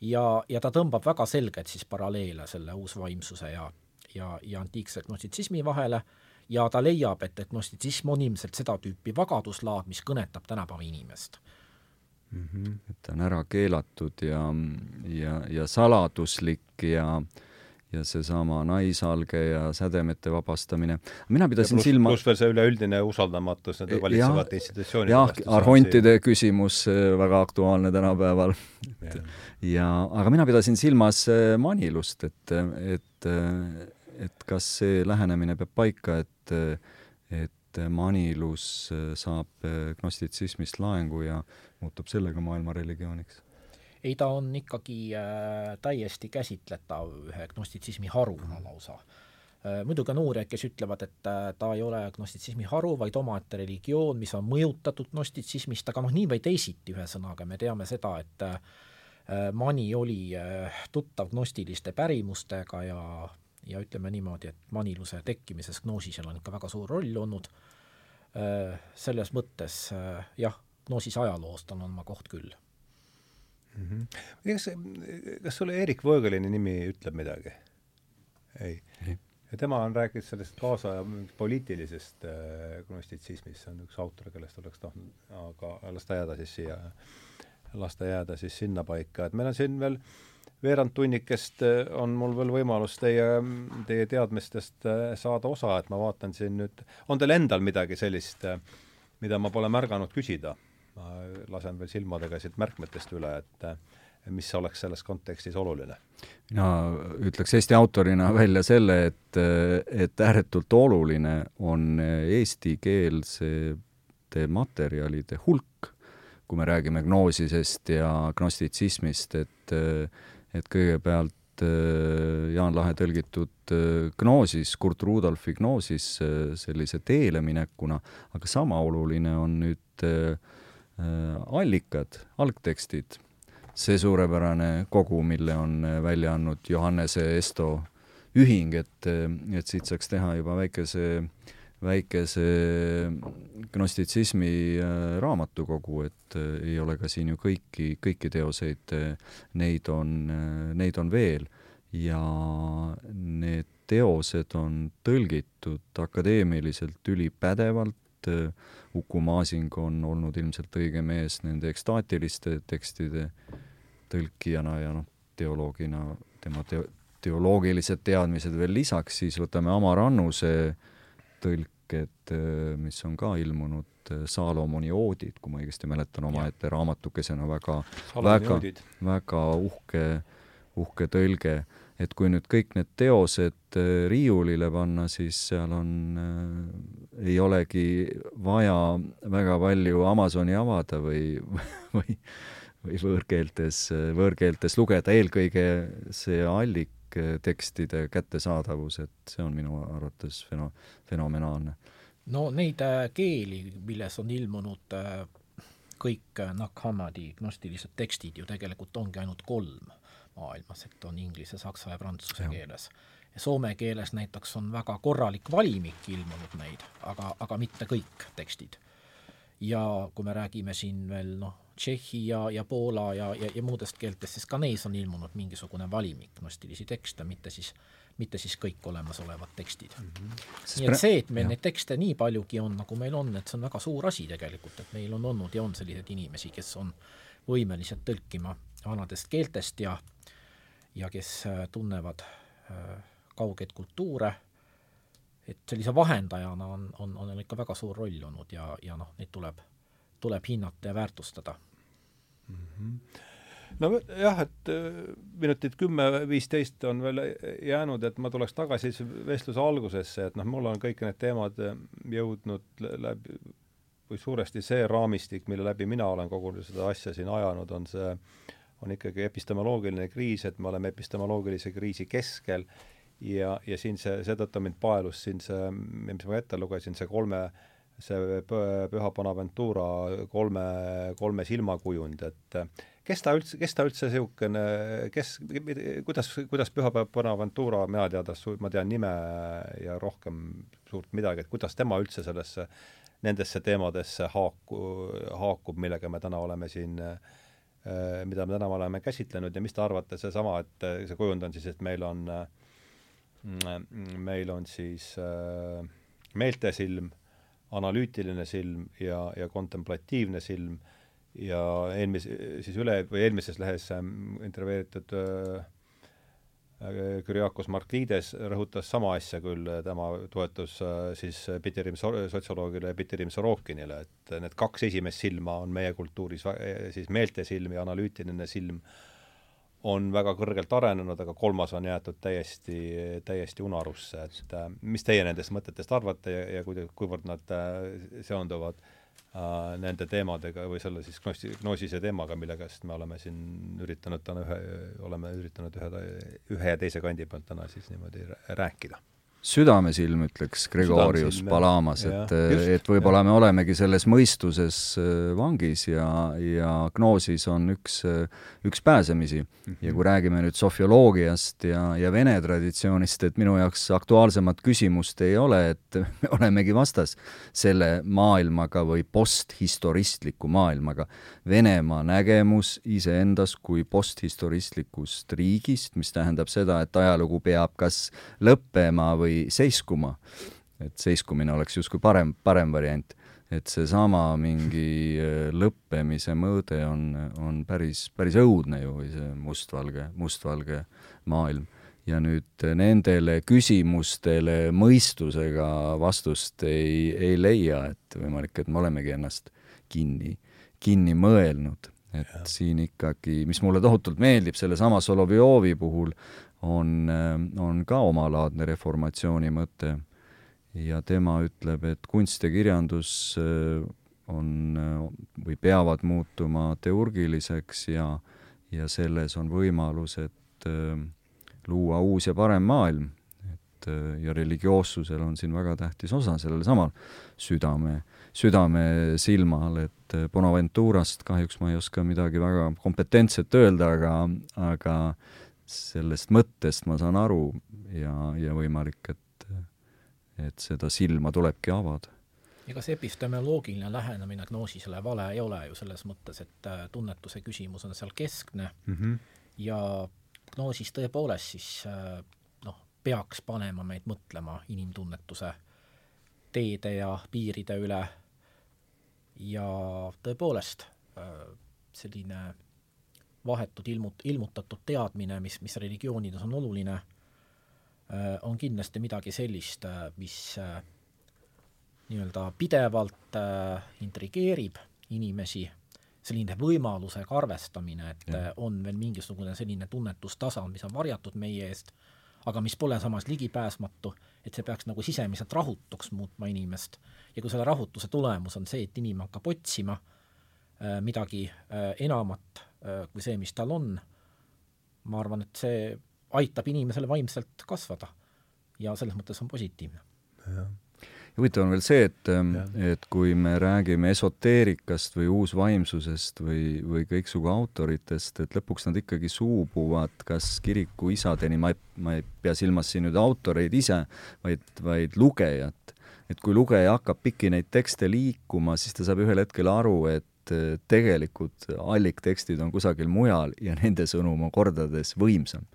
ja, ja ta tõmbab väga selgelt siis paralleele selle uusvaimsuse ja, ja, ja antiikse gnostitsismi vahele ja ta leiab, et, et gnostitsism on ilmselt seda tüüpi vagaduslaad, mis kõnetab tänapäeva inimest mm. -hmm. et ta on ära keelatud ja, ja, ja saladuslik ja äh, ja seesama naisalge ja sädemete vabastamine. mina pidasin plus, silma pluss veel see üleüldine usaldamatus nende valitsevate institutsioonide jah, arhontide küsimus äh, väga aktuaalne tänapäeval. ja, aga mina pidasin silmas äh, manilust, et, et, et kas see lähenemine peab paika, et, et manilus saab gnostitsismist laengu ja muutub sellega maailma religiooniks ei, ta on ikkagi äh, täiesti käsitletav ühe gnostitsismi haruna lausa. Äh,. muidugi on uurijaid, kes ütlevad, et äh, ta ei ole gnostitsismi haru, vaid omaette religioon, mis on mõjutatud gnostitsismist, aga noh, nii või teisiti, ühesõnaga me teame seda, et äh, Mani oli äh, tuttav gnostiliste pärimustega ja, ja ütleme niimoodi, et maniluse tekkimises gnoosisel on ikka väga suur roll olnud. Äh,, selles mõttes äh, jah, gnoosise ajaloost on oma koht küll mm. -hmm. kas, kas sulle Erik Voegelini nimi ütleb midagi? ei, ei.. ja tema on rääkinud sellest kaasaja poliitilisest äh, gnostitsismist, see on üks autor, kellest oleks tahtnud, aga las ta jääda siis siia, las ta jääda siis sinnapaika, et meil on siin veel veerand tunnikest äh, on mul veel võimalus teie, teie teadmistest saada osa, et ma vaatan siin nüüd, on teil endal midagi sellist, mida ma pole märganud küsida? Ma lasen veel silmadega siit märkmetest üle, et mis oleks selles kontekstis oluline? mina ütleks Eesti autorina välja selle, et, et ääretult oluline on eestikeelsete materjalide hulk, kui me räägime gnoosisest ja gnostitsismist, et et kõigepealt äh, Jaan Lahe tõlgitud äh, Gnoosis, Kurt Rudolfi Gnoosis äh, sellise teele minekuna, aga sama oluline on nüüd allikad, algtekstid, see suurepärane kogu, mille on välja andnud Johannese Esto ühing, et, et siit saaks teha juba väikese äh, väikese gnostitsismi äh, raamatukogu, et äh, ei ole ka siin ju kõiki, kõiki teoseid, äh, neid on, neid on veel. Ja need teosed on tõlgitud akadeemiliselt ülipädevalt, Uku Masing on olnud ilmselt õige mees nende ekstaatiliste tekstide tõlkijana ja noh, teoloogina tema teo-, teoloogilised teadmised veel lisaks, siis võtame Amar Annuse tõlked, mis on ka ilmunud, Saalomoni oodid, kui ma õigesti mäletan, omaette raamatukesena väga, väga, väga uhke, uhke tõlge. Et kui nüüd kõik need teosed äh, riiulile panna, siis seal on äh,, ei olegi vaja väga palju Amazoni avada või, [laughs] või või võõrkeeltes, võõrkeeltes lugeda, eelkõige see allik tekstide kättesaadavus, et see on minu arvates feno-, fenomenaalne. no neid äh, keeli, milles on ilmunud äh, kõik äh, Nag Hammadi gnostilised tekstid ju tegelikult ongi ainult kolm maailmas, et on inglise, saksa ja prantsuse ja. keeles. ja soome keeles näiteks on väga korralik valimik ilmunud neid, aga, aga mitte kõik tekstid. ja kui me räägime siin veel noh, Tšehhi ja, ja Poola ja, ja, ja muudest keeltest, siis ka neis on ilmunud mingisugune valimik gnostilisi tekste, mitte siis, mitte siis kõik olemasolevad tekstid mm. -hmm. nii et see, et meil jah. neid tekste nii paljugi on, nagu meil on, et see on väga suur asi tegelikult, et meil on olnud ja on selliseid inimesi, kes on võimelised tõlkima vanadest keeltest ja ja kes äh, tunnevad äh, kaugeid kultuure, et sellise vahendajana on, on, on ikka väga suur roll olnud ja, ja noh, neid tuleb tuleb hinnata ja väärtustada mm. -hmm nojah, et äh, minutid kümme-viisteist on veel jäänud, et ma tuleks tagasi vestluse algusesse, et noh, mul on kõik need teemad jõudnud läbi, või suuresti see raamistik, mille läbi mina olen kogu seda asja siin ajanud, on see, on ikkagi epistemoloogiline kriis, et me oleme epistemoloogilise kriisi keskel ja, ja siin see, seetõttu mind paelus siin see, mis ma ette lugesin, see kolme äh, see Püha Bonaventura kolme, kolme silmakujund, et kes ta üldse, kes ta üldse niisugune, kes, kuidas, kuidas Püha Bonaventura, mina teada, ma tean nime ja rohkem suurt midagi, et kuidas tema üldse sellesse, nendesse teemadesse haaku, haakub, millega me täna oleme siin mida me täna oleme käsitlenud ja mis te arvate, seesama, et see kujund on siis, et meil on, meil on siis meeltesilm analüütiline silm ja, ja kontemplatiivne silm ja eelmise, siis üle, või eelmises lehes intervjueeritud äh, Kyriakos Marklides rõhutas sama asja küll, tema toetus äh, siis Piterim sotsioloogile Piterim Sorokinile, et need kaks esimest silma on meie kultuuris siis meeltesilm ja analüütiline silm on väga kõrgelt arenenud, aga kolmas on jäetud täiesti, täiesti unarusse, et äh, mis teie nendest mõtetest arvate ja, ja kuivõrd nad äh, seonduvad äh, nende teemadega või selle siis gnoosi, gnoosise teemaga, mille käest me oleme siin üritanud täna ühe, oleme üritanud ühe, ühe ja teise kandi pealt täna siis niimoodi rääkida südamesilm, ütleks Gregorius Südamesilm, Palamas, et, et võib-olla me olemegi selles mõistuses äh, vangis ja, ja gnoosis on üks, üks pääsemisi mm. Mhm. -hmm. ja kui räägime nüüd sofioloogiast ja, ja vene traditsioonist, et minu jaoks aktuaalsemat küsimust ei ole, et [laughs] me olemegi vastas selle maailmaga või posthistoristliku maailmaga. Venemaa nägemus iseendas kui posthistoristlikust riigist, mis tähendab seda, et ajalugu peab kas lõppema või seiskuma. et seiskumine oleks justkui parem, parem variant. et seesama mingi äh, lõppemise mõõde on, on päris, päris õudne ju, või see mustvalge, mustvalge maailm. ja nüüd nendele küsimustele mõistusega vastust ei, ei leia, et võimalik, et me olemegi ennast kinni, kinni mõelnud et ja. siin ikkagi, mis mulle tohutult meeldib sellesama Solovjovi puhul, on, on ka omalaadne reformatsiooni mõte. ja tema ütleb, et kunst ja kirjandus äh, on või peavad muutuma teurgiliseks ja, ja selles on võimalus, et äh, luua uus ja parem maailm. et äh, ja religioossusel on siin väga tähtis osa sellel samal südame, südame silmal, et Bonaventurast kahjuks ma ei oska midagi väga kompetentset öelda, aga, aga sellest mõttest ma saan aru ja, ja võimalik, et, et seda silma tulebki avada. ega see epistemoloogiline lähenemine gnoosisele vale ei ole ju selles mõttes, et äh, tunnetuse küsimus on seal keskne mm -hmm. ja gnoosis tõepoolest siis äh, noh, peaks panema meid mõtlema inimtunnetuse teede ja piiride üle ja tõepoolest äh, selline vahetult ilmut-, ilmutatud teadmine, mis, mis religioonides on oluline, äh, on kindlasti midagi sellist, äh, mis äh, nii-öelda pidevalt intrigeerib inimesi, selline võimalusega arvestamine, et ja. on veel mingisugune selline tunnetustasand, mis on varjatud meie eest, aga mis pole samas ligipääsmatu, et see peaks nagu sisemiselt rahutuks muutma inimest. ja kui selle rahutuse tulemus on see, et inimene hakkab otsima midagi enamat kui see, mis tal on, ma arvan, et see aitab inimesele vaimselt kasvada ja selles mõttes on positiivne. ja huvitav on veel see, et, ähm, et kui me räägime esoteerikast või uusvaimsusest või, või kõiksugu autoritest, et lõpuks nad ikkagi suubuvad kas kiriku isadeni, ma ei, ma ei pea silmas siin nüüd autoreid ise, vaid, vaid lugejat. et kui lugeja hakkab pikki neid tekste liikuma, siis ta saab ühel hetkel aru, et et äh, tegelikult alliktekstid on kusagil mujal ja nende sõnum on kordades võimsam.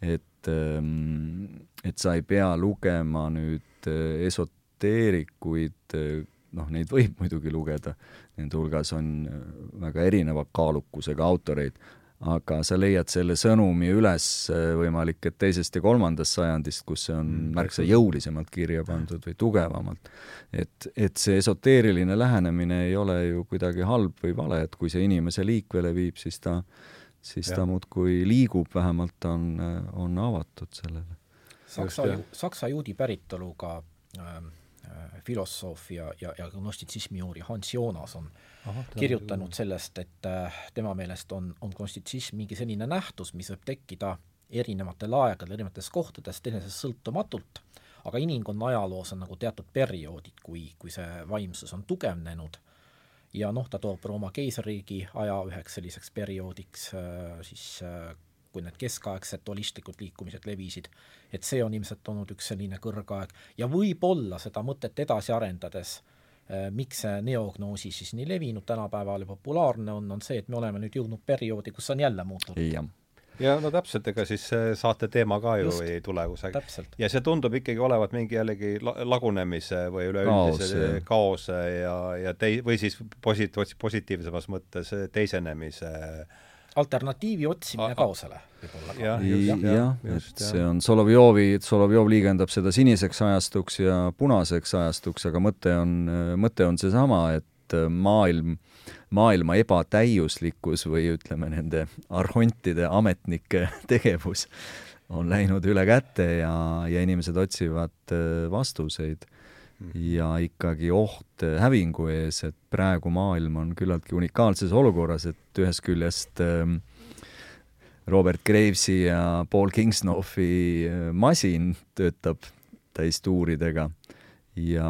et, ähm, et sa ei pea lugema nüüd äh, esoteerikuid, äh, noh, neid võib muidugi lugeda, nende hulgas on väga erineva kaalukusega autoreid, aga sa leiad selle sõnumi üles äh, võimalik, et teisest ja kolmandast sajandist, kus see on mm, märksa jõulisemalt kirja pandud või tugevamalt. et, et see esoteeriline lähenemine ei ole ju kuidagi halb või vale, et kui see inimese liikvele viib, siis ta, siis ja. ta muudkui liigub, vähemalt on, on avatud sellele. Saksa, saksa juudi päritoluga ähm, äh, filosoof ja, ja, ja gnostitsismi uurija Hans Jonas on äh, Aha, kirjutanud sellest, et äh, tema meelest on, on konstitutsism mingi selline nähtus, mis võib tekkida erinevatel aegadel, erinevates kohtades teineteisest sõltumatult, aga inimkonna ajaloos on nagu teatud perioodid, kui, kui see vaimsus on tugevnenud. Ja noh, ta toob Rooma keisririigi aja üheks selliseks perioodiks äh, siis äh, kui need keskaegsed holistlikud liikumised levisid, et see on ilmselt olnud üks selline kõrgaeg. Ja võib-olla seda mõtet edasi arendades miks see neognoosi siis nii levinud tänapäeval ja populaarne on, on see, et me oleme nüüd jõudnud perioodi, kus on jälle muutunud. ja no täpselt, ega siis saate teema ka ju Just, ei tule kusagil. ja see tundub ikkagi olevat mingi jällegi la lagunemise või üleüldise kaose ja, ja tei-, või siis posi-, positiivsemas mõttes teisenemise äh, alternatiivi otsimine kaosele võib-olla. jah, jah, et see on Solovjovi, Solovjov liigendab seda siniseks ajastuks ja punaseks ajastuks, aga mõte on, mõte on seesama, et maailm, maailma ebatäiuslikkus või ütleme, nende arhontide ametnike [laughs] tegevus on läinud üle käte ja, ja inimesed otsivad vastuseid ja ikkagi oht hävingu ees, et praegu maailm on küllaltki unikaalses olukorras, et ühest küljest ähm, Robert Gravesi ja Paul Kingsnoffi äh, masin töötab täis tuuridega ja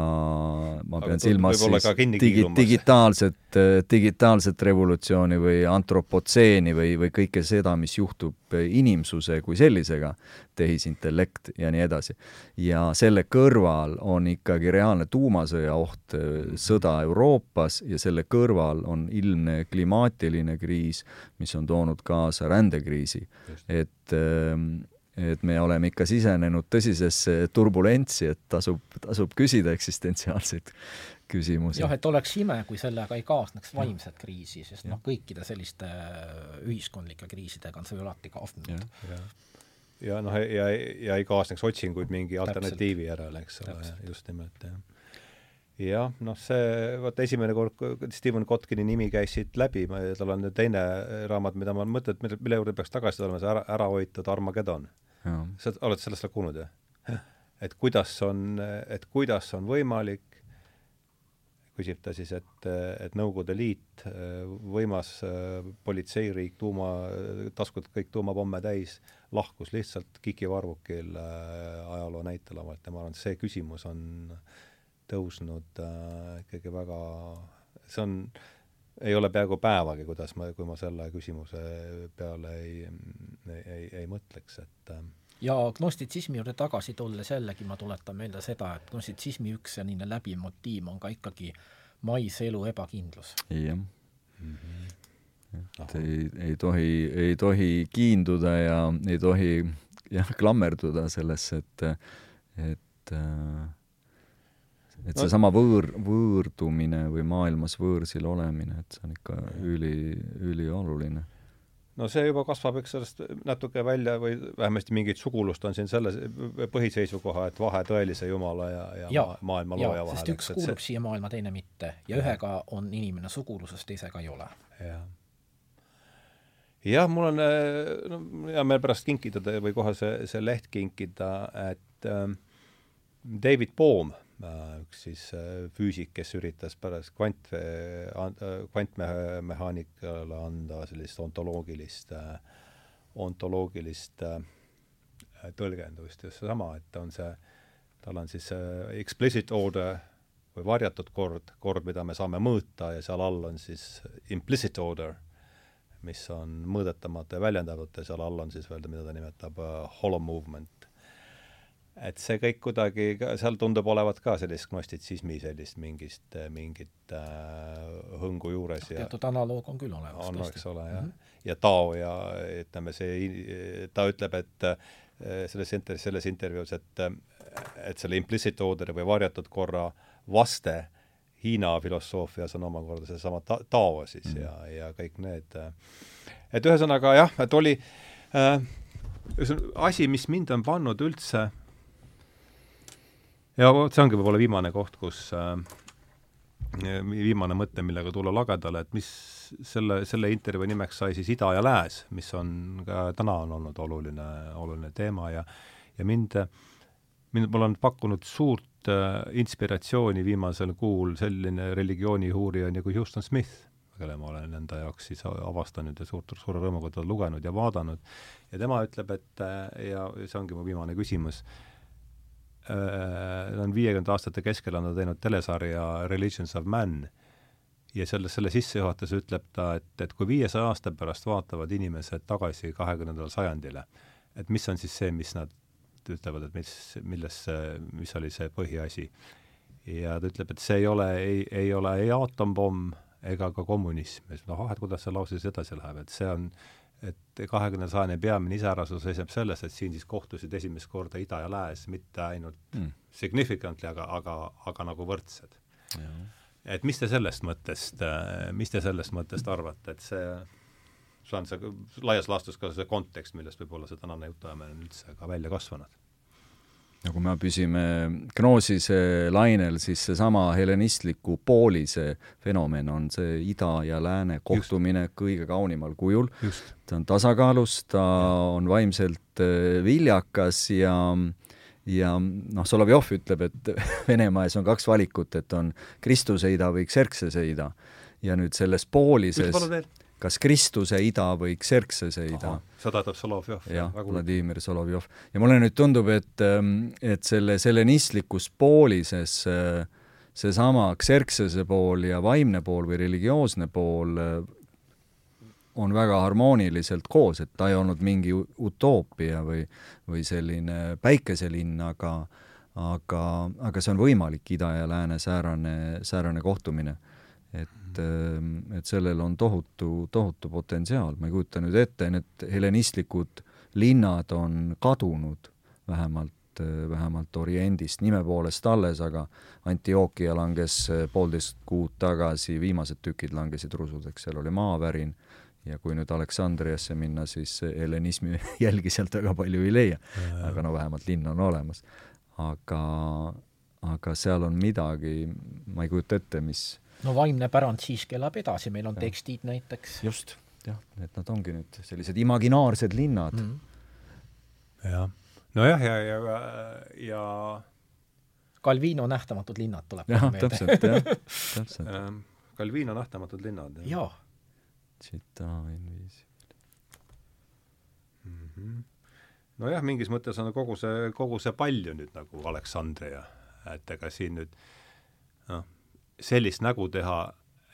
ma Aga pean silmas siis digi, digitaalset, digitaalset revolutsiooni või antropotseeni või, või kõike seda, mis juhtub inimsuse kui sellisega, tehisintellekt ja nii edasi. ja selle kõrval on ikkagi reaalne tuumasõja oht, sõda Euroopas ja selle kõrval on ilmne klimaatiline kriis, mis on toonud kaasa rändekriisi. et ähm, et me oleme ikka sisenenud tõsisesse turbulentsi, et tasub, tasub küsida eksistentsiaalseid küsimusi. jah, et oleks ime, kui sellega ei kaasneks vaimset kriisi, sest noh, kõikide selliste ühiskondlike kriisidega on see ju alati kaasnenud. ja, ja noh, ja, ja ei kaasneks otsinguid mingi alternatiivi järele, eks ole, just nimelt, jah jah, noh, see, vaata esimene kord, kui Stephen Kotkini nimi käis siit läbi, tal on teine raamat, mida ma mõtlen, et mille, mille juurde peaks tagasi tulema, see ära, ära hoitud Armageddon. sa oled sellest kuulnud, jah? et kuidas on, et kuidas on võimalik, küsib ta siis, et, et Nõukogude Liit, võimas politseiriik, tuuma, taskud kõik tuumapomme täis, lahkus lihtsalt Kiki Varvukil ajaloo näitelavalt ja ma arvan, et see küsimus on äh, tõusnud äh, ikkagi väga, see on, ei ole peaaegu päevagi, kuidas ma, kui ma selle küsimuse peale ei, ei, ei, ei mõtleks, et äh, ja gnostitsismi juurde tagasi tulles jällegi ma tuletan meelde seda, et gnostitsismi üks selline läbiv motiiv on ka ikkagi maise elu ebakindlus. jah mm. -hmm. et ei, ei tohi, ei tohi kiinduda ja ei tohi jah, klammerduda sellesse, et, et äh, et seesama võõr, võõrdumine või maailmas võõrsil olemine, et see on ikka üli, ülioluline. no see juba kasvab, eks sellest natuke välja või vähemasti mingit sugulust on siin selle põhiseisukoha, et vahe tõelise Jumala ja, ja, ja maailma looja vahel. sest üks kuulub see... siia maailma, teine mitte. ja, ja ühega on inimene suguluses, teisega ei ole. jah jah, mul on no, hea meel pärast kinkida või kohe see, see leht kinkida, et ähm, David Bohm üks siis äh, füüsik, kes üritas pärast kvant, äh, kvantmehaanikale anda sellist ontoloogilist, ontoloogilist tõlgendust, just seesama, et on see, tal on siis explicit order või varjatud kord, kord, mida me saame mõõta ja seal all on siis implicit order, mis on mõõdetamata ja väljendamata ja seal all on siis veel, mida ta nimetab hollow movement et see kõik kuidagi, seal tundub olevat ka sellist gnostitsismi sellist mingist, mingit äh, hõngu juures ja teatud analoog on küll olemas. on, eks ole, jah mm. -hmm. ja Tao ja ütleme, see, ta ütleb, et äh, selles inter-, selles intervjuus, et et selle implicit order'i või varjatud korra vaste Hiina filosoofias on omakorda seesama ta-, Tao siis mm -hmm. ja, ja kõik need, äh, et ühesõnaga jah, et oli äh, asi, mis mind on pannud üldse ja vot see ongi võib-olla viimane koht, kus äh, viimane mõte, millega tulla lagedale, et mis selle, selle intervjuu nimeks sai siis Ida ja Lääs, mis on ka täna on olnud oluline, oluline teema ja ja mind, mind, mul on pakkunud suurt äh, inspiratsiooni viimasel kuul selline religiooni uurija nagu Houston Smith, kelle ma olen enda jaoks siis avastanud ja suurt, suure rõõmuga teda lugenud ja vaadanud, ja tema ütleb, et äh, ja see ongi mu viimane küsimus, Äh, ta on viiekümnendate aastate keskel on ta teinud telesarja Religions of Man ja selles, selle sissejuhatuses ütleb ta, et, et kui viiesaja aasta pärast vaatavad inimesed tagasi kahekümnendale sajandile, et mis on siis see, mis nad ütlevad, et mis, milles, mis oli see põhiasi. ja ta ütleb, et see ei ole, ei, ei ole ei aatompomm ega ka kommunism. ja siis noh, ah, et kuidas see lause siis edasi läheb, et see on et kahekümne sajandi peamine iseärasus seisneb selles, et siin siis kohtusid esimest korda ida ja lääs, mitte ainult mm. significantly, aga, aga, aga nagu võrdsed. et mis te sellest mõttest, mis te sellest mõttest arvate, et see, see on see laias laastus ka see kontekst, millest võib-olla see tänane jutuajamine on üldse ka välja kasvanud nagu kui me püsime Gnoosise lainel, siis seesama helenistliku poolise fenomen on see ida ja lääne kohtumine Just. kõige kaunimal kujul. ta on tasakaalus, ta ja. on vaimselt äh, viljakas ja ja noh, Solovjov ütleb, et [laughs] Venemaa ees on kaks valikut, et on Kristuse ida või Xerxese ida. ja nüüd selles poolises kas Kristuse ida või Xerxese ida. seda tähendab Solovjov. jah, Vladimir Solovjov. ja mulle nüüd tundub, et, ähm, et selle selenistlikus poolises äh, seesama Xerxese pool ja vaimne pool või religioosne pool äh, on väga harmooniliselt koos, et ta ei olnud mingi utoopia või, või selline päikeselinn, aga aga, aga see on võimalik ida ja lääne säärane, säärane kohtumine. et, ähm, et sellel on tohutu, tohutu potentsiaal, ma ei kujuta nüüd ette, need helenistlikud linnad on kadunud vähemalt, vähemalt Oriendist nime poolest alles, aga Antioquia langes poolteist kuud tagasi, viimased tükid langesid rusudeks, seal oli maavärin ja kui nüüd Aleksandriasse minna, siis helenismi [laughs] jälgi sealt väga palju ei leia. aga no vähemalt linn on olemas. Aga, aga seal on midagi, ma ei kujuta ette, mis no vaimne pärand siiski elab edasi, meil on ja. tekstid näiteks. just, jah, et nad ongi nüüd sellised imaginaarsed linnad mm. -hmm. jah, nojah, ja, ja, ja, ja Calvino Nähtamatud linnad tuleb jah, täpselt, jah, [laughs] täpselt Calvino Nähtamatud linnad. jaa. Città invisibile mm. -hmm nojah, mingis mõttes on kogu see, kogu see pall ju nüüd nagu Aleksandria, et ega siin nüüd noh, sellist nägu teha,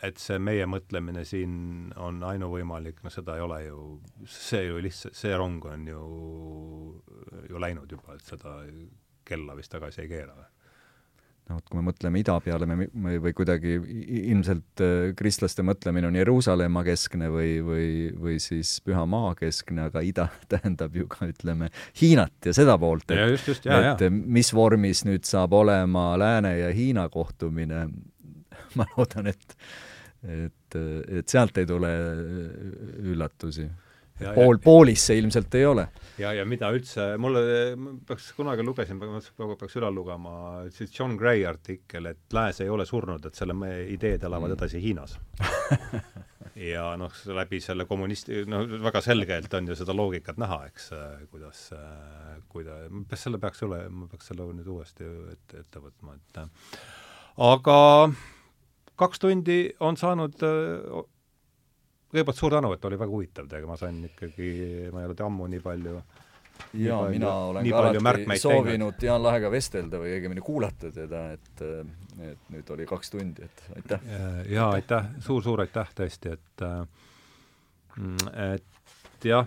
et see meie mõtlemine siin on ainuvõimalik, no seda ei ole ju, see ju lihtsalt, see rong on ju, ju läinud juba, et seda kella vist tagasi ei keera noh, et kui me mõtleme ida peale, me, me või kuidagi ilmselt äh, kristlaste mõtlemine on Jeruusalemma keskne või, või, või siis Püha Maa keskne, aga ida [laughs] tähendab ju ka ütleme Hiinat ja seda poolt, et, et ja. mis vormis nüüd saab olema Lääne ja Hiina kohtumine, [laughs] ma loodan, et et, et sealt ei tule üllatusi pool, poolis see ilmselt ei ole. ja, ja mida üldse, mulle, peaks, kunagi lugesin, peaks üle lugema, siis John Gray artikkel, et lääs ei ole surnud, et selle ideed elavad mm. edasi Hiinas [laughs] ja noh, läbi selle kommunisti, no väga selgelt on ju seda loogikat näha, eks, kuidas, kuida-, peaks selle, peaks üle, ma peaks selle nüüd uuesti ette, ette võtma, et aga kaks tundi on saanud kõigepealt suur tänu, et oli väga huvitav teiega, ma sain ikkagi, ma ei ole ammu nii palju jaa, mina olen ka alati soovinud. Jaan Lahega vestelda või õigemini kuulata teda, et et nüüd oli kaks tundi, et aitäh. jaa, aitäh suur,, suur-suur aitäh tõesti, et et jah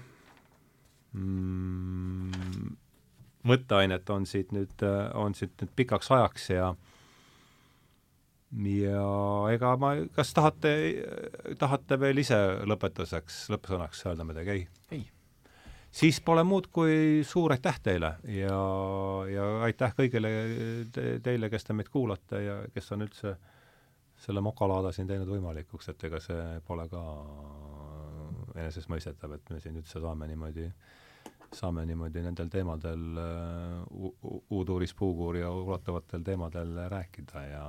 mm,, mõtteainet on siit nüüd, on siit nüüd pikaks ajaks ja ja ega ma, kas tahate, tahate veel ise lõpetuseks, lõppsõnaks öelda midagi, ei? ei. siis pole muud kui suur aitäh teile ja, ja aitäh kõigile te, teile, kes te meid kuulate ja kes on üldse selle mokalaada siin teinud võimalikuks, et ega see pole ka enesestmõistetav, et me siin üldse saame niimoodi saame niimoodi nendel teemadel uh, uuduuris puukuur ja ulatuvatel teemadel rääkida ja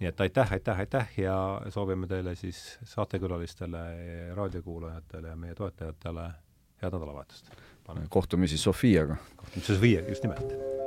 nii et aitäh, aitäh, aitäh ja soovime teile siis saatekülalistele, raadiokuulajatele ja meie toetajatele head nädalavahetust! kohtumisi Sofiaga! kohtumisi Sofia, just nimelt!